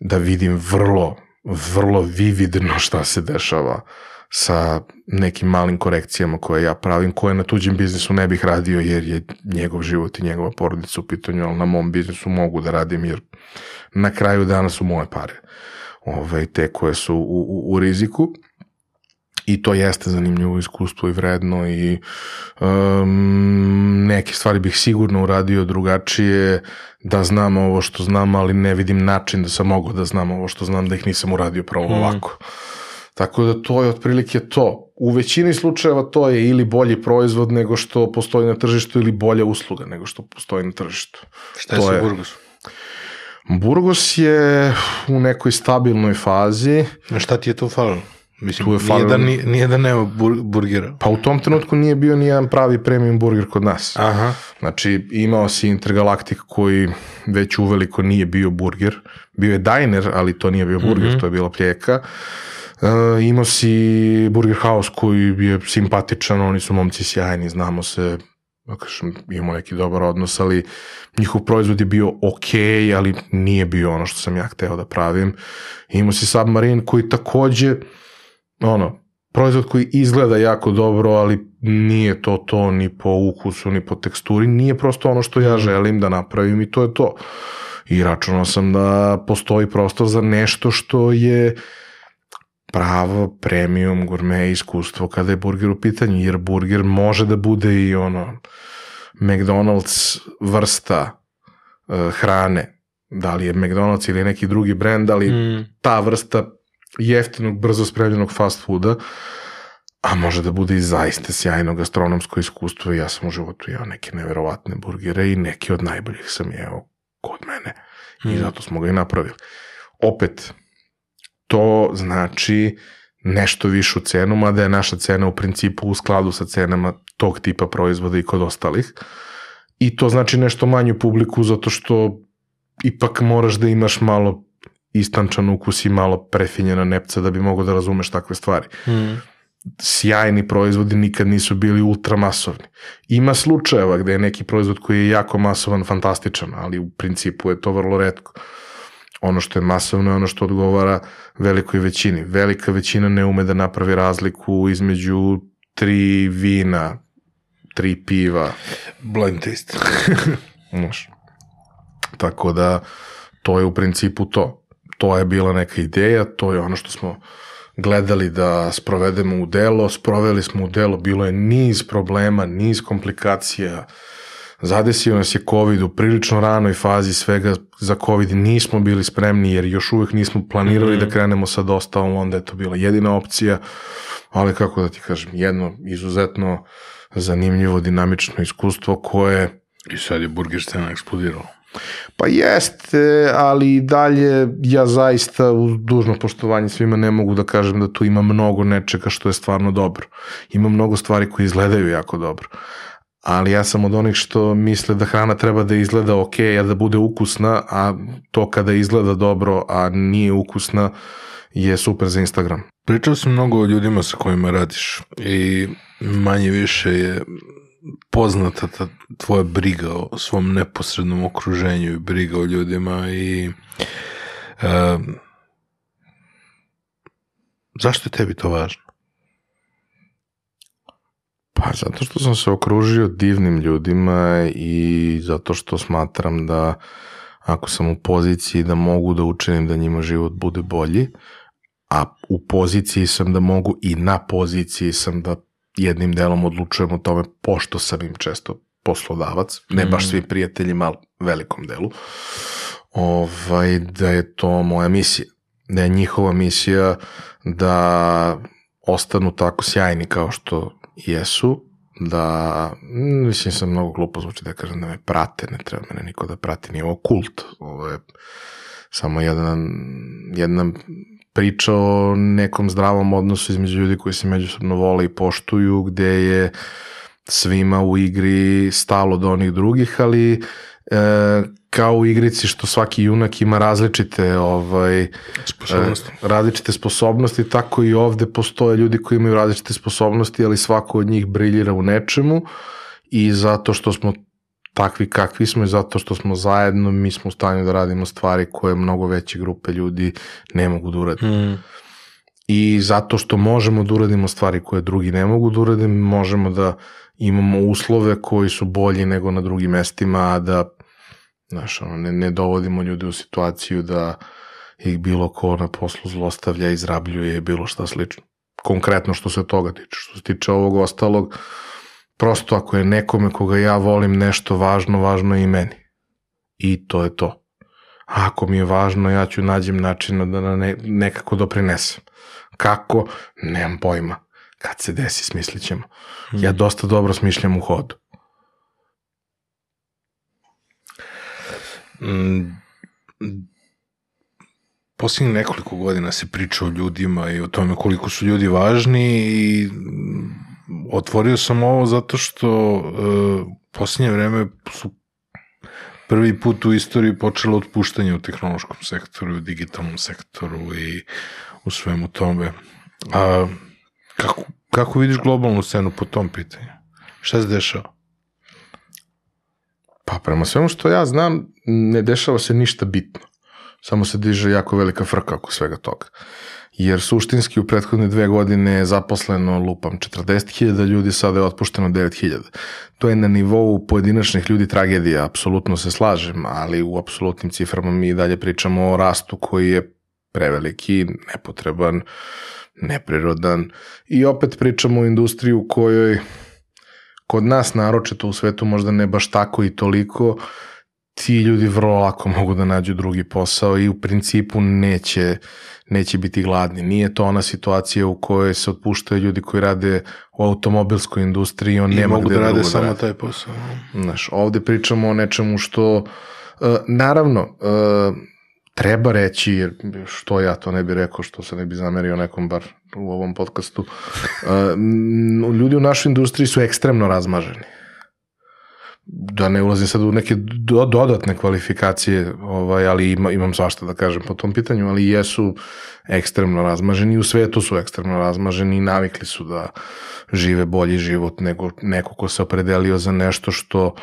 da vidim vrlo, vrlo vividno šta se dešava sa nekim malim korekcijama koje ja pravim, koje na tuđem biznisu ne bih radio jer je njegov život i njegova porodica u pitanju, ali na mom biznisu mogu da radim jer na kraju dana su moje pare. Ove, te koje su u, u, u riziku i to jeste zanimljivo iskustvo i vredno i um, neke stvari bih sigurno uradio drugačije da znam ovo što znam, ali ne vidim način da sam mogao da znam ovo što znam da ih nisam uradio pravo mm. ovako. Tako da to je otprilike to. U većini slučajeva to je ili bolji proizvod nego što postoji na tržištu ili bolja usluga nego što postoji na tržištu. Šta je sa Burgosom? Burgos je u nekoj stabilnoj fazi. A šta ti je tu falilo? Mislim, tu je nije, da, nije, nije da nema bur, burgera. Pa u tom trenutku nije bio ni jedan pravi premium burger kod nas. Aha. Znači, imao si Intergalactic koji već uveliko nije bio burger. Bio je diner, ali to nije bio burger, mm -hmm. to je bila pljeka. Uh, imao si Burger House koji je simpatičan, oni su momci sjajni, znamo se, da kažem, imamo neki dobar odnos, ali njihov proizvod je bio ok, ali nije bio ono što sam ja hteo da pravim. Imao si Submarine koji takođe ono, proizvod koji izgleda jako dobro, ali nije to to ni po ukusu, ni po teksturi, nije prosto ono što ja želim da napravim i to je to. I računao sam da postoji prostor za nešto što je pravo premium gourmet iskustvo kada je burger u pitanju, jer burger može da bude i ono McDonald's vrsta uh, hrane, da li je McDonald's ili neki drugi brend, ali mm. ta vrsta jeftinog, brzo spremljenog fast fooda, a može da bude i zaista sjajno gastronomsko iskustvo. Ja sam u životu jeo neke neverovatne burgere i neki od najboljih sam jeo kod mene. I mm. zato smo ga i napravili. Opet, to znači nešto višu cenu, mada je naša cena u principu u skladu sa cenama tog tipa proizvoda i kod ostalih. I to znači nešto manju publiku zato što ipak moraš da imaš malo istančan ukus i malo prefinjena nepca da bi mogo da razumeš takve stvari. Mm. Sjajni proizvodi nikad nisu bili ultramasovni. Ima slučajeva gde je neki proizvod koji je jako masovan fantastičan, ali u principu je to vrlo redko. Ono što je masovno je ono što odgovara velikoj većini. Velika većina ne ume da napravi razliku između tri vina, tri piva. Blind taste. [laughs] Tako da, to je u principu to to je bila neka ideja, to je ono što smo gledali da sprovedemo u delo, sproveli smo u delo, bilo je niz problema, niz komplikacija, zadesio nas je COVID u prilično ranoj fazi svega za COVID nismo bili spremni jer još uvek nismo planirali mm -hmm. da krenemo sa dostavom, onda je to bila jedina opcija, ali kako da ti kažem, jedno izuzetno zanimljivo, dinamično iskustvo koje... I sad je burger scena eksplodirala. Pa jeste, ali dalje ja zaista uz dužno poštovanje svima ne mogu da kažem da tu ima mnogo nečega što je stvarno dobro. Ima mnogo stvari koje izgledaju jako dobro. Ali ja sam od onih što misle da hrana treba da izgleda ok, a da bude ukusna, a to kada izgleda dobro, a nije ukusna, je super za Instagram. Pričao sam mnogo o ljudima sa kojima radiš i manje više je poznata ta tvoja briga o svom neposrednom okruženju i briga o ljudima i uh, zašto je tebi to važno? Pa zato što sam se okružio divnim ljudima i zato što smatram da ako sam u poziciji da mogu da učinim da njima život bude bolji, a u poziciji sam da mogu i na poziciji sam da jednim delom odlučujem o tome pošto sam im često poslodavac, ne baš mm. svim prijateljima, ali velikom delu, ovaj, da je to moja misija. Da je njihova misija da ostanu tako sjajni kao što jesu, da, mislim sam mnogo glupo zvuči da kažem da me prate, ne treba mene niko da prati, nije ovo kult, ovo je samo jedan, jedna priča o nekom zdravom odnosu između ljudi koji se međusobno vole i poštuju, gde je svima u igri stalo do onih drugih, ali e, kao u igrici što svaki junak ima različite ovaj sposobnosti. E, različite sposobnosti, tako i ovde postoje ljudi koji imaju različite sposobnosti, ali svako od njih briljira u nečemu i zato što smo takvi kakvi smo i zato što smo zajedno, mi smo u stanju da radimo stvari koje mnogo veće grupe ljudi ne mogu da urade. Mm. I zato što možemo da uradimo stvari koje drugi ne mogu da urade, možemo da imamo uslove koji su bolji nego na drugim mestima, a da znaš, ono, ne, ne dovodimo ljude u situaciju da ih bilo ko na poslu zlostavlja, izrabljuje i bilo šta slično. Konkretno što se toga tiče. Što se tiče ovog ostalog, Prosto ako je nekome koga ja volim nešto važno, važno je i meni. I to je to. A ako mi je važno, ja ću nađem načina da na ne, nekako doprinesem. Kako? Nemam pojma. Kad se desi, smislit ćemo. Ja hmm. dosta dobro smišljam u hodu. Mm, posljednjih nekoliko godina se priča o ljudima i o tome koliko su ljudi važni i otvorio sam ovo zato što uh, posljednje vreme su prvi put u istoriji počelo otpuštanje u tehnološkom sektoru, u digitalnom sektoru i u svemu tome. A, kako, kako vidiš globalnu scenu po tom pitanju? Šta se dešava? Pa prema svemu što ja znam, ne dešava se ništa bitno. Samo se diže jako velika frka oko svega toga. Uh, jer suštinski u prethodne dve godine je zaposleno, lupam, 40.000 ljudi, sada je otpušteno 9.000. To je na nivou pojedinačnih ljudi tragedija, apsolutno se slažem, ali u apsolutnim ciframa mi dalje pričamo o rastu koji je preveliki, nepotreban, neprirodan i opet pričamo o industriji u kojoj kod nas naročito u svetu možda ne baš tako i toliko, ti ljudi vrlo lako mogu da nađu drugi posao i u principu neće, neće biti gladni. Nije to ona situacija u kojoj se otpuštaju ljudi koji rade u automobilskoj industriji, on I nema mogu gde da rade da samo taj posao. Znaš, ovde pričamo o nečemu što, uh, naravno, uh, treba reći, jer što ja to ne bi rekao, što se ne bi zamerio nekom bar u ovom podcastu, uh, ljudi u našoj industriji su ekstremno razmaženi da ne ulazim sad u neke do, dodatne kvalifikacije, ovaj, ali ima, imam svašta da kažem po tom pitanju, ali jesu ekstremno razmaženi, u svetu su ekstremno razmaženi i navikli su da žive bolji život nego neko ko se opredelio za nešto što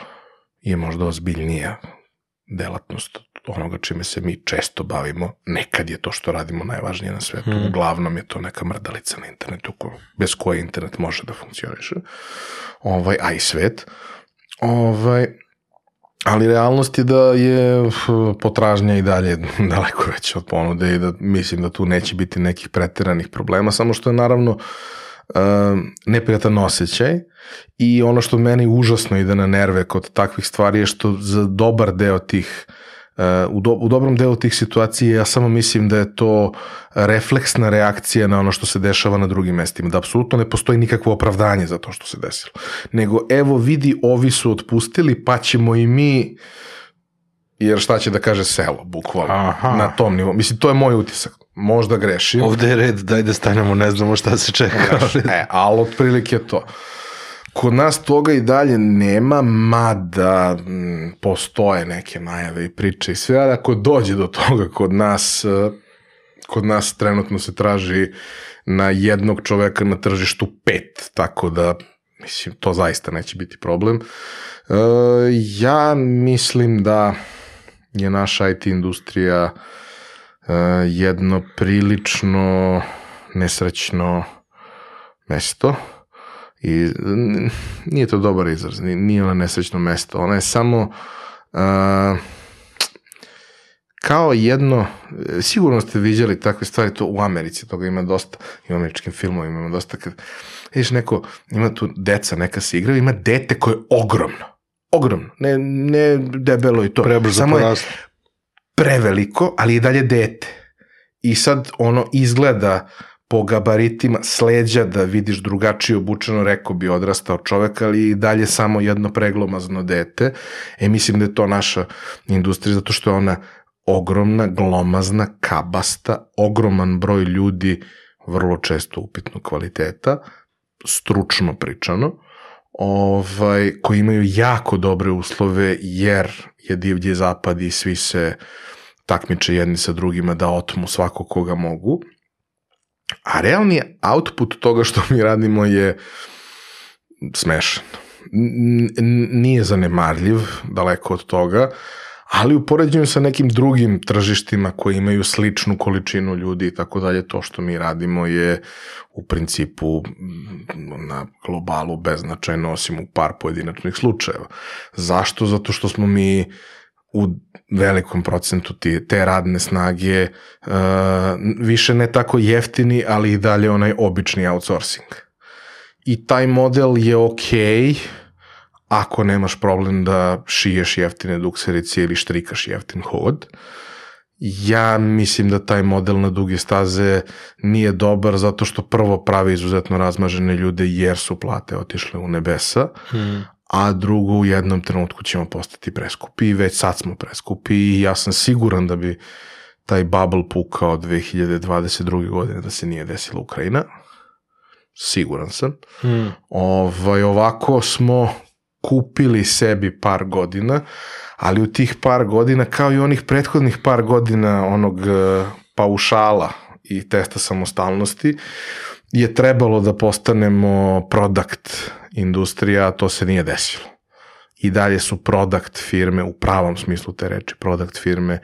je možda ozbiljnija delatnost onoga čime se mi često bavimo. Nekad je to što radimo najvažnije na svetu. Hmm. Uglavnom je to neka mrdalica na internetu ko, bez koje internet može da funkcioniše. Ovaj, a i svet. Ovaj, ali realnost je da je potražnja i dalje [laughs] daleko veća od ponude i da mislim da tu neće biti nekih preteranih problema, samo što je naravno uh, neprijatan osjećaj i ono što meni užasno ide na nerve kod takvih stvari je što za dobar deo tih Uh, u, do, u dobrom delu tih situacija ja samo mislim da je to refleksna reakcija na ono što se dešava na drugim mestima, da apsolutno ne postoji nikakvo opravdanje za to što se desilo. Nego, evo vidi, ovi su otpustili, pa ćemo i mi jer šta će da kaže selo, bukvalno, Aha. na tom nivou. Mislim, to je moj utisak. Možda grešim. Ovde je red, daj da stanemo, ne znamo šta se čeka. [laughs] e, ali otprilike to. Kod nas toga i dalje nema, mada m, postoje neke najave i priče i sve, ali ako dođe do toga kod nas, e, kod nas trenutno se traži na jednog čoveka na tržištu pet, tako da mislim, to zaista neće biti problem. E, ja mislim da je naša IT industrija e, jedno prilično nesrećno mesto i nije to dobar izraz, ni- nije ona nesrećno mesto, ona je samo uh, kao jedno, sigurno ste viđali takve stvari, to u Americi, toga ima dosta, i u američkim filmovima ima dosta, kad vidiš neko, ima tu deca, neka se igraju, ima dete koje je ogromno, ogromno, ne, ne debelo i to, Prebrzo samo je poraslo. preveliko, ali i dalje dete. I sad ono izgleda po gabaritima sleđa da vidiš drugačije obučeno, rekao bi odrastao čovek, ali i dalje samo jedno preglomazno dete. E, mislim da je to naša industrija, zato što je ona ogromna, glomazna, kabasta, ogroman broj ljudi, vrlo često upitnog kvaliteta, stručno pričano, ovaj, koji imaju jako dobre uslove, jer je divlji zapad i svi se takmiče jedni sa drugima da otmu svako koga mogu. A realni output toga što mi radimo je smešan. Nije zanemarljiv, daleko od toga, ali u poređenju sa nekim drugim tržištima koji imaju sličnu količinu ljudi i tako dalje, to što mi radimo je u principu na globalu beznačajno osim u par pojedinačnih slučajeva. Zašto? Zato što smo mi u velikom procentu ti, te radne snage uh, više ne tako jeftini, ali i dalje onaj obični outsourcing. I taj model je okej ako nemaš problem da šiješ jeftine dukserice ili štrikaš jeftin hod. Ja mislim da taj model na duge staze nije dobar zato što prvo pravi izuzetno razmažene ljude jer su plate otišle u nebesa, Hmm. A drugo u jednom trenutku ćemo postati preskupi i već sad smo preskupi i ja sam siguran da bi taj bubble pukao 2022. godine da se nije desila Ukrajina. Siguran sam. Hmm. Ovaj, ovako smo kupili sebi par godina, ali u tih par godina, kao i onih prethodnih par godina onog e, paušala i testa samostalnosti, je trebalo da postanemo product industrija, to se nije desilo. I dalje su product firme, u pravom smislu te reči, product firme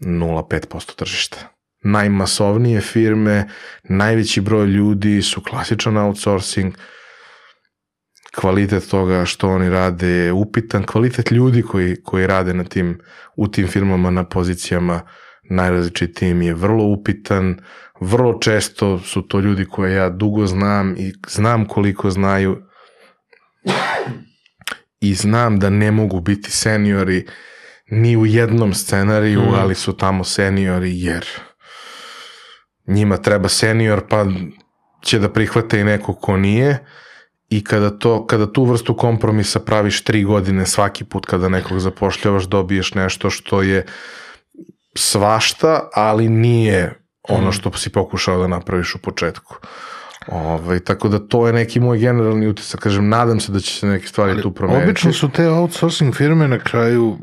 0,5% tržišta. Najmasovnije firme, najveći broj ljudi su klasičan outsourcing, kvalitet toga što oni rade je upitan, kvalitet ljudi koji, koji rade na tim, u tim firmama na pozicijama najrazličitijim je vrlo upitan, vrlo često su to ljudi koje ja dugo znam i znam koliko znaju i znam da ne mogu biti seniori ni u jednom scenariju, Mm. ali su tamo seniori jer njima treba senior pa će da prihvate i neko ko nije i kada, to, kada tu vrstu kompromisa praviš tri godine svaki put kada nekog zapošljavaš dobiješ nešto što je svašta, ali nije ono što si pokušao da napraviš u početku. Ovaj, tako da to je neki moj generalni utisak. Kažem, nadam se da će se neke stvari tu promeniti. Obično su te outsourcing firme na kraju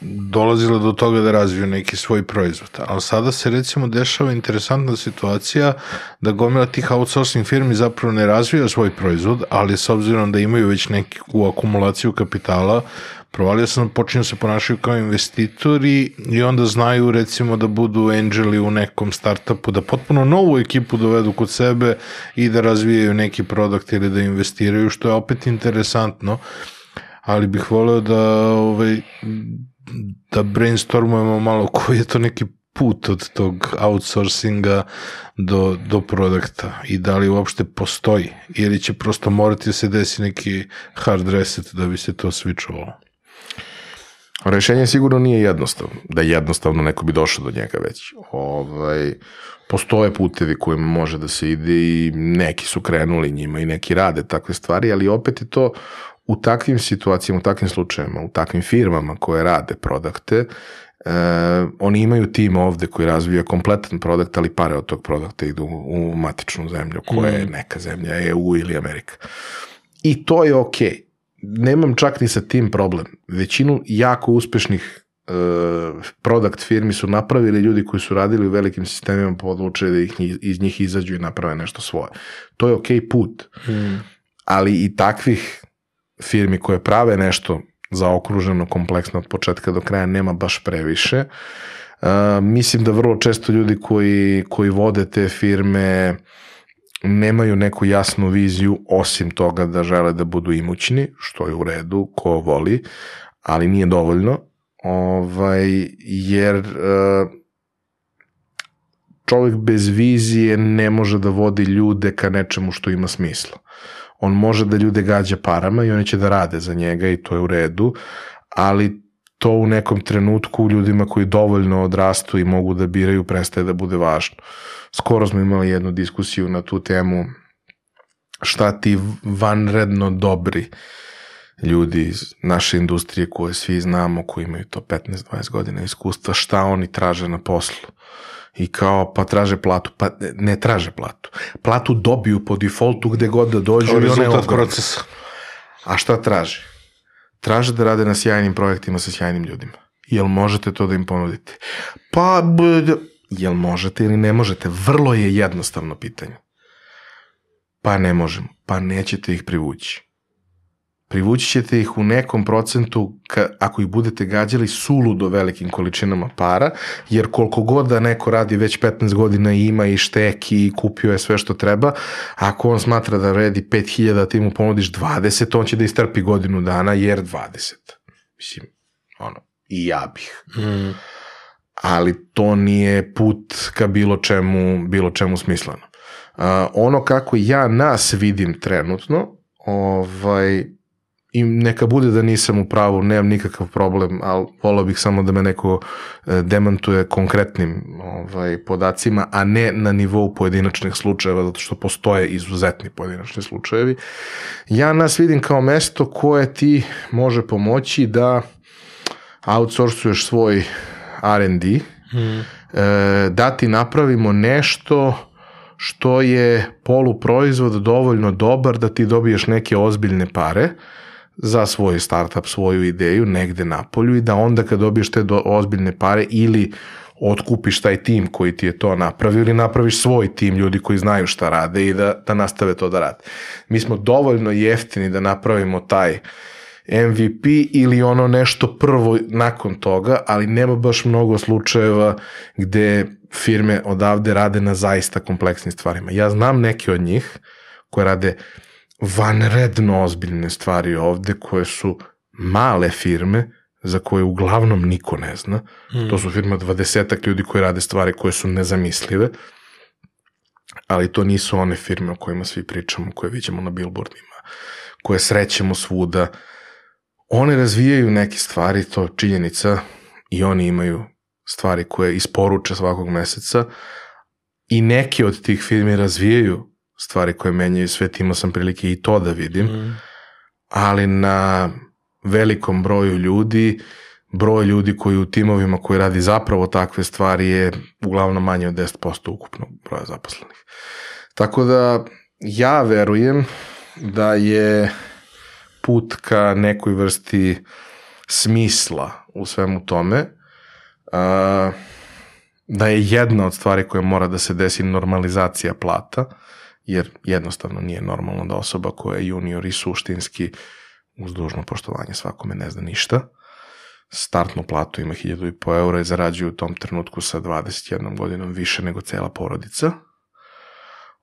dolazile do toga da razviju neki svoj proizvod. Ali sada se recimo dešava interesantna situacija da gomila tih outsourcing firmi zapravo ne razvija svoj proizvod, ali s obzirom da imaju već neku akumulaciju kapitala, provalio sam počinju da se ponašaju kao investitori i onda znaju recimo da budu angeli u nekom startupu, da potpuno novu ekipu dovedu kod sebe i da razvijaju neki produkt ili da investiraju, što je opet interesantno ali bih voleo da, ovaj, da brainstormujemo malo koji je to neki put od tog outsourcinga do, do produkta i da li uopšte postoji ili će prosto morati da se desi neki hard reset da bi se to switchovalo. Rešenje sigurno nije jednostavno, da jednostavno neko bi došao do njega već. Ovaj, postoje putevi kojima može da se ide i neki su krenuli njima i neki rade takve stvari, ali opet je to u takvim situacijama, u takvim slučajevima, u takvim firmama koje rade produkte, e, oni imaju tim ovde koji razvija kompletan produkt, ali pare od tog produkta idu u matičnu zemlju, koja je neka zemlja, EU ili Amerika. I to je okej. Okay. Nemam čak ni sa tim problem. Većinu jako uspešnih uh, product firmi su napravili ljudi koji su radili u velikim sistemima pa odlučili da ih, iz njih izađu i naprave nešto svoje. To je okej okay put. Mm. Ali i takvih firmi koje prave nešto zaokruženo, kompleksno od početka do kraja nema baš previše. Uh, mislim da vrlo često ljudi koji, koji vode te firme nemaju neku jasnu viziju osim toga da žele da budu imućni, što je u redu, ko voli, ali nije dovoljno, ovaj, jer čovjek bez vizije ne može da vodi ljude ka nečemu što ima smisla. On može da ljude gađa parama i oni će da rade za njega i to je u redu, ali to u nekom trenutku ljudima koji dovoljno odrastu i mogu da biraju prestaje da bude važno. Skoro smo imali jednu diskusiju na tu temu šta ti vanredno dobri ljudi iz naše industrije koje svi znamo, koji imaju to 15-20 godina iskustva, šta oni traže na poslu i kao pa traže platu, pa ne traže platu. Platu dobiju po defaultu gde god da dođu one je procesa. A šta traže? Traže da rade na sjajnim projektima sa sjajnim ljudima. Jel možete to da im ponudite? Pa, jel možete ili ne možete? Vrlo je jednostavno pitanje. Pa ne možemo. Pa nećete ih privući privući ćete ih u nekom procentu ka, ako ih budete gađali suludo velikim količinama para, jer koliko god da neko radi već 15 godina i ima i šteki i kupio je sve što treba, ako on smatra da vredi 5000 da ti mu ponudiš 20, on će da istrpi godinu dana jer 20. Mislim, ono, i ja bih. Mm. Ali to nije put ka bilo čemu, bilo čemu smisleno. Uh, ono kako ja nas vidim trenutno, ovaj, i neka bude da nisam u pravu, nemam nikakav problem, ali volao bih samo da me neko e, demantuje konkretnim ovaj, podacima, a ne na nivou pojedinačnih slučajeva, zato što postoje izuzetni pojedinačni slučajevi. Ja nas vidim kao mesto koje ti može pomoći da outsourcuješ svoj R&D, hmm. da ti napravimo nešto što je poluproizvod dovoljno dobar da ti dobiješ neke ozbiljne pare, za svoj startup, svoju ideju negde na polju i da onda kad dobiješ te do, ozbiljne pare ili otkupiš taj tim koji ti je to napravio ili napraviš svoj tim ljudi koji znaju šta rade i da, da nastave to da rade. Mi smo dovoljno jeftini da napravimo taj MVP ili ono nešto prvo nakon toga, ali nema baš mnogo slučajeva gde firme odavde rade na zaista kompleksnim stvarima. Ja znam neke od njih koje rade vanredno ozbiljne stvari ovde koje su male firme za koje uglavnom niko ne zna. Mm. To su firme 20 ljudi koji rade stvari koje su nezamislive, ali to nisu one firme o kojima svi pričamo, koje vidimo na billboardima, koje srećemo svuda. One razvijaju neke stvari, to činjenica, i oni imaju stvari koje isporuče svakog meseca i neke od tih firmi razvijaju stvari koje menjaju svet, imao sam prilike i to da vidim, mm. ali na velikom broju ljudi, broj ljudi koji u timovima koji radi zapravo takve stvari je uglavnom manje od 10% ukupnog broja zaposlenih. Tako da ja verujem da je put ka nekoj vrsti smisla u svemu tome, da je jedna od stvari koja mora da se desi normalizacija plata, jer jednostavno nije normalno da osoba koja je junior i suštinski uz dužno poštovanje svakome ne zna ništa, startnu platu ima 1000 eura i zarađuje u tom trenutku sa 21 godinom više nego cela porodica,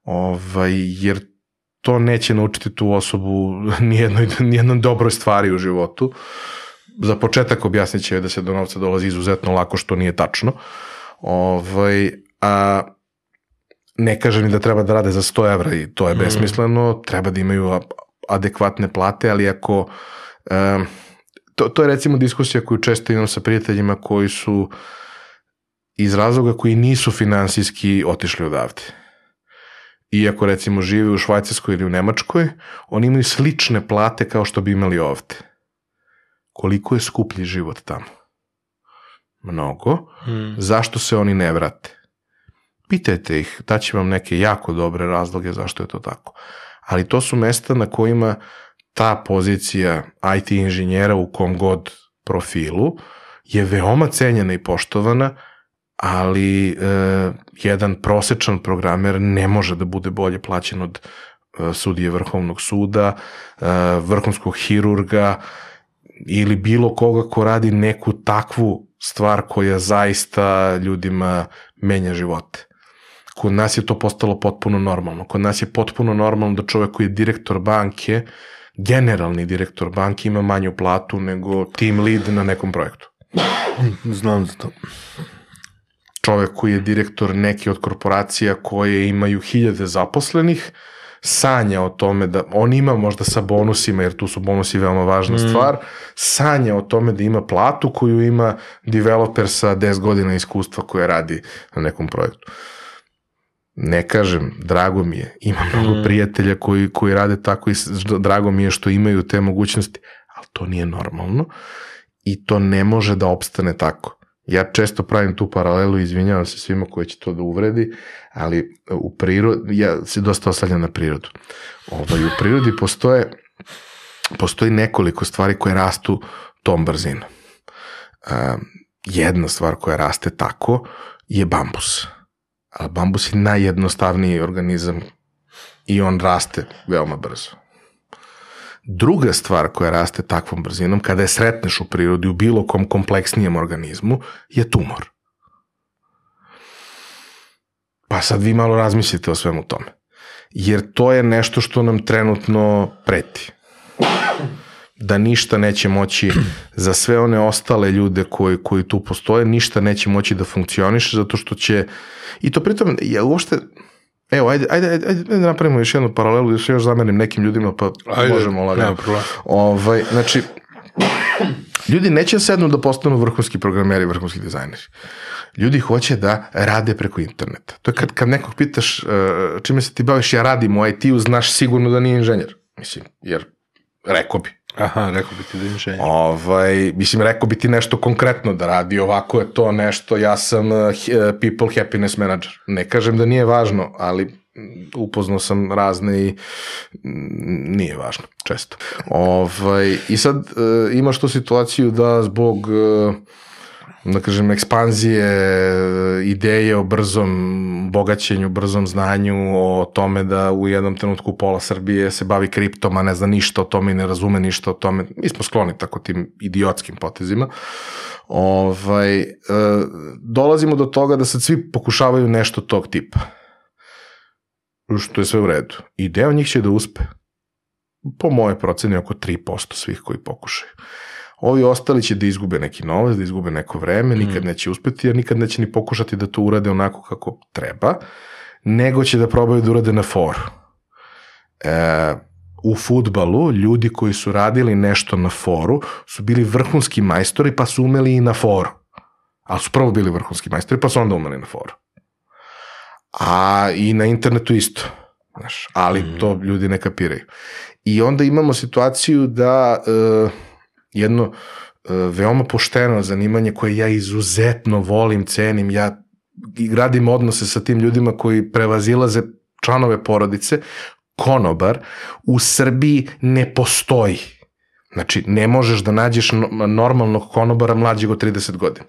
ovaj, jer to neće naučiti tu osobu [laughs] nijednoj, nijednoj dobroj stvari u životu. Za početak objasnit će da se do novca dolazi izuzetno lako, što nije tačno. Ovaj, a ne kažem da treba da rade za 100 evra i to je besmisleno, treba da imaju adekvatne plate, ali ako um, to, to je recimo diskusija koju često imam sa prijateljima koji su iz razloga koji nisu finansijski otišli odavde. Iako recimo žive u Švajcarskoj ili u Nemačkoj, oni imaju slične plate kao što bi imali ovde. Koliko je skuplji život tamo? Mnogo. Mm. Zašto se oni ne vrate? Pitajte ih, daće vam neke jako dobre razloge zašto je to tako. Ali to su mesta na kojima ta pozicija IT inženjera u kom god profilu je veoma cenjena i poštovana, ali e, jedan prosečan programer ne može da bude bolje plaćen od e, sudije Vrhovnog suda, e, vrhunskog hirurga ili bilo koga ko radi neku takvu stvar koja zaista ljudima menja živote. Kod nas je to postalo potpuno normalno. Kod nas je potpuno normalno da čovek koji je direktor banke, generalni direktor banke ima manju platu nego team lead na nekom projektu. Znam za to. Čovek koji je direktor neke od korporacija koje imaju hiljade zaposlenih, sanja o tome da on ima možda sa bonusima, jer tu su bonusi veoma važna mm. stvar, sanja o tome da ima platu koju ima developer sa 10 godina iskustva koja radi na nekom projektu. Ne kažem, drago mi je, ima mnogo mm. prijatelja koji, koji rade tako i drago mi je što imaju te mogućnosti, ali to nije normalno i to ne može da opstane tako. Ja često pravim tu paralelu, izvinjavam se svima koji će to da uvredi, ali u prirodi, ja se dosta oslanjam na prirodu. Ovaj, u prirodi postoje, postoji nekoliko stvari koje rastu tom brzinom. Um, jedna stvar koja raste tako je bambus. A bambus je najjednostavniji organizam i on raste veoma brzo. Druga stvar koja raste takvom brzinom, kada je sretneš u prirodi u bilo kom kompleksnijem organizmu, je tumor. Pa sad vi malo razmislite o svemu tome. Jer to je nešto što nam trenutno preti. Da ništa neće moći [clears throat] za sve one ostale ljude koji, koji tu postoje, ništa neće moći da funkcioniše zato što će, i to pritom, ja uopšte, Evo, ajde, ajde, ajde, ajde da napravimo još jednu paralelu, još još zamerim nekim ljudima, pa Ajde, možemo lagano. Ovaj, znači, ljudi neće sednu da postanu vrhunski programeri, vrhunski dizajneri. Ljudi hoće da rade preko interneta. To je kad, kad nekog pitaš uh, čime se ti baviš, ja radim u IT-u, znaš sigurno da nije inženjer. Mislim, jer rekao bi. Aha, rekao bi ti da je inženjer. Ovaj, mislim, rekao bi ti nešto konkretno da radi, ovako je to nešto, ja sam uh, people happiness manager. Ne kažem da nije važno, ali mm, upoznao sam razne i mm, nije važno, često. Ovaj, I sad uh, imaš tu situaciju da zbog uh, da kažem, ekspanzije, ideje o brzom bogaćenju, brzom znanju, o tome da u jednom trenutku pola Srbije se bavi kriptom, a ne zna ništa o tome i ne razume ništa o tome. Mi smo skloni tako tim idiotskim potezima. Ovaj, e, dolazimo do toga da sad svi pokušavaju nešto tog tipa. Što je sve u redu. I deo njih će da uspe. Po moje proceni oko 3% svih koji pokušaju. Ovi ostali će da izgube neki novac, da izgube neko vreme, nikad neće uspeti, jer nikad neće ni pokušati da to urade onako kako treba, nego će da probaju da urade na foru. E, u futbalu ljudi koji su radili nešto na foru su bili vrhunski majstori pa su umeli i na foru. Ali su prvo bili vrhunski majstori pa su onda umeli na foru. A i na internetu isto. Znaš, ali mm. to ljudi ne kapiraju. I onda imamo situaciju da e, jedno e, veoma pošteno zanimanje koje ja izuzetno volim, cenim, ja i radim odnose sa tim ljudima koji prevazilaze članove porodice, konobar u Srbiji ne postoji. Znači, ne možeš da nađeš no- normalnog konobara mlađeg od 30 godina.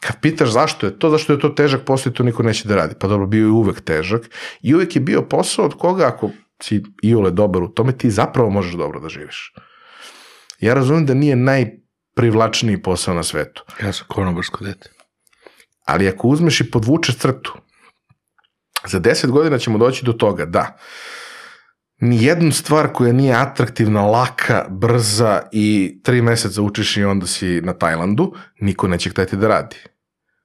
Kad pitaš zašto je to, zašto je to težak posao i to niko neće da radi. Pa dobro, bio je uvek težak i uvek je bio posao od koga ako si iole dobar u tome, ti zapravo možeš dobro da živiš. Ja razumem da nije najprivlačniji posao na svetu, Ja sam konobarsko dete. ali ako uzmeš i podvučeš crtu, za 10 godina ćemo doći do toga da ni jednu stvar koja nije atraktivna, laka, brza i tri meseca učiš i onda si na Tajlandu, niko neće hteti da radi.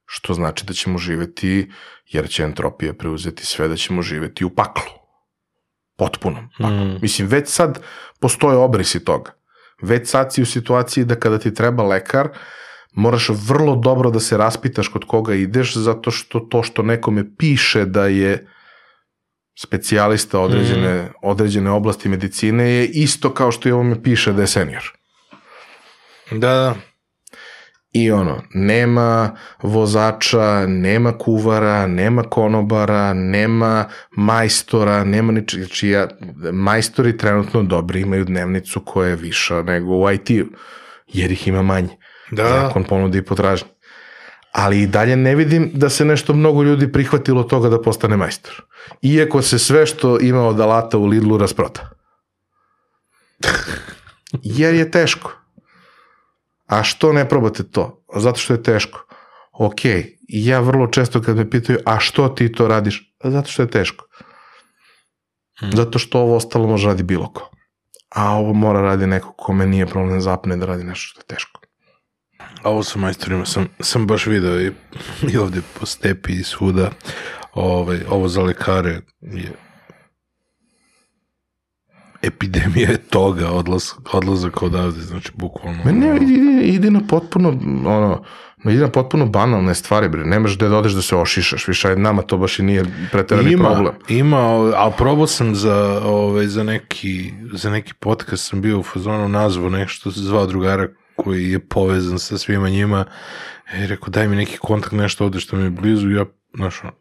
Što znači da ćemo živeti, jer će entropija preuzeti sve, da ćemo živeti u paklu. Potpunom paklu. Mm. Mislim, već sad postoje obrisi toga. Već sad si u situaciji da kada ti treba lekar, moraš vrlo dobro da se raspitaš kod koga ideš, zato što to što nekome piše da je specijalista određene, mm. određene oblasti medicine je isto kao što i ovome piše da je senior. Da, da. I ono, nema vozača, nema kuvara, nema konobara, nema majstora, nema ničega, čija majstori trenutno dobri imaju dnevnicu koja je viša nego u IT-u, jer ih ima manje. Da. Zakon ponude i potražnje. Ali i dalje ne vidim da se nešto mnogo ljudi prihvatilo toga da postane majstor. Iako se sve što ima od alata u Lidlu rasproda. [laughs] Jer je teško. A što ne probate to? Zato što je teško. Ok, ja vrlo često kad me pitaju, a što ti to radiš? Zato što je teško. Zato što ovo ostalo može radi bilo ko. A ovo mora radi neko kome nije problem zapne da radi nešto što je teško. A ovo sa majstorima sam, sam baš video i, [laughs] i ovde po stepi i svuda. Ovaj, ovo za lekare je epidemija je toga, odlaz, odlazak odavde, znači bukvalno. Ma ne, ide, ide na potpuno, ono, ide na potpuno banalne stvari, bre. Nemaš gde da odeš da se ošišaš, više, ajde, nama to baš i nije preterani ima, problem. Ima, a probao sam za, ovaj, za, neki, za neki podcast, sam bio u fazonu nazvao nešto, zvao drugara koji je povezan sa svima njima i rekao daj mi neki kontakt, nešto ovde što mi je blizu, ja, znaš, ono,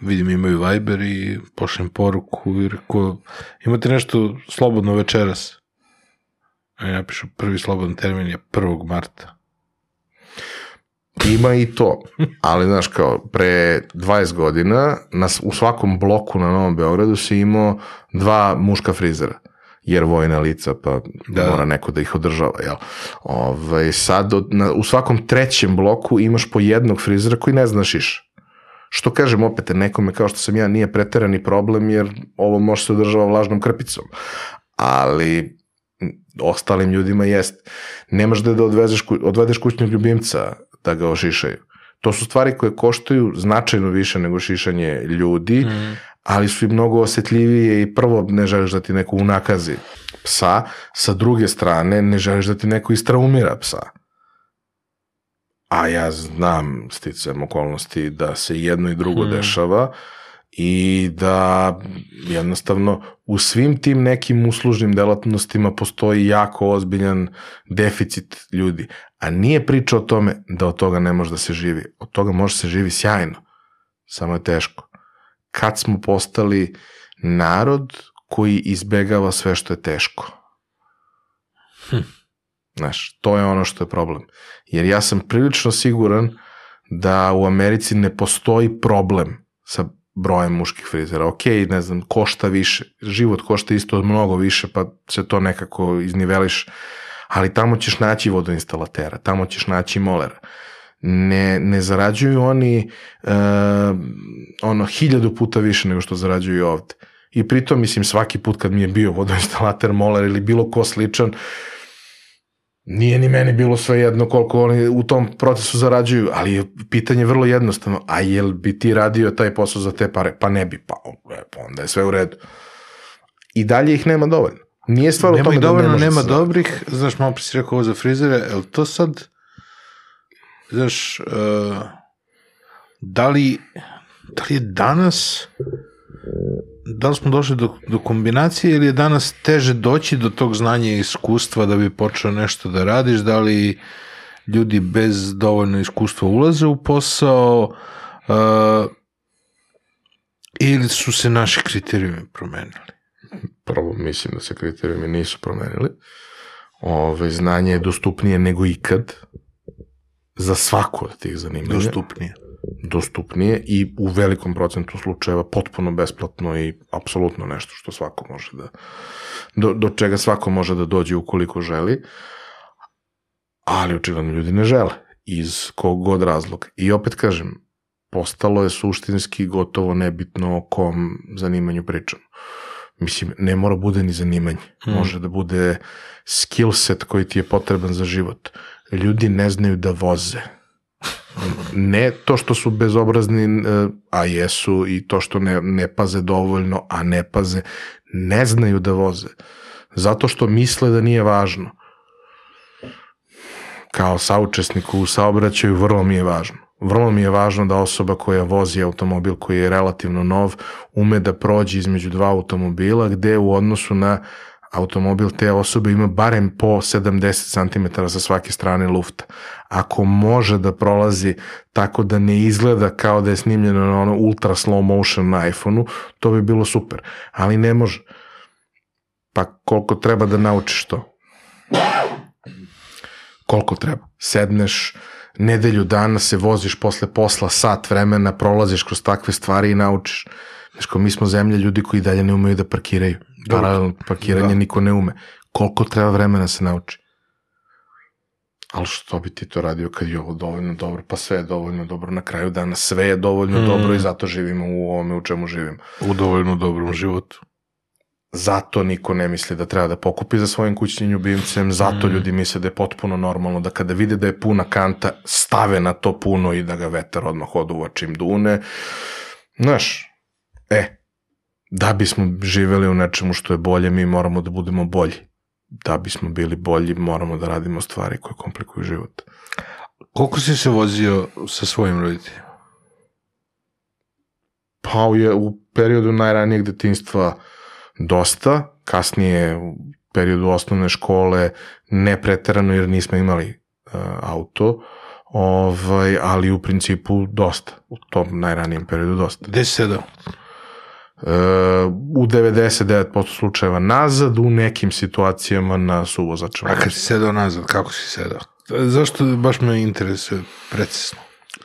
vidim imaju Viber i pošljem poruku i rekao, imate nešto slobodno večeras? A ja pišu prvi slobodan termin je 1. marta. Ima i to, ali znaš kao, pre 20 godina na, u svakom bloku na Novom Beogradu si imao dva muška frizera jer vojna lica, pa Da. da. mora neko da ih održava, jel? Ove, sad, od, na, u svakom trećem bloku imaš po jednog frizera koji ne znaš iš. Što kažem opet, nekome kao što sam ja nije preterani problem, jer ovo može se održava vlažnom krpicom. Ali ostalim ljudima jest. Nemaš da da odvezeš, odvedeš kućnog ljubimca da ga ošišaju. To su stvari koje koštaju značajno više nego šišanje ljudi, Mm. ali su i mnogo osetljivije i prvo ne želiš da ti neko unakazi psa, sa druge strane ne želiš da ti neko istraumira psa. A ja znam sticam okolnosti da se jedno i drugo Hmm. dešava i da jednostavno u svim tim nekim uslužnim delatnostima postoji jako ozbiljan deficit ljudi. A nije priča o tome da od toga ne može da se živi. Od toga može se živi sjajno. Samo je teško. Kad smo postali narod koji izbegava sve što je teško. Hm. Znaš, to je ono što je problem. Jer ja sam prilično siguran da u Americi ne postoji problem sa brojem muških frizera. Ok, ne znam, košta više. Život košta isto mnogo više, pa se to nekako izniveliš. Ali tamo ćeš naći vodoinstalatera, tamo ćeš naći molera. Ne, ne zarađuju oni uh, ono hiljadu puta više nego što zarađuju ovde. I pritom, mislim, svaki put kad mi je bio vodoinstalater, moler ili bilo ko sličan, nije ni meni bilo sve jedno koliko oni u tom procesu zarađuju, ali je pitanje vrlo jednostavno, a jel bi ti radio taj posao za te pare? Pa ne bi, pa e, pa onda je sve u redu. I dalje ih nema dovoljno. Nije stvar u Nema tome ih da ne dovoljno, može nema se- dobrih, znaš, malo pre si rekao ovo za frizere, je to sad, znaš, uh, da li, da li je danas, da li smo došli do, do kombinacije ili je danas teže doći do tog znanja i iskustva da bi počeo nešto da radiš, da li ljudi bez dovoljno iskustva ulaze u posao, uh, ili su se naši kriterijumi promenili? prvo mislim da se kriterijumi nisu promenili. Ove, znanje je dostupnije nego ikad za svako od tih zanimanja. Dostupnije. Dostupnije i u velikom procentu slučajeva potpuno besplatno i apsolutno nešto što svako može da do, do čega svako može da dođe ukoliko želi ali očigledno ljudi ne žele iz kog god razloga i opet kažem postalo je suštinski gotovo nebitno o kom zanimanju pričamo Mislim, ne mora bude ni zanimanje. Mm. Može da bude skill set koji ti je potreban za život. Ljudi ne znaju da voze. Ne to što su bezobrazni, e, a jesu, i to što ne, ne paze dovoljno, a ne paze, ne znaju da voze. Zato što misle da nije važno. Kao saučesniku u saobraćaju vrlo mi je važno. Vrlo mi je važno da osoba koja vozi automobil koji je relativno nov ume da prođe između dva automobila gde u odnosu na automobil te osobe ima barem po 70 cm sa svake strane lufta. Ako može da prolazi tako da ne izgleda kao da je snimljeno na ono ultra slow motion na iPhoneu, to bi bilo super. Ali ne može. Pa koliko treba da naučiš to? Koliko treba? Sedneš, nedelju dana se voziš posle posla, sat vremena, prolaziš kroz takve stvari i naučiš. Znaš, mi smo zemlja ljudi koji dalje ne umeju da parkiraju. Paralelno parkiranje Da. niko ne ume. Koliko treba vremena se nauči? Ali što bi ti to radio kad je ovo dovoljno dobro? Pa sve je dovoljno dobro na kraju dana. Sve je dovoljno Mm. dobro i zato živimo u ovome u čemu živimo. U dovoljno dobrom životu. Zato niko ne misli da treba da pokupi za svojim kućnim ljubimcem, zato Mm. ljudi misle da je potpuno normalno da kada vide da je puna kanta, stave na to puno i da ga vetar odmah oduva čim dune. Znaš, e, da bismo živeli u nečemu što je bolje, mi moramo da budemo bolji. Da bismo bili bolji, moramo da radimo stvari koje komplikuju život. Koliko si se vozio sa svojim roditeljima? Pa je u periodu najranijeg detinstva dosta, kasnije u periodu osnovne škole ne preterano jer nismo imali uh, auto, ovaj, ali u principu dosta, u tom najranijem periodu dosta. Gde si sedao? U 99% slučajeva nazad, u nekim situacijama na suvozačama. A kad si sedao nazad, kako si sedao? Zašto baš me interesuje precizno?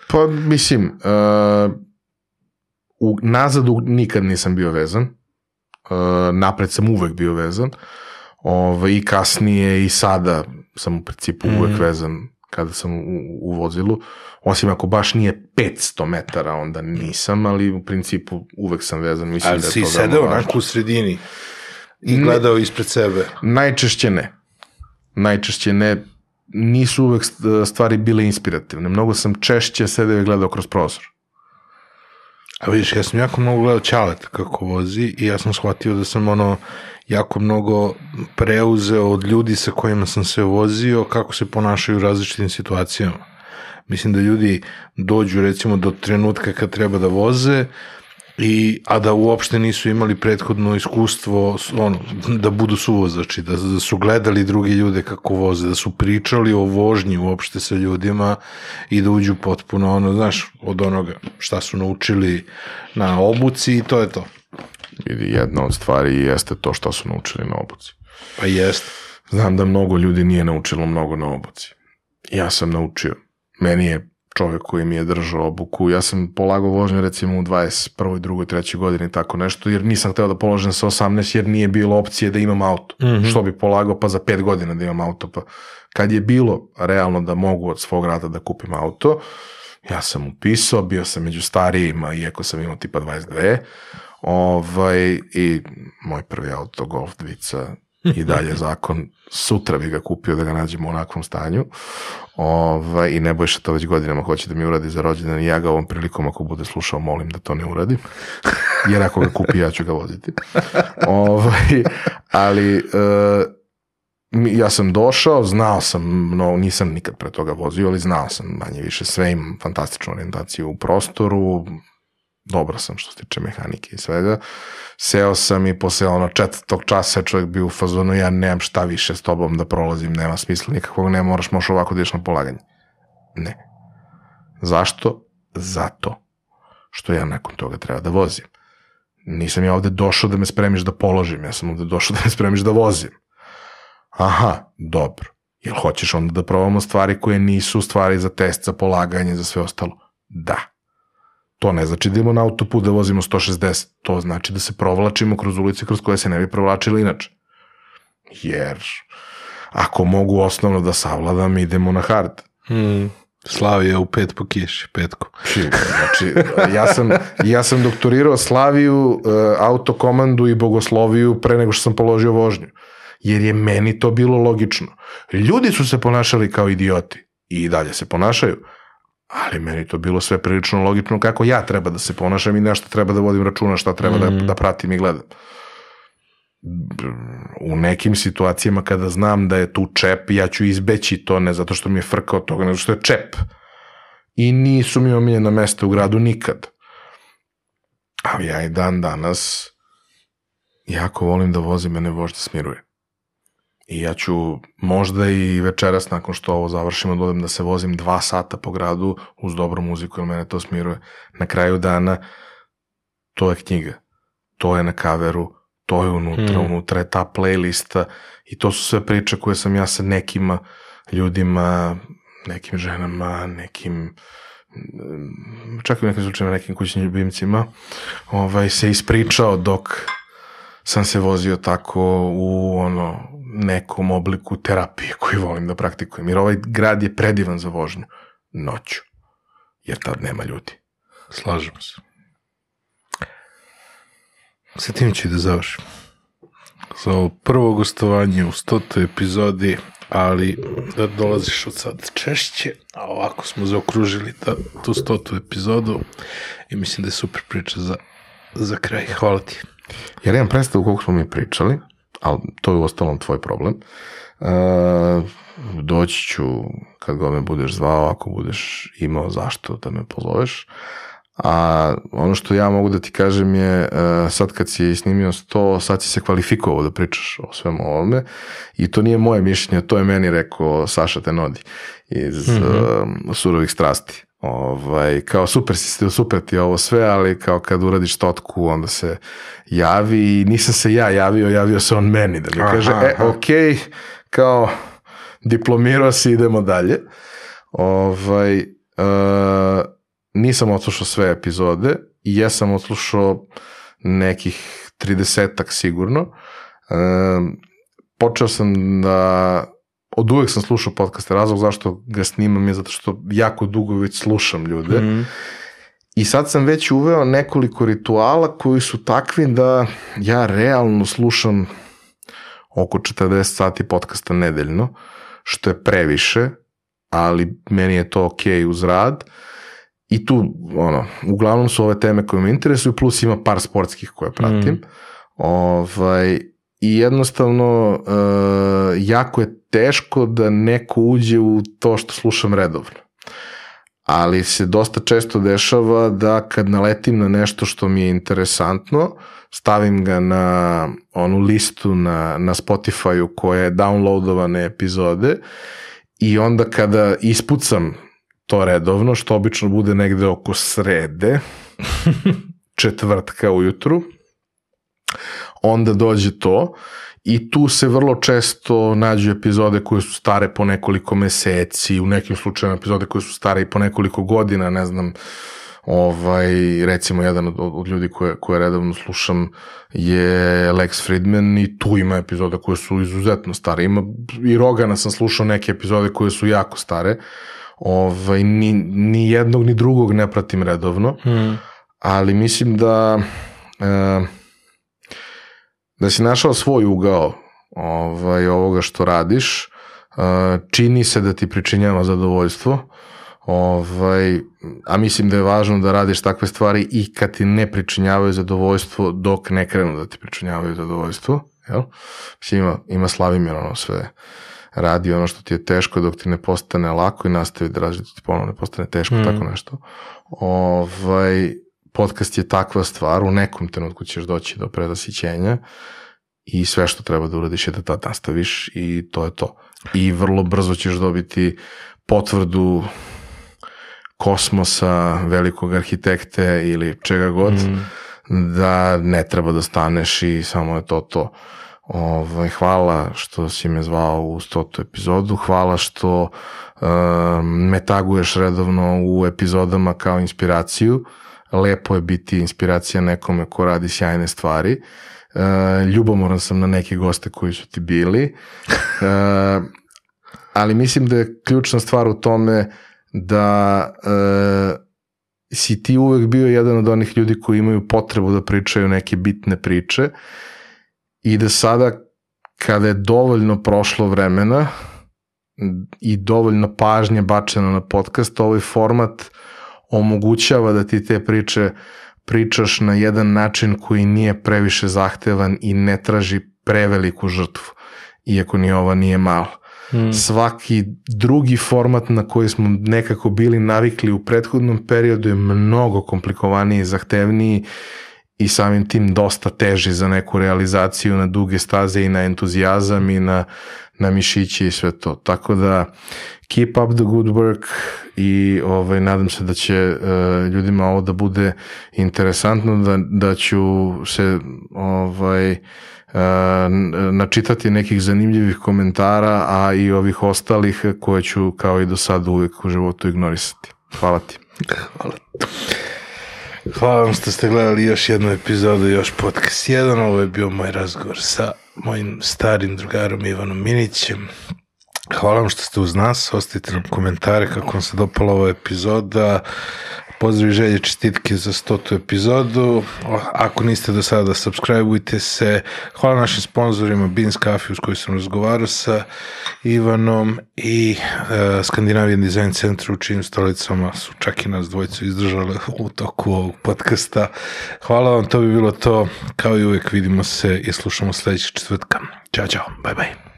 Pa, mislim, uh, u, nazad u, nikad nisam bio vezan, uh, napred sam uvek bio vezan, Ove, i kasnije i sada sam u principu uvek vezan kada sam u, u vozilu, osim ako baš nije 500 metara, onda nisam, ali u principu uvek sam vezan. Mislim Ali da si važno. onako u sredini i Ne. gledao ispred sebe. Najčešće ne. Najčešće ne. Nisu uvek st- stvari bile inspirativne. Mnogo sam češće sedeo i gledao kroz prozor. A vidiš, ja sam jako mnogo gledao Ćaleta kako vozi i ja sam shvatio da sam ono jako mnogo preuzeo od ljudi sa kojima sam se vozio kako se ponašaju u različitim situacijama. Mislim da ljudi dođu recimo do trenutka kad treba da voze i, a da uopšte nisu imali prethodno iskustvo ono, da budu suvozači, da, da su gledali drugi ljude kako voze, da su pričali o vožnji uopšte sa ljudima i da uđu potpuno ono, znaš, od onoga šta su naučili na obuci i to je to. Vidi, jedna od stvari jeste to što su naučili na obuci. Pa jest. Znam da mnogo ljudi nije naučilo mnogo na obuci. Ja sam naučio. Meni je čovek koji mi je držao obuku. Ja sam polagao vožnju recimo u 21. 2. 3. godini tako nešto, jer nisam hteo da položem sa 18, jer nije bilo opcije da imam auto. Mhm. Što bi polagao pa za 5 godina da imam auto. Pa kad je bilo realno da mogu od svog rada da kupim auto, ja sam upisao, bio sam među starijima, iako sam imao tipa 22, ovaj, i moj prvi auto, Golf dvica, i dalje [laughs] zakon, sutra bi ga kupio da ga nađemo u onakvom stanju. Ovaj, I Nebojša to već godinama hoće da mi uradi za rođendan i ja ga ovom prilikom ako bude slušao molim da to ne uradim. [laughs] Jer ako ga kupi ja ću ga voziti. ovaj, ali e, ja sam došao, znao sam, no, nisam nikad pre toga vozio, ali znao sam manje više sve, imam fantastičnu orijentaciju u prostoru, dobro sam što se tiče mehanike i svega. Seo sam i posle ono četvrtog časa je čovjek bio u fazonu, ja nemam šta više s tobom da prolazim, nema smisla nikakvog, ne moraš, možeš ovako da ideš na polaganje. Ne. Zašto? Zato što ja nakon toga treba da vozim. Nisam ja ovde došao da me spremiš da položim, ja sam ovde došao da me spremiš da vozim. Aha, dobro. Jel hoćeš onda da probamo stvari koje nisu stvari za test, za polaganje, za sve ostalo? Da. To ne znači da idemo na autoput da vozimo 160. To znači da se provlačimo kroz ulice kroz koje se ne bi provlačili inače. Jer ako mogu osnovno da savladam, idemo na hard. Mm. Slavija u pet po kiši, petku. Znači, ja sam, ja sam doktorirao Slaviju, e, autokomandu i bogosloviju pre nego što sam položio vožnju. Jer je meni to bilo logično. Ljudi su se ponašali kao idioti i dalje se ponašaju, ali meni to bilo sve prilično logično kako ja treba da se ponašam i nešto treba da vodim računa, šta treba da, da pratim i gledam. U nekim situacijama kada znam da je tu čep, ja ću izbeći to ne zato što mi je frka od toga, nego što je čep. I nisu mi omiljena mesta u gradu nikad. Ali ja i dan danas jako volim da vozim, mene vožda smiruje. I ja ću možda i večeras nakon što ovo završimo da odem da se vozim dva sata po gradu uz dobru muziku jer mene to smiruje. Na kraju dana to je knjiga, to je na kaveru, to je unutra, mm. unutra je ta playlista i to su sve priče koje sam ja sa nekima ljudima, nekim ženama, nekim čak i u nekim slučajima nekim kućnim ljubimcima ovaj, se ispričao dok sam se vozio tako u ono nekom obliku terapije koju volim da praktikujem. Jer ovaj grad je predivan za vožnju noću. Jer tad nema ljudi. Slažemo se. Sa tim ću da završim. Za ovo prvo gostovanje u stotoj epizodi, ali da dolaziš od sad češće, a ovako smo zaokružili ta, tu stotu epizodu i mislim da je super priča za, za kraj. Hvala ti. Jer imam predstavu koliko smo mi pričali, ali to je u ostalom tvoj problem. Uh, doći ću kad god me budeš zvao, ako budeš imao zašto da me pozoveš. A ono što ja mogu da ti kažem je, uh, sad kad si snimio to, sad si se kvalifikovao da pričaš o svemu ovome i to nije moje mišljenje, to je meni rekao Saša Tenodi iz mm -hmm. uh, Surovih strasti. Ovaj, kao super si, super ti ovo sve, ali kao kad uradiš totku, onda se javi i nisam se ja javio, javio se on meni da mi aha, kaže, e, aha. ok, kao diplomirao si, idemo dalje. Ovaj, uh, nisam odslušao sve epizode i jesam odslušao nekih 30 sigurno. Uh, počeo sam da od uvek sam slušao podcaste, razlog zašto ga snimam je zato što jako dugo već slušam ljude. Mm. I sad sam već uveo nekoliko rituala koji su takvi da ja realno slušam oko 40 sati podcasta nedeljno, što je previše, ali meni je to ok uz rad. I tu, ono, uglavnom su ove teme koje me interesuju, plus ima par sportskih koje pratim. Mm. Ovaj, I jednostavno, uh, jako je teško da neko uđe u to što slušam redovno. Ali se dosta često dešava da kad naletim na nešto što mi je interesantno, stavim ga na onu listu na, na Spotify-u koje je downloadovane epizode i onda kada ispucam to redovno, što obično bude negde oko srede, [laughs] četvrtka ujutru, onda dođe to i tu se vrlo često nađu epizode koje su stare po nekoliko meseci, u nekim slučajima epizode koje su stare i po nekoliko godina, ne znam, ovaj, recimo jedan od, od ljudi koje, koje redovno slušam je Lex Friedman i tu ima epizoda koje su izuzetno stare. Ima, I Rogana sam slušao neke epizode koje su jako stare. Ovaj, ni, ni jednog ni drugog ne pratim redovno, hmm. ali mislim da... Uh, da si našao svoj ugao ovaj, ovoga što radiš, čini se da ti pričinjava zadovoljstvo, ovaj, a mislim da je važno da radiš takve stvari i kad ti ne pričinjavaju zadovoljstvo dok ne krenu da ti pričinjavaju zadovoljstvo. Jel? Mislim, ima, ima Slavimir ono sve radi ono što ti je teško dok ti ne postane lako i nastavi da radi da ti ponovno ne postane teško, mm. tako nešto. Ovaj, podcast je takva stvar, u nekom trenutku ćeš doći do predasićenja i sve što treba da uradiš je da to nastaviš i to je to. I vrlo brzo ćeš dobiti potvrdu kosmosa, velikog arhitekte ili čega god, mm. da ne treba da staneš i samo je to to. Ovaj, hvala što si me zvao u stotu epizodu, hvala što uh, me taguješ redovno u epizodama kao inspiraciju. Uh, lepo je biti inspiracija nekome ko radi sjajne stvari. Uh, ljubomoran sam na neke goste koji su ti bili. Uh, ali mislim da je ključna stvar u tome da e, si ti uvek bio jedan od onih ljudi koji imaju potrebu da pričaju neke bitne priče i da sada kada je dovoljno prošlo vremena i dovoljno pažnje bačeno na podcast, ovaj format omogućava da ti te priče pričaš na jedan način koji nije previše zahtevan i ne traži preveliku žrtvu, iako ni ova nije malo. Mm. Svaki drugi format na koji smo nekako bili navikli u prethodnom periodu je mnogo komplikovaniji, zahtevniji i samim tim dosta teži za neku realizaciju na duge staze i na entuzijazam i na, na mišići i sve to. Tako da keep up the good work i ovaj, nadam se da će uh, ljudima ovo da bude interesantno, da, da ću se ovaj, uh, načitati nekih zanimljivih komentara, a i ovih ostalih koje ću kao i do sada uvijek u životu ignorisati. Hvala ti. Hvala. Hvala vam što ste gledali još jednu epizodu, još podcast 1. Ovo je bio moj razgovor sa mojim starim drugarom Ivanom Minićem. Hvala vam što ste uz nas, ostavite nam komentare kako vam se dopala ova epizoda. Pozdrav i želje čestitke za stotu epizodu. Ako niste do sada, subscribeujte se. Hvala našim sponsorima Beans Coffee uz koji sam razgovarao sa Ivanom i uh, Skandinavijan Design Center u čijim stolicama su čak i nas dvojicu izdržale u toku ovog podcasta. Hvala vam, to bi bilo to. Kao i uvek vidimo se i slušamo sledećeg četvrtka. Ćao, čao, bye bye.